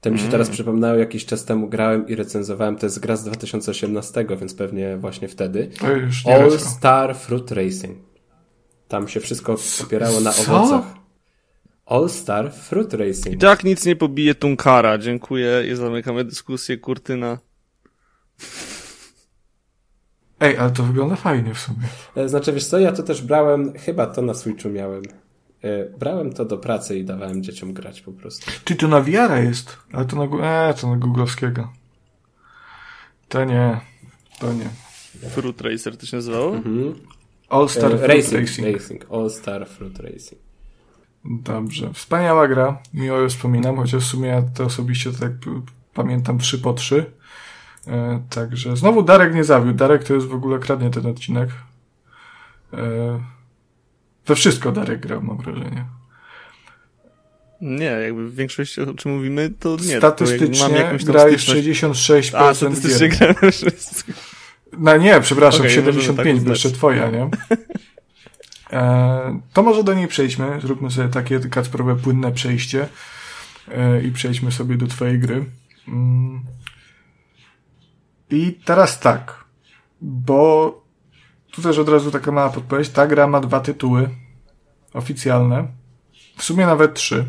To mi się Mm. teraz przypomniało, jakiś czas temu grałem i recenzowałem, to jest gra z 2018, więc pewnie właśnie wtedy. To już nie All. Star Fruit Racing. Tam się wszystko opierało na co? owocach. All Star Fruit I Racing. tak nic nie pobije Tunkara. Dziękuję i zamykamy dyskusję. Kurtyna. Ej, ale to wygląda fajnie w sumie. E, Znaczy, wiesz co, ja to też brałem, chyba to na Switchu miałem. E, Brałem to do pracy i dawałem dzieciom grać po prostu. Ty, to na VR jest, ale to na, e, to na googlowskiego. To nie, to nie. Fruit Racer to się nazywało? Mhm. All Star E, Fruit Racing, Racing. Racing. All Star Fruit Racing. Dobrze. Wspaniała gra. Miło ją wspominam, chociaż w sumie ja to osobiście tak pamiętam 3 po 3. E, także znowu Darek nie zawiódł. Darek to jest w ogóle kradnie ten odcinek. E, we wszystko Darek grał, mam wrażenie. Nie, jakby większość o czym mówimy, to nie. to Statystycznie mam jakąś tam grałeś styczność. 66% A, statystycznie grałem wszystko. No nie, przepraszam, możemy 75, tak jeszcze twoja, nie? E, to może do niej przejdźmy. Zróbmy sobie takie kacprowe, płynne przejście e, i przejdźmy sobie do twojej gry. Mm. I teraz tak, bo tu też od razu taka mała podpowiedź. Ta gra ma dwa tytuły. oficjalne. W sumie nawet trzy.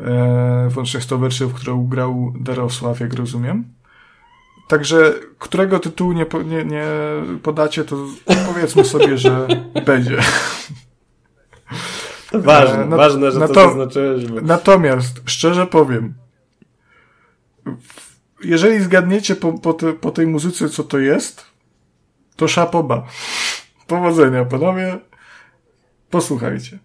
E, włącznie z tą wersją, w którą grał Darosław, jak rozumiem. Także, którego tytułu nie, nie, nie podacie, to powiedzmy sobie, że będzie. Ważne, E, ważne, że no to, to- zaznaczyłeś. Bo... Natomiast, szczerze powiem, jeżeli zgadniecie po, po, te, po tej muzyce, co to jest, to szapoba. Powodzenia, panowie. Posłuchajcie.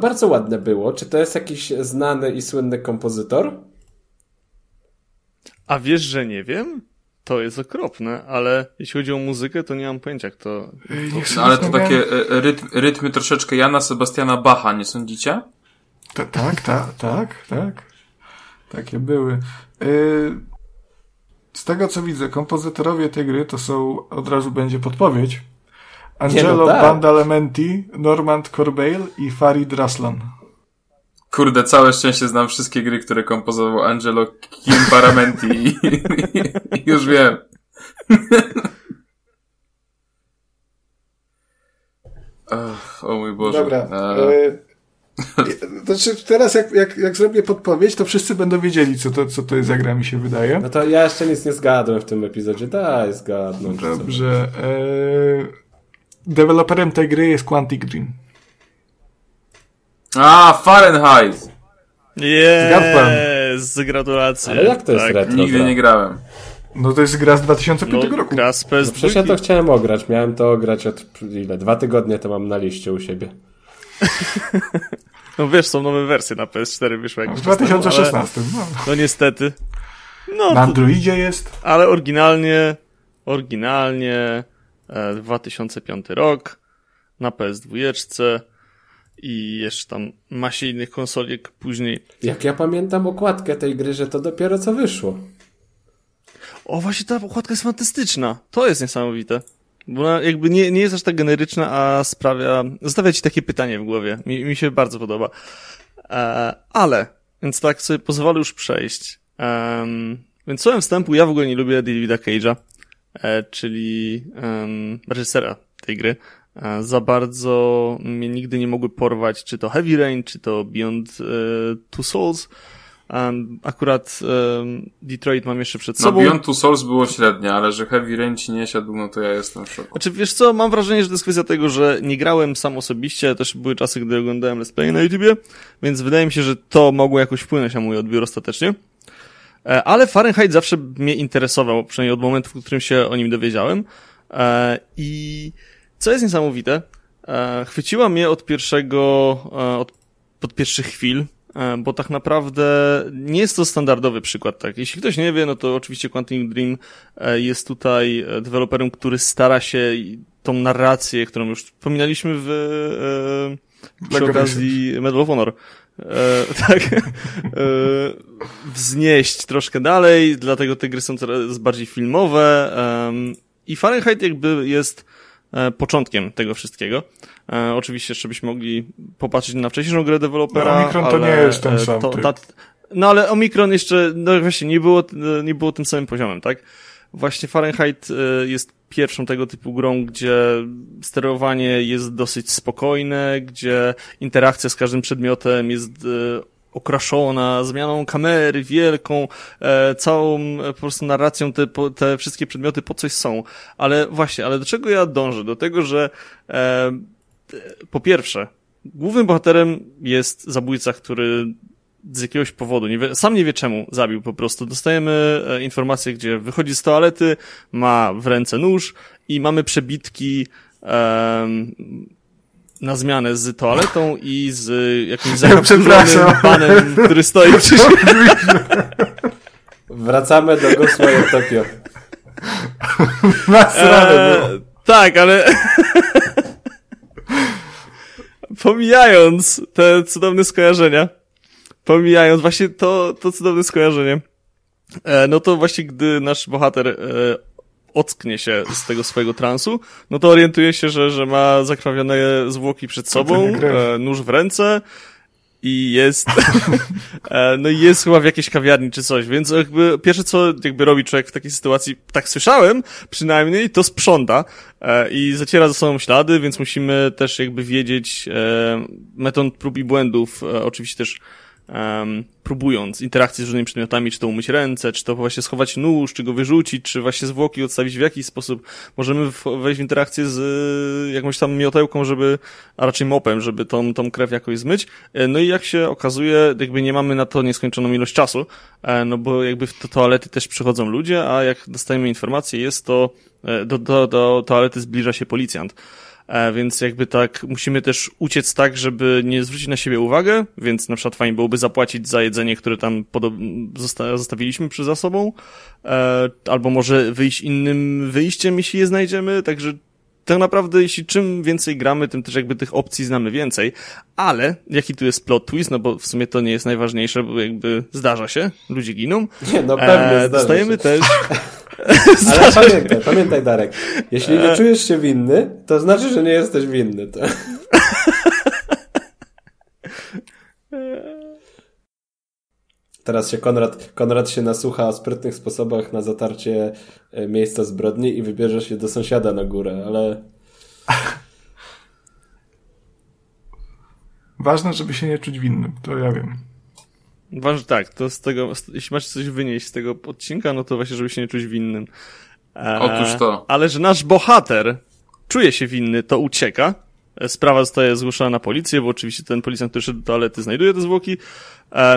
Bardzo ładne było. Czy to jest jakiś znany i słynny kompozytor? A wiesz, że nie wiem? To jest okropne, ale jeśli chodzi o muzykę, to nie mam pojęcia, jak to... Nie No, ale to takie e, rytm, rytmy troszeczkę Jana Sebastiana Bacha, nie sądzicie? Ta, tak, tak, tak, tak. Takie były. Yy, z tego co widzę, kompozytorowie tej gry to są, od razu będzie podpowiedź. Angelo Nie, no tak. Bandalementi, Normand Corbeil i Farid Raslan. Kurde, całe szczęście znam wszystkie gry, które kompozował Angelo Kimparamenti i, i już wiem. Ach, o mój Boże. Dobra. E, znaczy teraz jak, jak, jak zrobię podpowiedź, to wszyscy będą wiedzieli, co to, co to jest za gra, mi się wydaje. No to ja jeszcze nic nie zgadłem w tym epizodzie. Daj zgadnąć. Dobrze. E, deweloperem tej gry jest Quantic Dream. A, Fahrenheit! Yes! Gratulacje. Ale jak to jest Tak. retro? Nigdy gra? nie grałem. No to jest gra z 2005 No, roku. gra z No PS2. przecież ja to chciałem ograć. Miałem to ograć od ile? Dwa tygodnie to mam na liście u siebie. No wiesz, są nowe wersje na PS4 wyszły W czas temu, 2016. No. Ale, no niestety. No, Na Androidzie jest. ale oryginalnie, oryginalnie 2005 rok na PS2 i jeszcze tam masie innych konsoliek później. Jak ja pamiętam okładkę tej gry, że to dopiero co wyszło. O, właśnie ta okładka jest fantastyczna. To jest niesamowite. Bo ona jakby nie, nie jest aż tak generyczna, a sprawia, zostawia ci takie pytanie w głowie. Mi, mi się bardzo podoba. E, ale, więc tak sobie pozwolę już przejść. Um, więc słowem wstępu, ja w ogóle nie lubię Davida Cage'a, e, czyli um, reżysera tej gry. E, za bardzo mnie nigdy nie mogły porwać, czy to Heavy Rain, czy to Beyond e, Two Souls. Akurat Detroit mam jeszcze przed No sobą. Beyond Two Souls było średnie, ale że Heavy Rain ci nie siadł, no to ja jestem w szoku. Znaczy, wiesz co, mam wrażenie, że to jest kwestia tego, że nie grałem sam osobiście, też były czasy, gdy oglądałem Let's Play na YouTubie, więc wydaje mi się, że to mogło jakoś wpłynąć na mój odbiór ostatecznie. E, Ale Fahrenheit zawsze mnie interesował, przynajmniej od momentu, w którym się o nim dowiedziałem. E, I co jest niesamowite, e, chwyciła mnie od pierwszego, od, od pierwszych chwil, bo tak naprawdę nie jest to standardowy przykład, tak. Jeśli ktoś nie wie, no to oczywiście Quantum Dream jest tutaj deweloperem, który stara się tą narrację, którą już wspominaliśmy w, przy okazji Medal of Honor, e, tak, e, wznieść troszkę dalej, dlatego te gry są coraz bardziej filmowe em, i Fahrenheit jakby jest e, początkiem tego wszystkiego. E, oczywiście jeszcze byśmy mogli popatrzeć na wcześniejszą grę dewelopera. No, Omikron to ale, nie jest ten e, sam to, ta, no ale Omikron jeszcze, no właśnie, nie było, e, nie było tym samym poziomem, tak? Właśnie Fahrenheit e, jest pierwszą tego typu grą, gdzie sterowanie jest dosyć spokojne, gdzie interakcja z każdym przedmiotem jest e, okraszona zmianą kamery wielką, e, całą po prostu narracją, te, te wszystkie przedmioty po coś są. Ale właśnie, ale do czego ja dążę? Do tego, że po pierwsze, głównym bohaterem jest zabójca, który z jakiegoś powodu, nie wie, sam nie wie czemu zabił po prostu. Dostajemy e, informację, gdzie wychodzi z toalety, ma w ręce nóż i mamy przebitki em, na zmianę z toaletą i z jakimś przepraszam. panem, który stoi przy Wracamy do Ghost Wire Tokyo. Nasrane. Eee, tak, ale pomijając te cudowne skojarzenia, pomijając właśnie to, to cudowne skojarzenie, E, no to właśnie gdy nasz bohater e, ocknie się z tego swojego transu, no to orientuje się, że, że ma zakrawione zwłoki przed sobą, e, nóż w ręce i jest, no i jest chyba w jakiejś kawiarni czy coś, więc jakby pierwsze co jakby robi człowiek w takiej sytuacji, tak słyszałem przynajmniej, to sprząta i zaciera za sobą ślady, więc musimy też jakby wiedzieć metod prób i błędów, oczywiście też um, próbując interakcji z różnymi przedmiotami, czy to umyć ręce, czy to właśnie schować nóż, czy go wyrzucić, czy właśnie zwłoki odstawić w jakiś sposób. Możemy wejść w interakcję z y, jakąś tam miotełką, żeby, a raczej mopem, żeby tą, tą krew jakoś zmyć. E, no i jak się okazuje, jakby nie mamy na to nieskończoną ilość czasu, e, no bo jakby w toalety też przychodzą ludzie, a jak dostajemy informację, jest to, do, do, do toalety zbliża się policjant. E, więc jakby tak musimy też uciec tak, żeby nie zwrócić na siebie uwagę, więc na przykład fajnie byłoby zapłacić za jedzenie, które tam zosta zostawiliśmy przy za sobą, e, albo może wyjść innym wyjściem, jeśli je znajdziemy, także tak naprawdę, jeśli czym więcej gramy, tym też jakby tych opcji znamy więcej, ale jaki tu jest plot twist, no bo w sumie to nie jest najważniejsze, bo jakby zdarza się, ludzie giną. Nie, no pewnie e, Dostajemy się. też Ale pamiętaj, pamiętaj Darek, jeśli nie e. czujesz się winny, to znaczy, że nie jesteś winny. To... Teraz się Konrad, Konrad się nasłucha o sprytnych sposobach na zatarcie e, miejsca zbrodni i wybierze się do sąsiada na górę, ale... Ważne, żeby się nie czuć winnym, to ja wiem. Ważne, tak, to z tego, jeśli macie coś wynieść z tego odcinka, no to właśnie, żeby się nie czuć winnym. Eee, Otóż to. Ale że nasz bohater czuje się winny, to ucieka. E, sprawa zostaje zgłoszona na policję, bo oczywiście ten policjant, który szedł do toalety, znajduje te zwłoki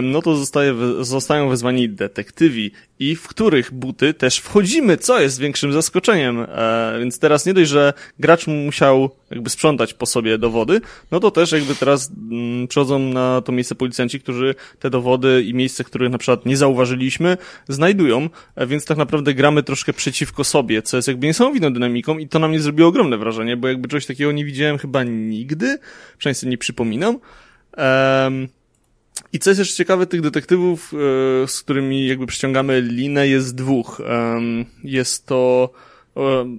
no to zostaje, zostają wezwani detektywi i w których buty też wchodzimy, co jest większym zaskoczeniem. E, więc teraz nie dość, że gracz musiał jakby sprzątać po sobie dowody, no to też jakby teraz mm, przychodzą na to miejsce policjanci, którzy te dowody i miejsce, których na przykład nie zauważyliśmy, znajdują, e, więc tak naprawdę gramy troszkę przeciwko sobie, co jest jakby niesamowitą dynamiką i to na mnie zrobiło ogromne wrażenie, bo jakby czegoś takiego nie widziałem chyba nigdy, przynajmniej sobie nie przypominam. I co jest jeszcze ciekawe, tych detektywów, e, z którymi jakby przyciągamy linę jest dwóch. Jest to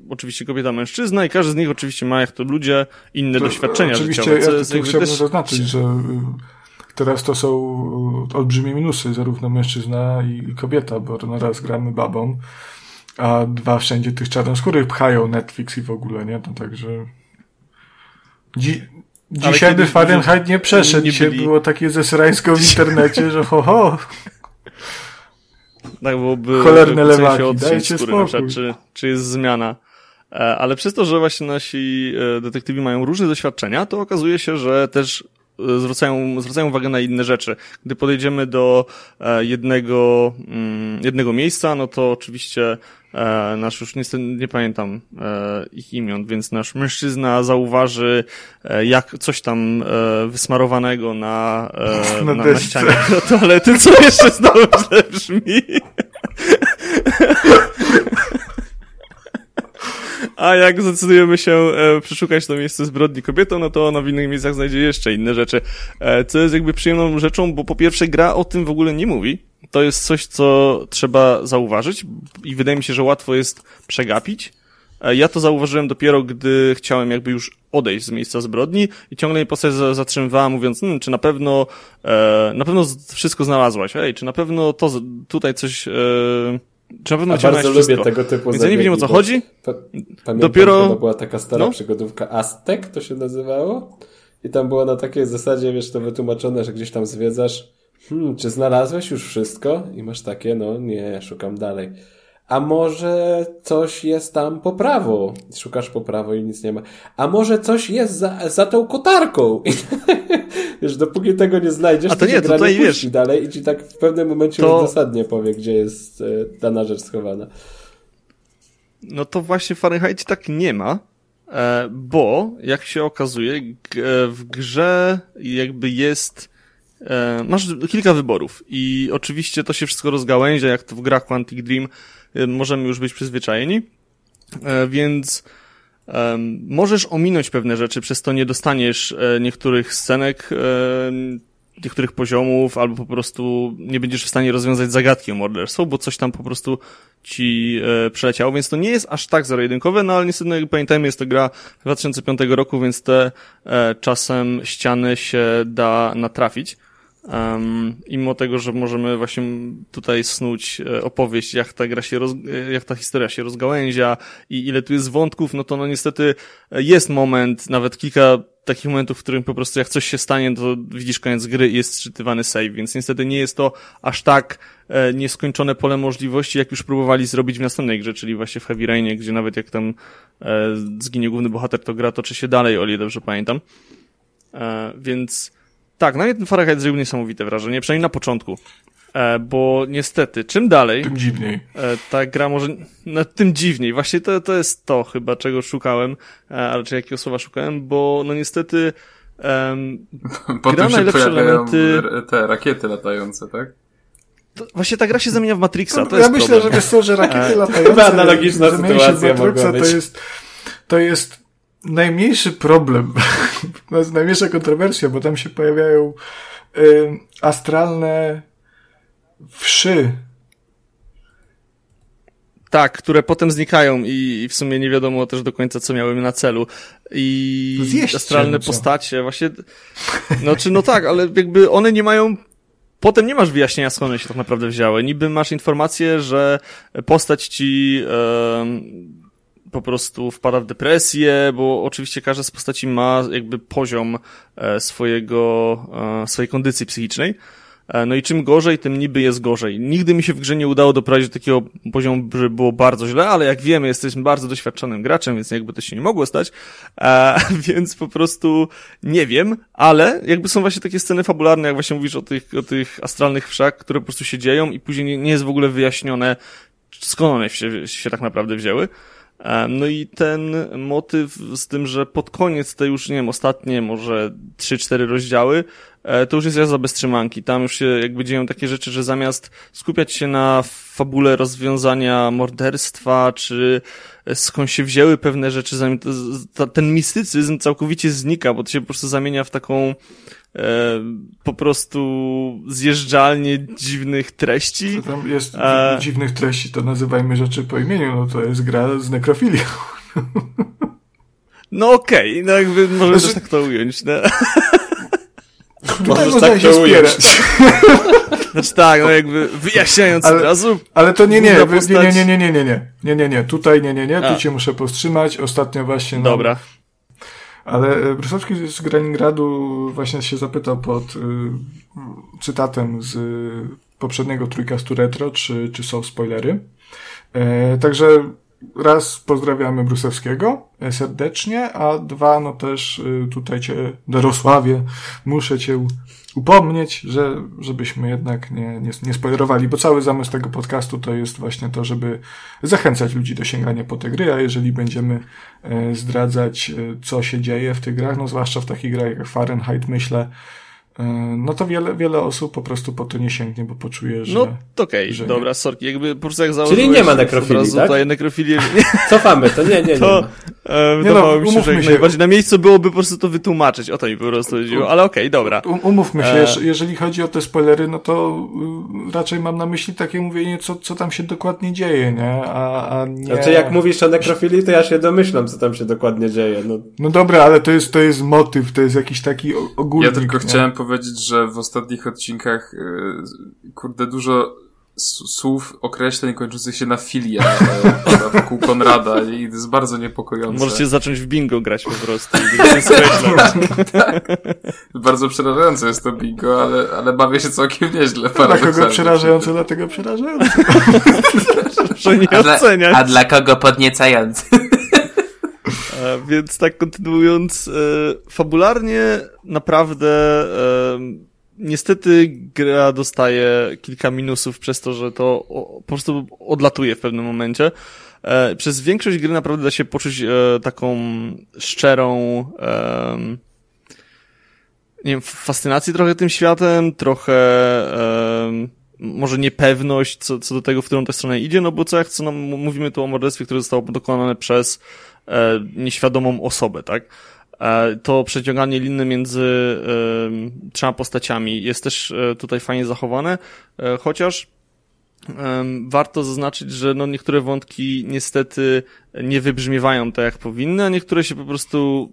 oczywiście kobieta, mężczyzna i każdy z nich oczywiście ma jak to ludzie inne to, doświadczenia oczywiście życiowe. Oczywiście, ja tu chciałbym też... zaznaczyć, że y, teraz to są olbrzymie minusy, zarówno mężczyzna i kobieta, bo no raz gramy babą, a dwa wszędzie tych czarnoskórych pchają Netflix i w ogóle, nie? To także... Dzi Dzisiaj by Fahrenheit nie przeszedł. Nie Dzisiaj byli... było takie zesrańsko w internecie, że ho, ho. Tak byłoby Cholerne lewaki, dajcie skóry, spokój. Przykład, czy, czy jest zmiana. E, ale przez to, że właśnie nasi e, detektywi mają różne doświadczenia, to okazuje się, że też e, zwracają, zwracają uwagę na inne rzeczy. Gdy podejdziemy do jednego, mm, jednego miejsca, no to oczywiście E, nasz już niestety nie pamiętam e, ich imion, więc nasz mężczyzna zauważy e, jak coś tam e, wysmarowanego na, e, na, na, na ścianie do toalety, co jeszcze znowu źle brzmi. A jak zdecydujemy się e, przeszukać to miejsce zbrodni kobietą, no to ona w innych miejscach znajdzie jeszcze inne rzeczy. E, co jest jakby przyjemną rzeczą, bo po pierwsze gra o tym w ogóle nie mówi to jest coś, co trzeba zauważyć i wydaje mi się, że łatwo jest przegapić. E, ja to zauważyłem dopiero, gdy chciałem jakby już odejść z miejsca zbrodni i ciągle mnie postać zatrzymywała, mówiąc, hmm, czy na pewno, e, na pewno wszystko znalazłaś, ej, czy na pewno to tutaj coś, e, czy na pewno A bardzo lubię wszystko. tego typu Więc ja nie wiem o co chodzi. pamiętam, dopiero... to była taka stara no? przygodówka Aztek, to się nazywało. I tam było na takiej zasadzie, wiesz, to wytłumaczone, że gdzieś tam zwiedzasz hmm, czy znalazłeś już wszystko? I masz takie, no nie, szukam dalej. A może coś jest tam po prawo? Szukasz po prawo i nic nie ma. A może coś jest za, za tą kotarką? I, wiesz, dopóki tego nie znajdziesz, A to, to nie, to nie wiesz. dalej i ci tak w pewnym momencie to... już dosadnie powie, gdzie jest e, dana rzecz schowana. No to właśnie w Fahrenheit tak nie ma, e, bo jak się okazuje, w grze jakby jest E, masz kilka wyborów i oczywiście to się wszystko rozgałęzia, jak to w grach Quantic Dream e, możemy już być przyzwyczajeni, e, więc możesz ominąć pewne rzeczy, przez to nie dostaniesz niektórych scenek niektórych poziomów, albo po prostu nie będziesz w stanie rozwiązać zagadki o morderstwo, bo coś tam po prostu ci e, przeleciało, więc to nie jest aż tak zero-jedynkowe, no ale niestety, no, pamiętajmy, jest to gra 2005 roku, więc te e, czasem ściany się da natrafić. Um, I mimo tego, że możemy właśnie tutaj snuć e, opowieść, jak ta gra się, roz, e, jak ta historia się rozgałęzia i ile tu jest wątków, no to no niestety e, jest moment, nawet kilka takich momentów, w którym po prostu jak coś się stanie, to widzisz koniec gry i jest sczytywany save, więc niestety nie jest to aż tak e, nieskończone pole możliwości, jak już próbowali zrobić w następnej grze, czyli właśnie w Heavy Rainie, gdzie nawet jak tam e, zginie główny bohater, to gra toczy się dalej, o ile dobrze pamiętam. E, więc tak, na mnie ten Fahrenheit zrobił niesamowite wrażenie, przynajmniej na początku. E, bo niestety, czym dalej, Tym dziwniej. e, ta gra może, no, tym dziwniej. Właśnie to, to jest to chyba, czego szukałem, e, a raczej jakiego słowa szukałem, bo no niestety em, Potem Gra się pojawiają elementy- te rakiety latające, tak? to, właśnie ta gra się zamienia w Matrixa, to ja jest myślę, problem. że wiesz co, że rakiety E, latające... chyba analogiczna sytuacja Matrixa, mogła być. To jest, to jest najmniejszy problem, to jest najmniejsza kontrowersja, bo tam się pojawiają y, astralne wszy. Tak, które potem znikają i, i w sumie nie wiadomo też do końca, co miały na celu. I Zjeść astralne cię, no co? postacie, właśnie, no czy no tak, ale jakby one nie mają Potem nie masz wyjaśnienia, skąd one się tak naprawdę wzięły. Niby masz informację, że postać ci po prostu wpada w depresję, bo oczywiście każda z postaci ma jakby poziom e, swojego, e, swojej kondycji psychicznej. E, No i czym gorzej, tym niby jest gorzej. Nigdy mi się w grze nie udało doprowadzić do takiego poziomu, że było bardzo źle, ale jak wiemy, jesteśmy bardzo doświadczonym graczem, więc jakby to się nie mogło stać, e, więc po prostu nie wiem, ale jakby są właśnie takie sceny fabularne, jak właśnie mówisz o tych, o tych astralnych wszak, które po prostu się dzieją i później nie, nie jest w ogóle wyjaśnione, skąd one się, się tak naprawdę wzięły. E, No i ten motyw z tym, że pod koniec te już, nie wiem, ostatnie może 3-4 rozdziały, e, to już jest jazda bez trzymanki. Tam już się jakby dzieją takie rzeczy, że zamiast skupiać się na fabule rozwiązania morderstwa, czy skąd się wzięły pewne rzeczy, ten mistycyzm całkowicie znika, bo to się po prostu zamienia w taką po prostu zjeżdżalnię dziwnych treści. To tam jest E. dziwnych treści, to nazywajmy rzeczy po imieniu, no to jest gra z nekrofilią. No okej, no jakby możemy Znaczy- tak to ująć. No. Tutaj Możesz tak się to ująć. Znaczy tak, no jakby wyjaśniając Ale- od razu, Ale to nie, nie, nie, postać- nie, nie, nie, nie, nie, nie, nie, nie, tutaj nie, nie, nie, tu cię muszę powstrzymać, ostatnio właśnie, no, dobra. Ale e, Brusowski z Graningradu właśnie się zapytał pod y, cytatem z y, poprzedniego trójkastu retro, czy, czy są spoilery. E, także raz pozdrawiamy Brusewskiego e, serdecznie, a dwa, no też y, tutaj cię, Dorosławie, muszę cię upomnieć, że, żebyśmy jednak nie, nie, nie spoilerowali, bo cały zamysł tego podcastu to jest właśnie to, żeby zachęcać ludzi do sięgania po te gry, a jeżeli będziemy e, zdradzać, e, co się dzieje w tych grach, no zwłaszcza w takich grach jak Fahrenheit, myślę, no to wiele, wiele osób po prostu po to nie sięgnie, bo poczuje, że... No to okej, że nie. dobra, sorki, jakby po prostu jak założyłeś... nie ma nekrofilii, razu tak? Tutaj nekrofilię, nie, Cofamy to, nie, nie, nie. to e, Nie wydawało no, mi się, że jak się. najbardziej na miejscu byłoby po prostu to wytłumaczyć, o to mi po prostu chodziło, ale okej, dobra. Um, umówmy się, E. jeż- jeżeli chodzi o te spoilery, no to y, raczej mam na myśli takie mówienie, co, co tam się dokładnie dzieje, nie? A, a nie... Znaczy jak mówisz o nekrofilii, to ja się domyślam, co tam się dokładnie dzieje. No, No dobra, ale to jest, to jest motyw, to jest jakiś taki ogólnik. Ja tylko nie? chciałem powiedzieć, że w ostatnich odcinkach, yy, kurde, dużo słów, określeń kończących się na filię e, pada wokół Konrada i to jest bardzo niepokojące. Możecie zacząć w bingo grać po prostu. skreślać. Bardzo przerażające jest to bingo, ale, ale bawię się całkiem nieźle. Dla kogo przerażające, dlatego przerażające. Proszę nie A dla, a dla kogo podniecający? E, Więc tak kontynuując, e, fabularnie naprawdę e, niestety gra dostaje kilka minusów przez to, że to po prostu odlatuje w pewnym momencie. Przez większość gry naprawdę da się poczuć taką szczerą nie wiem, fascynację trochę tym światem, trochę może niepewność co, co do tego, w którą tę stronę idzie, no bo co jak co nam mówimy tu o morderstwie, które zostało dokonane przez e, nieświadomą osobę, tak? E, to przeciąganie liny między e, trzema postaciami jest też e, tutaj fajnie zachowane, e, chociaż warto zaznaczyć, że no niektóre wątki niestety nie wybrzmiewają tak jak powinny, a niektóre się po prostu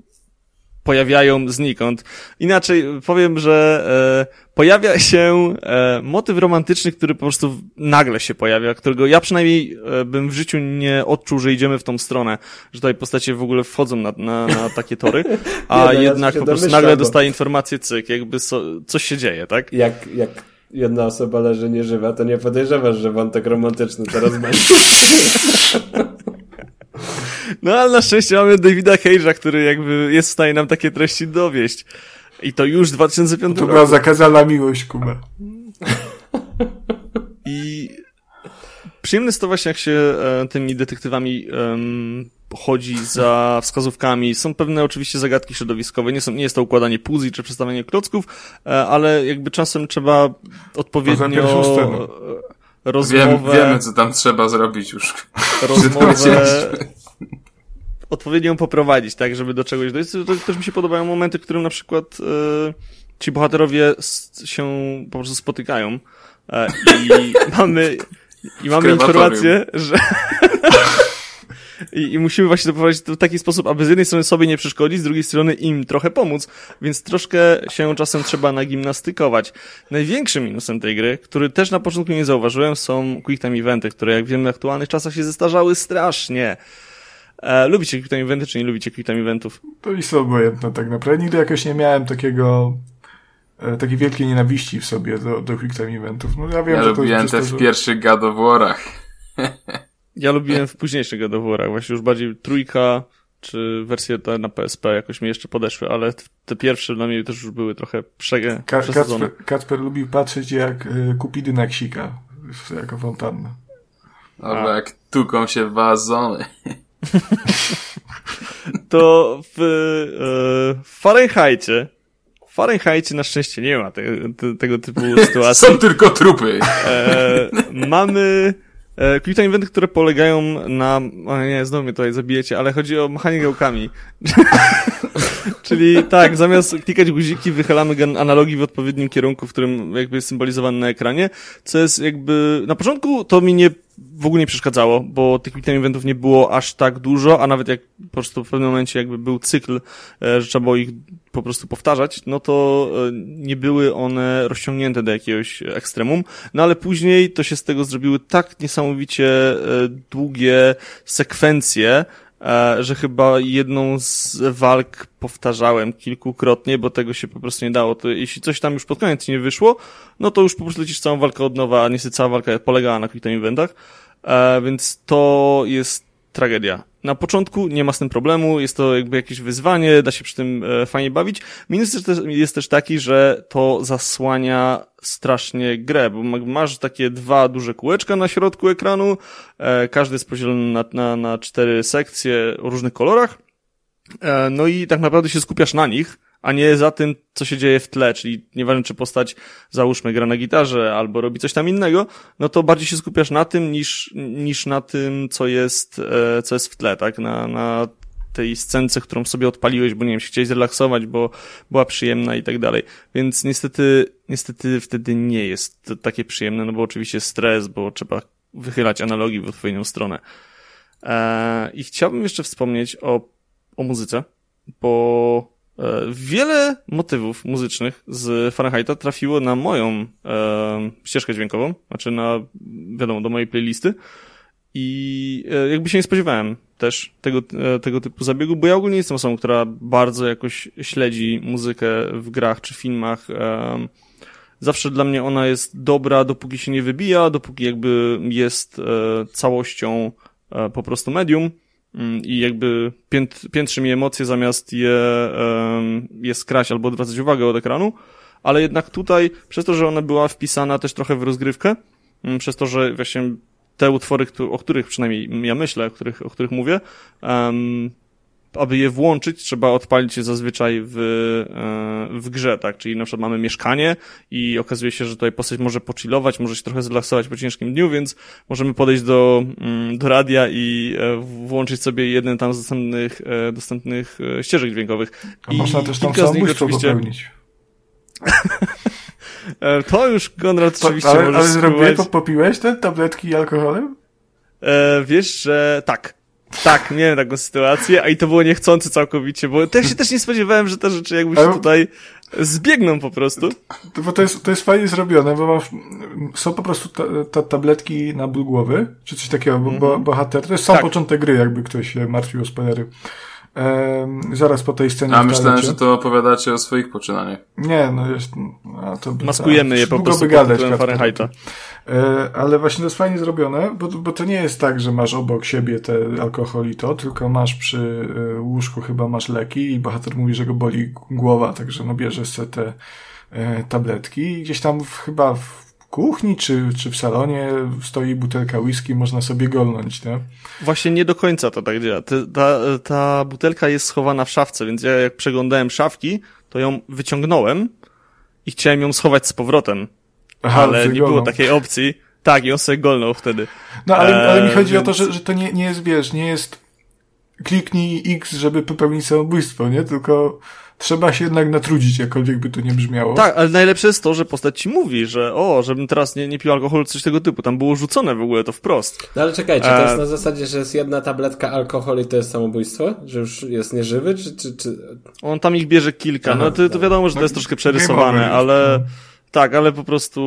pojawiają znikąd. Inaczej powiem, że e, pojawia się e, motyw romantyczny, który po prostu nagle się pojawia, którego ja przynajmniej e, bym w życiu nie odczuł, że idziemy w tą stronę, że tutaj postacie w ogóle wchodzą na, na, na takie tory, a Nie, no, ja jednak się po prostu nagle dostaje informację cyk, jakby so, coś się dzieje, tak? Jak, jak jedna osoba leży nieżywa, to nie podejrzewasz, że wątek romantyczny teraz będzie. No ale na szczęście mamy Davida Cage'a, który jakby jest w stanie nam takie treści dowieść. I to już w 2005 To była zakazana miłość, Kuba. I przyjemne jest to właśnie, jak się e, tymi detektywami em, chodzi za wskazówkami. Są pewne oczywiście zagadki środowiskowe, nie, są, nie jest to układanie puzli czy przedstawianie klocków, e, ale jakby czasem trzeba odpowiednio pierwszą sceną. E, Wiem, rozmowę, wiemy, co tam trzeba zrobić już. rozmowę odpowiednio poprowadzić, tak, żeby do czegoś dojść. To też mi się podobają momenty, w którym na przykład e, ci bohaterowie się po prostu spotykają e, i mamy i mamy informację, że I, I musimy właśnie to prowadzić w taki sposób, aby z jednej strony sobie nie przeszkodzić, z drugiej strony im trochę pomóc, więc troszkę się czasem trzeba nagimnastykować. Największym minusem tej gry, który też na początku nie zauważyłem, są quick time eventy, które jak wiemy w aktualnych czasach się zestarzały strasznie. E, lubicie quick time eventy, czy nie lubicie quick time eventów? To jest obojętne tak naprawdę. Nigdy jakoś nie miałem takiego e, takiej wielkiej nienawiści w sobie do, do quick time eventów. No ja wiem, Ja że to lubiłem jest te to, w że... pierwszych God of War'ach. Ja lubiłem w późniejszych God of War'ach, właśnie już bardziej trójka, czy wersje te na PSP jakoś mi jeszcze podeszły, ale te pierwsze dla mnie też już były trochę prze, Ka- przesadzone. Kacper, Kacper lubił patrzeć jak y, Kupidyna ksika jako fontanna. Albo jak tuką się wazony. to w, e, w Fahrenheicie w Fahrenheicie na szczęście nie ma te, te, tego typu sytuacji. Są tylko trupy. E, mamy quick time które polegają na... O nie, znowu mnie tutaj zabijecie, ale chodzi o machanie gałkami. Czyli tak, zamiast klikać guziki, wychylamy analogi w odpowiednim kierunku, w którym jakby jest symbolizowany na ekranie, co jest jakby... Na początku to mi nie w ogóle nie przeszkadzało, bo tych quick time eventów nie było aż tak dużo, a nawet jak po prostu w pewnym momencie jakby był cykl, e, że trzeba było ich po prostu powtarzać, no to e, nie były one rozciągnięte do jakiegoś ekstremum, no ale później to się z tego zrobiły tak niesamowicie e, długie sekwencje, e, że chyba jedną z walk powtarzałem kilkukrotnie, bo tego się po prostu nie dało. To jeśli coś tam już pod koniec nie wyszło, no to już po prostu lecisz całą walkę od nowa, a niestety cała walka polegała na quick time eventach, więc to jest tragedia. Na początku nie ma z tym problemu, jest to jakby jakieś wyzwanie, da się przy tym e, fajnie bawić. Minus jest też, jest też taki, że to zasłania strasznie grę, bo ma- masz takie dwa duże kółeczka na środku ekranu, e, każdy jest podzielony na, na, na cztery sekcje o różnych kolorach, e, no i tak naprawdę się skupiasz na nich, a nie za tym, co się dzieje w tle, czyli nieważne, czy postać, załóżmy, gra na gitarze albo robi coś tam innego, no to bardziej się skupiasz na tym niż, niż na tym, co jest, e, co jest w tle, tak? Na, na tej scence, którą sobie odpaliłeś, bo nie wiem, się chciałeś zrelaksować, bo była przyjemna i tak dalej. Więc niestety, niestety wtedy nie jest to takie przyjemne, no bo oczywiście stres, bo trzeba wychylać analogii w odpowiednią stronę. E, I chciałbym jeszcze wspomnieć o, o muzyce, bo wiele motywów muzycznych z Fahrenheita trafiło na moją e, ścieżkę dźwiękową, znaczy na, wiadomo, do mojej playlisty. I e, jakby się nie spodziewałem też tego, e, tego typu zabiegu, bo ja ogólnie nie jestem osobą, która bardzo jakoś śledzi muzykę w grach czy filmach. em, Zawsze dla mnie ona jest dobra, dopóki się nie wybija, dopóki jakby jest e, całością e, po prostu medium i jakby pięt, piętrzy mi emocje zamiast je, je skraść albo odwracać uwagę od ekranu. Ale jednak tutaj, przez to, że ona była wpisana też trochę w rozgrywkę, mm, przez to, że właśnie te utwory, o których przynajmniej ja myślę, o których, o których mówię, aby je włączyć, trzeba odpalić je zazwyczaj w, e, w grze, tak? Czyli na przykład mamy mieszkanie i okazuje się, że tutaj postać może pochillować, może się trochę zrelaksować po ciężkim dniu, więc możemy podejść do, mm, do radia i e, włączyć sobie jeden tam z dostępnych, e, dostępnych ścieżek dźwiękowych. A I można też tam samobójstwo oczywiście... popełnić. to już Konrad to, oczywiście Ale, ale zrobiłeś to, popiłeś te tabletki alkoholem? E, wiesz, że tak. Tak, miałem taką sytuację, a i to było niechcący całkowicie, bo też się też nie spodziewałem, że te rzeczy jakby się tutaj zbiegną po prostu. Bo to jest, to jest fajnie zrobione, bo masz, są po prostu ta, ta tabletki na ból głowy, czy coś takiego, bo, bo mhm. bohater, to jest sam tak. początek gry, jakby ktoś się martwił o spoilery. Ehm, zaraz po tej scenie. A myślałem, że to opowiadacie o swoich poczynaniach. Nie, no jest. A to, Maskujemy je po prostu gadać, Fahrenheita. E, ale właśnie to jest fajnie zrobione, bo, bo to nie jest tak, że masz obok siebie te alkohol i to, tylko masz przy e, łóżku chyba masz leki i bohater mówi, że go boli głowa, także no bierzesz sobie te e, tabletki i gdzieś tam w, chyba w kuchni czy, czy w salonie stoi butelka whisky, można sobie golnąć, nie? Właśnie nie do końca to tak działa. Ta, ta butelka jest schowana w szafce, więc ja jak przeglądałem szafki, to ją wyciągnąłem i chciałem ją schować z powrotem. Aha, ale nie było takiej opcji. Tak, i on sobie golnął wtedy. No, ale, ale mi eee, chodzi więc... o to, że, że to nie, nie jest, wiesz, nie jest kliknij X, żeby popełnić samobójstwo, nie? Tylko trzeba się jednak natrudzić, jakkolwiek by to nie brzmiało. Tak, ale najlepsze jest to, że postać ci mówi, że o, żebym teraz nie, nie pił alkoholu, coś tego typu. Tam było rzucone w ogóle to wprost. No ale czekajcie, to jest e, na zasadzie, że jest jedna tabletka alkoholu i to jest samobójstwo? Że już jest nieżywy, czy... czy, czy... On tam ich bierze kilka. Aha, no to, to wiadomo, że to jest troszkę przerysowane, ale... Tak, ale po prostu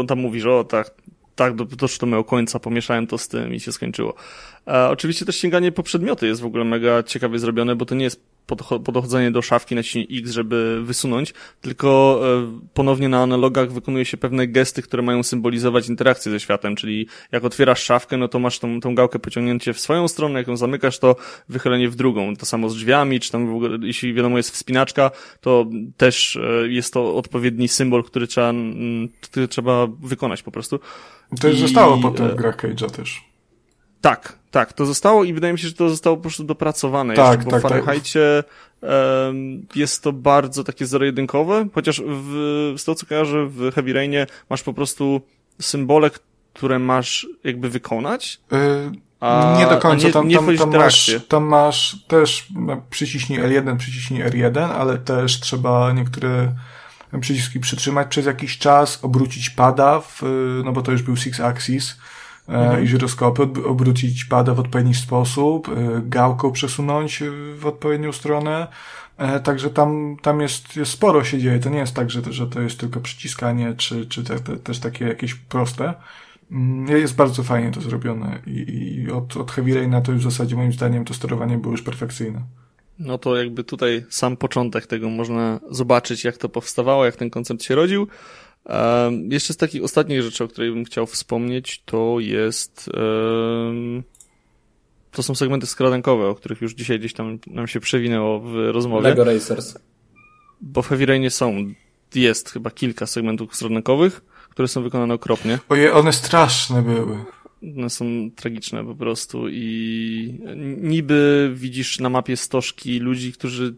on tam mówi, że o tak, tak, doszło do mojego końca, pomieszałem to z tym i się skończyło. E, oczywiście też sięganie po przedmioty jest w ogóle mega ciekawie zrobione, bo to nie jest podchodzenie do szafki na naciśnij X, żeby wysunąć, tylko e, ponownie na analogach wykonuje się pewne gesty, które mają symbolizować interakcję ze światem, czyli jak otwierasz szafkę, no to masz tą, tą gałkę pociągnięcie w swoją stronę, jak ją zamykasz, to wychylenie w drugą. To samo z drzwiami, czy tam w ogóle, jeśli wiadomo jest wspinaczka, to też e, jest to odpowiedni symbol, który trzeba, który trzeba wykonać po prostu. To już I, zostało potem w grach Cage'a też. Tak, tak, to zostało i wydaje mi się, że to zostało po prostu dopracowane tak, jeszcze, bo tak, w Fahrenheitie tak. jest to bardzo takie zero-jedynkowe, chociaż w, z tego co kojarzę w Heavy Rainie masz po prostu symbole, które masz jakby wykonać. Yy, a, nie do końca, nie, tam, nie tam, tam, masz, tam masz też no, przyciśnij L1, przyciśnij R1, ale też trzeba niektóre przyciski przytrzymać przez jakiś czas, obrócić pada, w, no bo to już był Six Axis, mhm. i żyroskopy, obrócić pada w odpowiedni sposób, e, gałką przesunąć w odpowiednią stronę. E, także tam, tam jest, jest sporo się dzieje. To nie jest tak, że, że to jest tylko przyciskanie, czy, czy te, te, też takie jakieś proste. Mm, jest bardzo fajnie to zrobione i, i od, od Heavy Raina to już w zasadzie moim zdaniem to sterowanie było już perfekcyjne. No to jakby tutaj sam początek tego można zobaczyć, jak to powstawało, jak ten koncept się rodził. Um, jeszcze z takich ostatnich rzeczy, o której bym chciał wspomnieć, to jest um, to są segmenty skradankowe, o których już dzisiaj gdzieś tam nam się przewinęło w rozmowie. Lego Racers. Bo w Heavy Rainie są, jest chyba kilka segmentów skradankowych, które są wykonane okropnie. Oje, one straszne były. One są tragiczne po prostu i niby widzisz na mapie stożki ludzi, którzy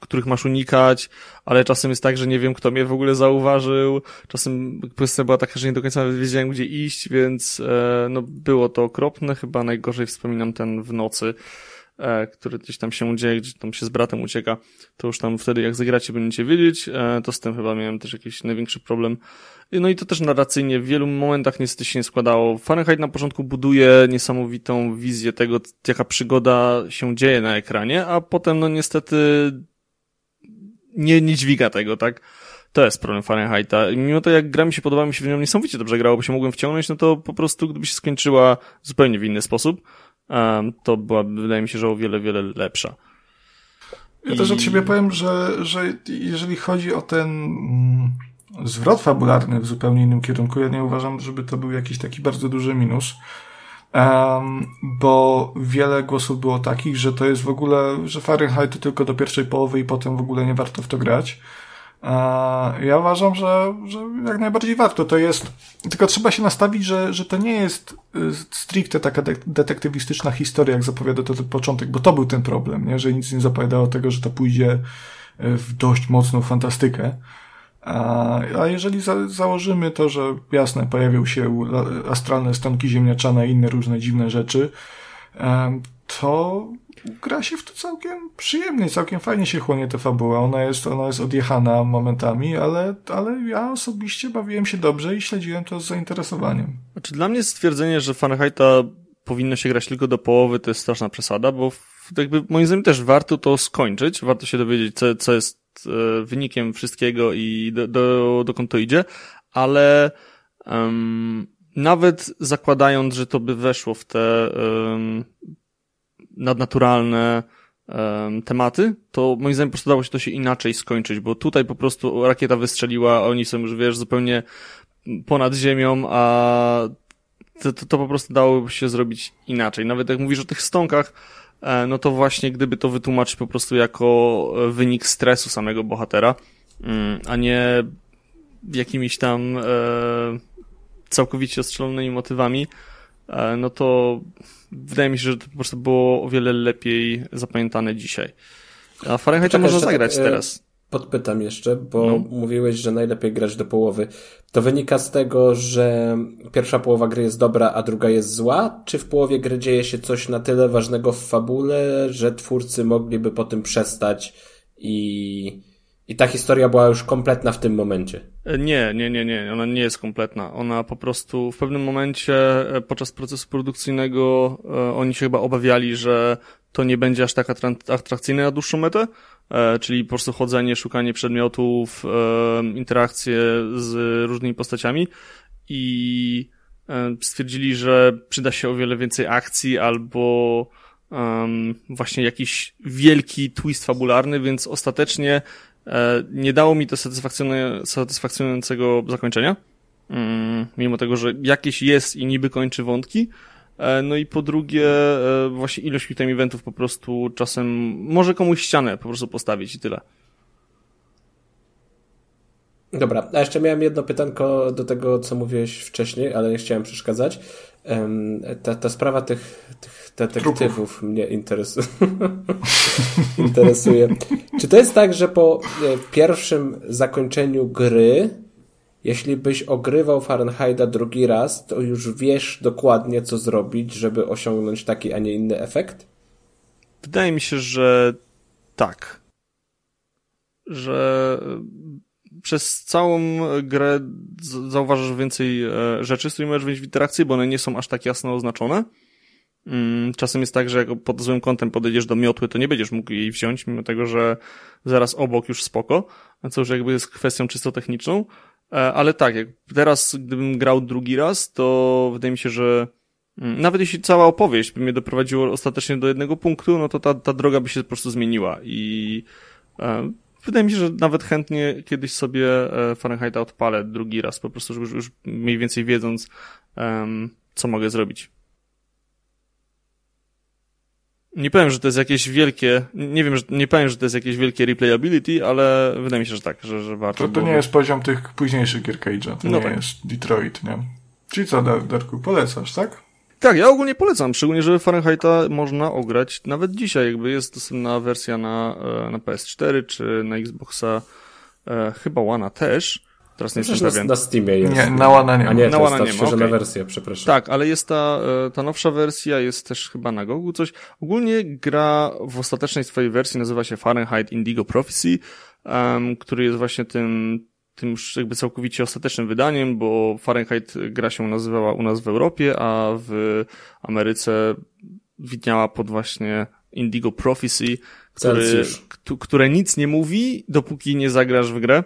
których masz unikać, ale czasem jest tak, że nie wiem, kto mnie w ogóle zauważył. Czasem kwestia była taka, że nie do końca wiedziałem, gdzie iść, więc e, no, było to okropne. Chyba najgorzej wspominam ten w nocy, e, który gdzieś tam się dzieje, gdzie tam się z bratem ucieka. To już tam wtedy, jak zagracie, będziecie wiedzieć. E, to z tym chyba miałem też jakiś największy problem. No i to też narracyjnie w wielu momentach niestety się nie składało. Fahrenheit na początku buduje niesamowitą wizję tego, jaka przygoda się dzieje na ekranie, a potem no niestety nie, nie dźwiga tego, tak? To jest problem Fahrenheita. Mimo to, jak gra mi się podoba, mi się w nią niesamowicie dobrze grało, bo się mogłem wciągnąć, no to po prostu, gdyby się skończyła zupełnie w inny sposób, to była, wydaje mi się, że o wiele, wiele lepsza. Ja I... też od siebie powiem, że, że jeżeli chodzi o ten mm, zwrot fabularny w zupełnie innym kierunku, ja nie uważam, żeby to był jakiś taki bardzo duży minus. Um, bo wiele głosów było takich, że to jest w ogóle, że Fahrenheit to tylko do pierwszej połowy i potem w ogóle nie warto w to grać. A ja uważam, że, że jak najbardziej warto. To jest, tylko trzeba się nastawić, że, że to nie jest y, stricte taka de detektywistyczna historia, jak zapowiada to ten początek, bo to był ten problem, nie? że nic nie zapowiadało tego, że to pójdzie y, w dość mocną fantastykę. A, jeżeli za, założymy to, że jasne, pojawią się astralne stonki ziemniaczane i inne różne dziwne rzeczy, to gra się w to całkiem przyjemnie, całkiem fajnie się chłonie ta fabuła. Ona jest, ona jest odjechana momentami, ale, ale ja osobiście bawiłem się dobrze i śledziłem to z zainteresowaniem. Znaczy dla mnie stwierdzenie, że Fahrenheita powinno się grać tylko do połowy, to jest straszna przesada, bo jakby moim zdaniem też warto to skończyć, warto się dowiedzieć, co, co jest e, wynikiem wszystkiego i do, do, dokąd to idzie, ale um, nawet zakładając, że to by weszło w te um, nadnaturalne um, tematy, to moim zdaniem po prostu dało się to się inaczej skończyć, bo tutaj po prostu rakieta wystrzeliła, oni są już, wiesz, zupełnie ponad ziemią, a to, to, to po prostu dałoby się zrobić inaczej. Nawet jak mówisz o tych stonkach, e, no to właśnie gdyby to wytłumaczyć po prostu jako wynik stresu samego bohatera, mm, a nie jakimiś tam e, całkowicie ostrzelonymi motywami, e, no to wydaje mi się, że to po prostu było o wiele lepiej zapamiętane dzisiaj. A Fahrenheit można zagrać tak, teraz. Podpytam jeszcze, bo no. mówiłeś, że najlepiej grać do połowy. To wynika z tego, że pierwsza połowa gry jest dobra, a druga jest zła? Czy w połowie gry dzieje się coś na tyle ważnego w fabule, że twórcy mogliby po tym przestać i i ta historia była już kompletna w tym momencie. E, nie, nie, nie, nie. Ona nie jest kompletna. Ona po prostu w pewnym momencie e, podczas procesu produkcyjnego e, oni się chyba obawiali, że to nie będzie aż tak atrakcyjne na dłuższą metę, czyli po prostu chodzenie, szukanie przedmiotów, interakcje z różnymi postaciami i stwierdzili, że przyda się o wiele więcej akcji albo właśnie jakiś wielki twist fabularny, więc ostatecznie E, nie dało mi to satysfakcjonującego zakończenia, mm, mimo tego, że jakieś jest i niby kończy wątki. E, no i po drugie, e, właśnie ilość time eventów po prostu czasem może komuś ścianę po prostu postawić i tyle. Dobra, a jeszcze miałem jedno pytanko do tego, co mówiłeś wcześniej, ale nie chciałem przeszkadzać. Ta, ta sprawa tych, tych detektywów Trupów. mnie interesuje. interesuje. Czy to jest tak, że po e, pierwszym zakończeniu gry, jeśli byś ogrywał Fahrenheita drugi raz, to już wiesz dokładnie, co zrobić, żeby osiągnąć taki, a nie inny efekt? Wydaje mi się, że tak. Że przez całą grę zauważasz więcej e, rzeczy, z którymi możesz wejść w interakcję, bo one nie są aż tak jasno oznaczone. Mm, czasem jest tak, że jak pod złym kątem podejdziesz do miotły, to nie będziesz mógł jej wziąć, mimo tego, że zaraz obok już spoko, co już jakby jest kwestią czysto techniczną. E, ale tak, jak teraz gdybym grał drugi raz, to wydaje mi się, że mm, nawet jeśli cała opowieść by mnie doprowadziła ostatecznie do jednego punktu, no to ta, ta droga by się po prostu zmieniła i e, wydaje mi się, że nawet chętnie kiedyś sobie e, Fahrenheita odpalę drugi raz, po prostu już, już mniej więcej wiedząc, um, co mogę zrobić. Nie powiem, że to jest jakieś wielkie, nie wiem, że, nie powiem, że to jest jakieś wielkie replayability, ale wydaje mi się, że tak, że, że warto. To, to nie jest poziom tych późniejszych gier Cage'a, to no nie tak. jest Detroit, nie? Czyli co, Darku, polecasz, tak? Tak, ja ogólnie polecam, szczególnie, że Fahrenheita można ograć nawet dzisiaj, jakby jest dostępna wersja na, e, na PS4 czy na Xboxa, e, chyba One też. Teraz nie jestem pewien. Na Steamie jest. Nie, na One nie A nie, na to jest ta okay. wersja, przepraszam. Tak, ale jest ta, e, ta nowsza wersja, jest też chyba na Gogu coś. Ogólnie gra w ostatecznej swojej wersji nazywa się Fahrenheit Indigo Prophecy, um, który jest właśnie tym tym już jakby całkowicie ostatecznym wydaniem, bo Fahrenheit gra się nazywała u nas w Europie, a w Ameryce widniała pod właśnie Indigo Prophecy, który, które nic nie mówi, dopóki nie zagrasz w grę.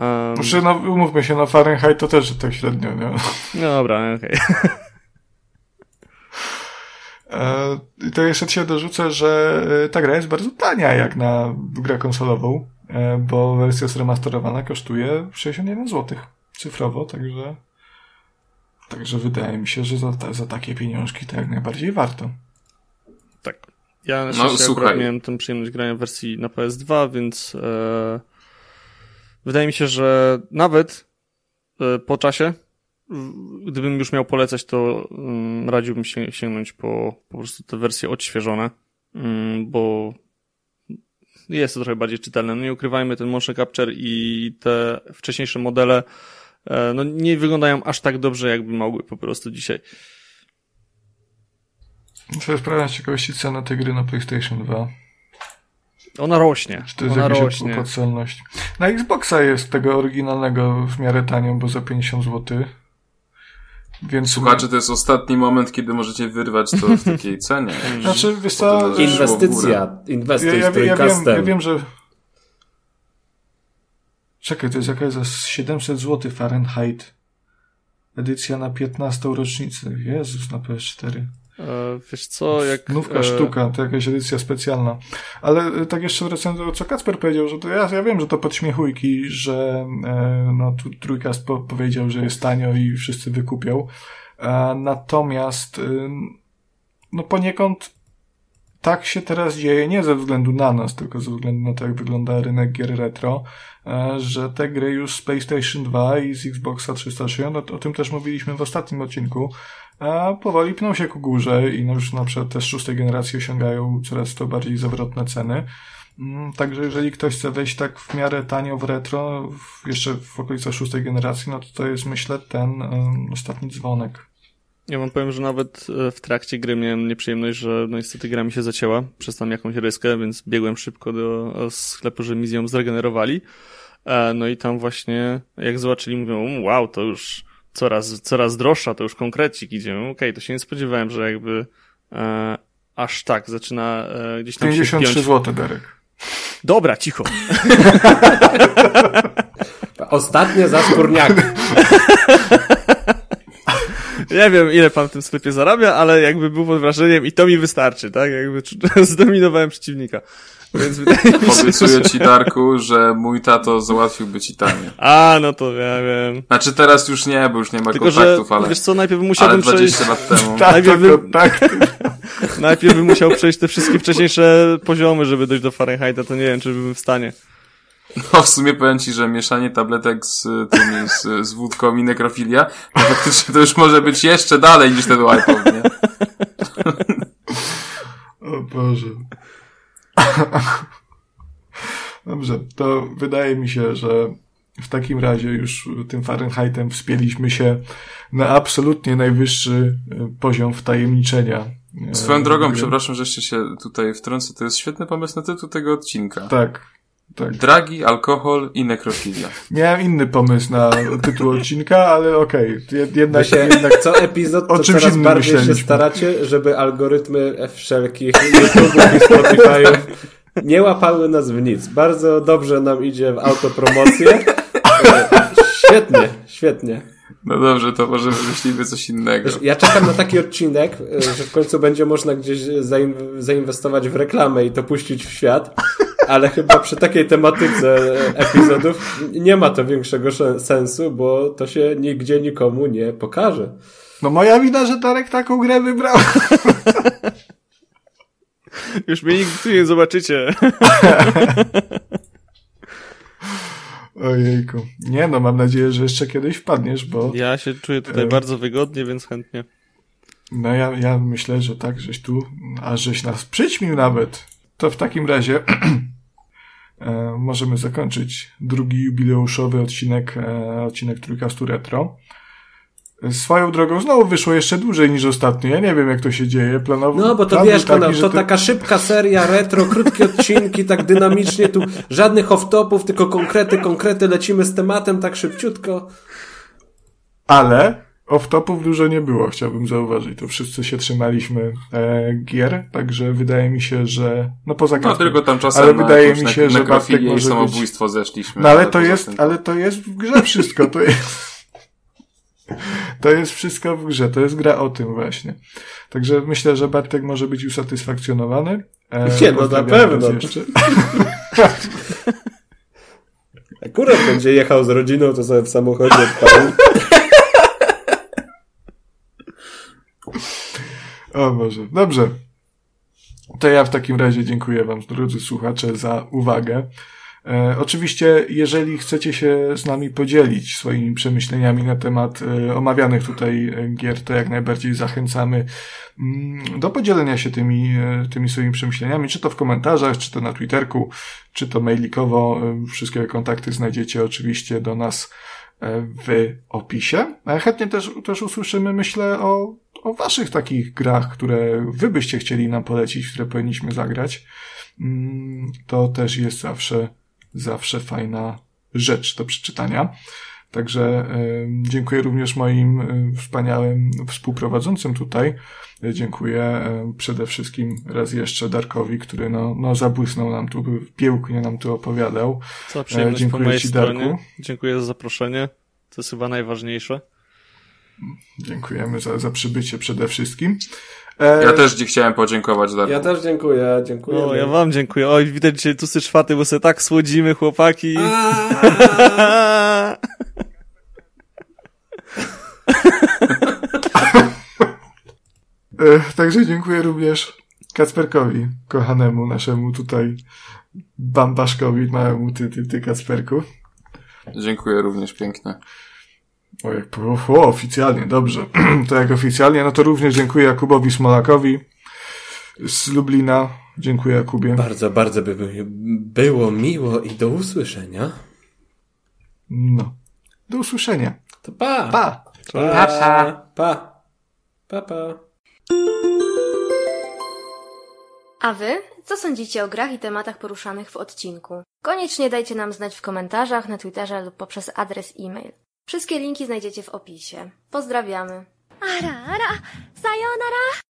Um... Znaczy, no, umówmy się, no Fahrenheit to też tak średnio, nie? No dobra, okej. Okay. E, I to jeszcze się dorzucę, że e, ta gra jest bardzo tania jak na grę konsolową. E, bo wersja zremasterowana kosztuje 61 zł cyfrowo, także także wydaje mi się, że za, za takie pieniążki to jak najbardziej warto. Tak. Ja na no, słuchaj. miałem tę przyjemność grania w wersji na PS2, więc e, wydaje mi się, że nawet e, po czasie, gdybym już miał polecać, to mm, radziłbym się sięgnąć po po prostu te wersje odświeżone, mm, bo jest to trochę bardziej czytelne. No nie ukrywajmy, ten motion capture i te wcześniejsze modele e, no nie wyglądają aż tak dobrze, jakby mogły po prostu dzisiaj. Muszę sprawdzić ciekawości cenę tej gry na PlayStation 2. Ona rośnie. Czy to jest Ona jakaś opłacalność? Na Xboxa jest tego oryginalnego w miarę tanio, bo za 50 zł. Więc Słuchacze, to jest ostatni moment, kiedy możecie wyrwać to w takiej cenie. Znaczy, wiesz co, Inwestycja. ja, Inwestuj ja, z ja, wiem, ja wiem, że... Czekaj, to jest jakaś za 700 zł Fahrenheit. Edycja na 15 rocznicę. Jezus, na PS4. E, wiesz co, jak... Nówka e, sztuka, to jakaś edycja specjalna. Ale e, tak jeszcze wracając do tego, co Kacper powiedział, że to ja, ja wiem, że to podśmiechujki, że no, tu trójkast po, powiedział, że jest tanio i wszyscy wykupią. Natomiast no poniekąd tak się teraz dzieje nie ze względu na nas, tylko ze względu na to, jak wygląda rynek gier retro, że te gry już z PlayStation 2 i z Xboxa 360, no, o tym też mówiliśmy w ostatnim odcinku, a powoli pną się ku górze i no już na przykład te z szóstej generacji osiągają coraz to bardziej zawrotne ceny. Mm, Także jeżeli ktoś chce wejść tak w miarę tanio w retro, jeszcze w okolicach szóstej generacji, no to to jest myślę ten um, ostatni dzwonek. Ja wam powiem, że nawet e, w trakcie gry miałem nieprzyjemność, że no niestety gra mi się zacięła przez tam jakąś ryskę, więc biegłem szybko do e, sklepu, żeby mi z ją zregenerowali. E, No i tam właśnie, jak zobaczyli, mówią, "Um, wow, to już coraz, coraz droższa, to już konkrecik idzie. Okej, to się nie spodziewałem, że jakby e, aż tak zaczyna e, gdzieś tam się 53 wpiąć. zł, Derek. Dobra, cicho. Ostatnie za skórniak. Nie wiem, ile pan w tym sklepie zarabia, ale jakby był pod wrażeniem i to mi wystarczy, tak? Jakby zdominowałem przeciwnika. Więc Obiecuję ci, Darku, że mój tato załatwiłby ci tanie. A, no to ja wiem. Znaczy teraz już nie, bo już nie ma Tylko, kontaktów, ale, wiesz co, najpierw ale musiałbym przejść, 20 lat temu. Najpierw tak, tak. najpierw bym musiał przejść te wszystkie wcześniejsze poziomy, żeby dojść do Fahrenheita, to nie wiem, czy bym w stanie. No w sumie powiem ci, że mieszanie tabletek z tymi, z, z wódką i nekrofilia, to faktycznie to już może być jeszcze dalej niż ten iPod, nie? O Boże. Dobrze, to wydaje mi się, że w takim razie już tym Fahrenheitem wspięliśmy się na absolutnie najwyższy e, poziom wtajemniczenia. e, Swoją drogą, gry. przepraszam, że jeszcze się tutaj wtrącę, to jest świetny pomysł na tytuł tego odcinka. Tak, tak. Dragi, alkohol i nekrofilia. Miałem inny pomysł na tytuł odcinka, ale okej. Jed- Wy Jednak, się jednak co epizod O to czymś coraz bardziej się myśleliśmy. staracie, żeby algorytmy wszelkich YouTube'ów i Spotify'ów nie łapały nas w nic. Bardzo dobrze nam idzie w autopromocję. Świetnie, świetnie. No dobrze, to może wymyślimy coś innego. Ja czekam na taki odcinek, że w końcu będzie można gdzieś zain zainwestować w reklamę i to puścić w świat, ale chyba przy takiej tematyce epizodów nie ma to większego sze- sensu, bo to się nigdzie nikomu nie pokaże. no moja wina, że Darek taką grę wybrał. Już mnie nigdy tu nie zobaczycie. Ojejku. Nie no, mam nadzieję, że jeszcze kiedyś wpadniesz, bo Ja się czuję tutaj E. bardzo wygodnie, więc chętnie. no ja, ja myślę, że tak, żeś tu, a żeś nas przyćmił nawet. To w takim razie e, możemy zakończyć drugi jubileuszowy odcinek, e, odcinek Trójkastu Retro. Swoją drogą znowu wyszło jeszcze dłużej niż ostatnio. Ja nie wiem, jak to się dzieje. Planowo, No, bo to wiesz, taki, że to taka szybka seria, retro, krótkie odcinki, tak dynamicznie, tu żadnych off-topów, tylko konkrety, konkrety, lecimy z tematem tak szybciutko. Ale off-topów dużo nie było, chciałbym zauważyć. To wszyscy się trzymaliśmy e, gier, także wydaje mi się, że no poza No Kacprem. tylko tam czasem Ale wydaje mi się, że Bartek i może samobójstwo zeszliśmy. No ale to jest, tym- ale to jest w grze wszystko, to jest... To jest wszystko w grze, to jest gra o tym właśnie. Także myślę, że Bartek może być usatysfakcjonowany. E, Nie, no na pewno. Jeszcze. Akurat będzie jechał z rodziną, to sobie w samochodzie odpalił. O Boże, dobrze. To ja w takim razie dziękuję wam, drodzy słuchacze, za uwagę. E, oczywiście, jeżeli chcecie się z nami podzielić swoimi przemyśleniami na temat e, omawianych tutaj e, gier, to jak najbardziej zachęcamy mm, do podzielenia się tymi, e, tymi swoimi przemyśleniami, czy to w komentarzach, czy to na Twitterku, czy to mailikowo. E, Wszystkie kontakty znajdziecie oczywiście do nas w opisie. Chętnie też, też usłyszymy, myślę, o, o waszych takich grach, które wy byście chcieli nam polecić, które powinniśmy zagrać. Mm, To też jest zawsze, zawsze fajna rzecz do przeczytania. Także dziękuję również moim wspaniałym współprowadzącym tutaj. E, Dziękuję przede wszystkim raz jeszcze Darkowi, który no, no zabłysnął nam tu, pięknie nam tu opowiadał. Cała przyjemność po dziękuję mojej ci, stronie. Darku. Dziękuję za zaproszenie. To jest chyba najważniejsze. Dziękujemy za, za przybycie przede wszystkim. E, Ja też ci chciałem podziękować, Darku. Ja też dziękuję, dziękuję. O, ja wam dziękuję. Oj, widać dzisiaj tu czwarty, bo sobie tak słodzimy, chłopaki. E, Także dziękuję również Kacperkowi, kochanemu naszemu tutaj bambaszkowi, małemu ty, ty, ty Kacperku. Dziękuję również pięknie. O, jak po- o, oficjalnie, dobrze. To jak oficjalnie, no to również dziękuję Jakubowi Smolakowi z Lublina. Dziękuję Jakubie. Bardzo, bardzo by by- było miło i do usłyszenia. No. Do usłyszenia. To pa! Pa! Pa! Pa! Pa! Pa! pa. A wy? Co sądzicie o grach i tematach poruszanych w odcinku? Koniecznie dajcie nam znać w komentarzach, na Twitterze lub poprzez adres e-mail. Wszystkie linki znajdziecie w opisie. Pozdrawiamy. あらあら、さようなら。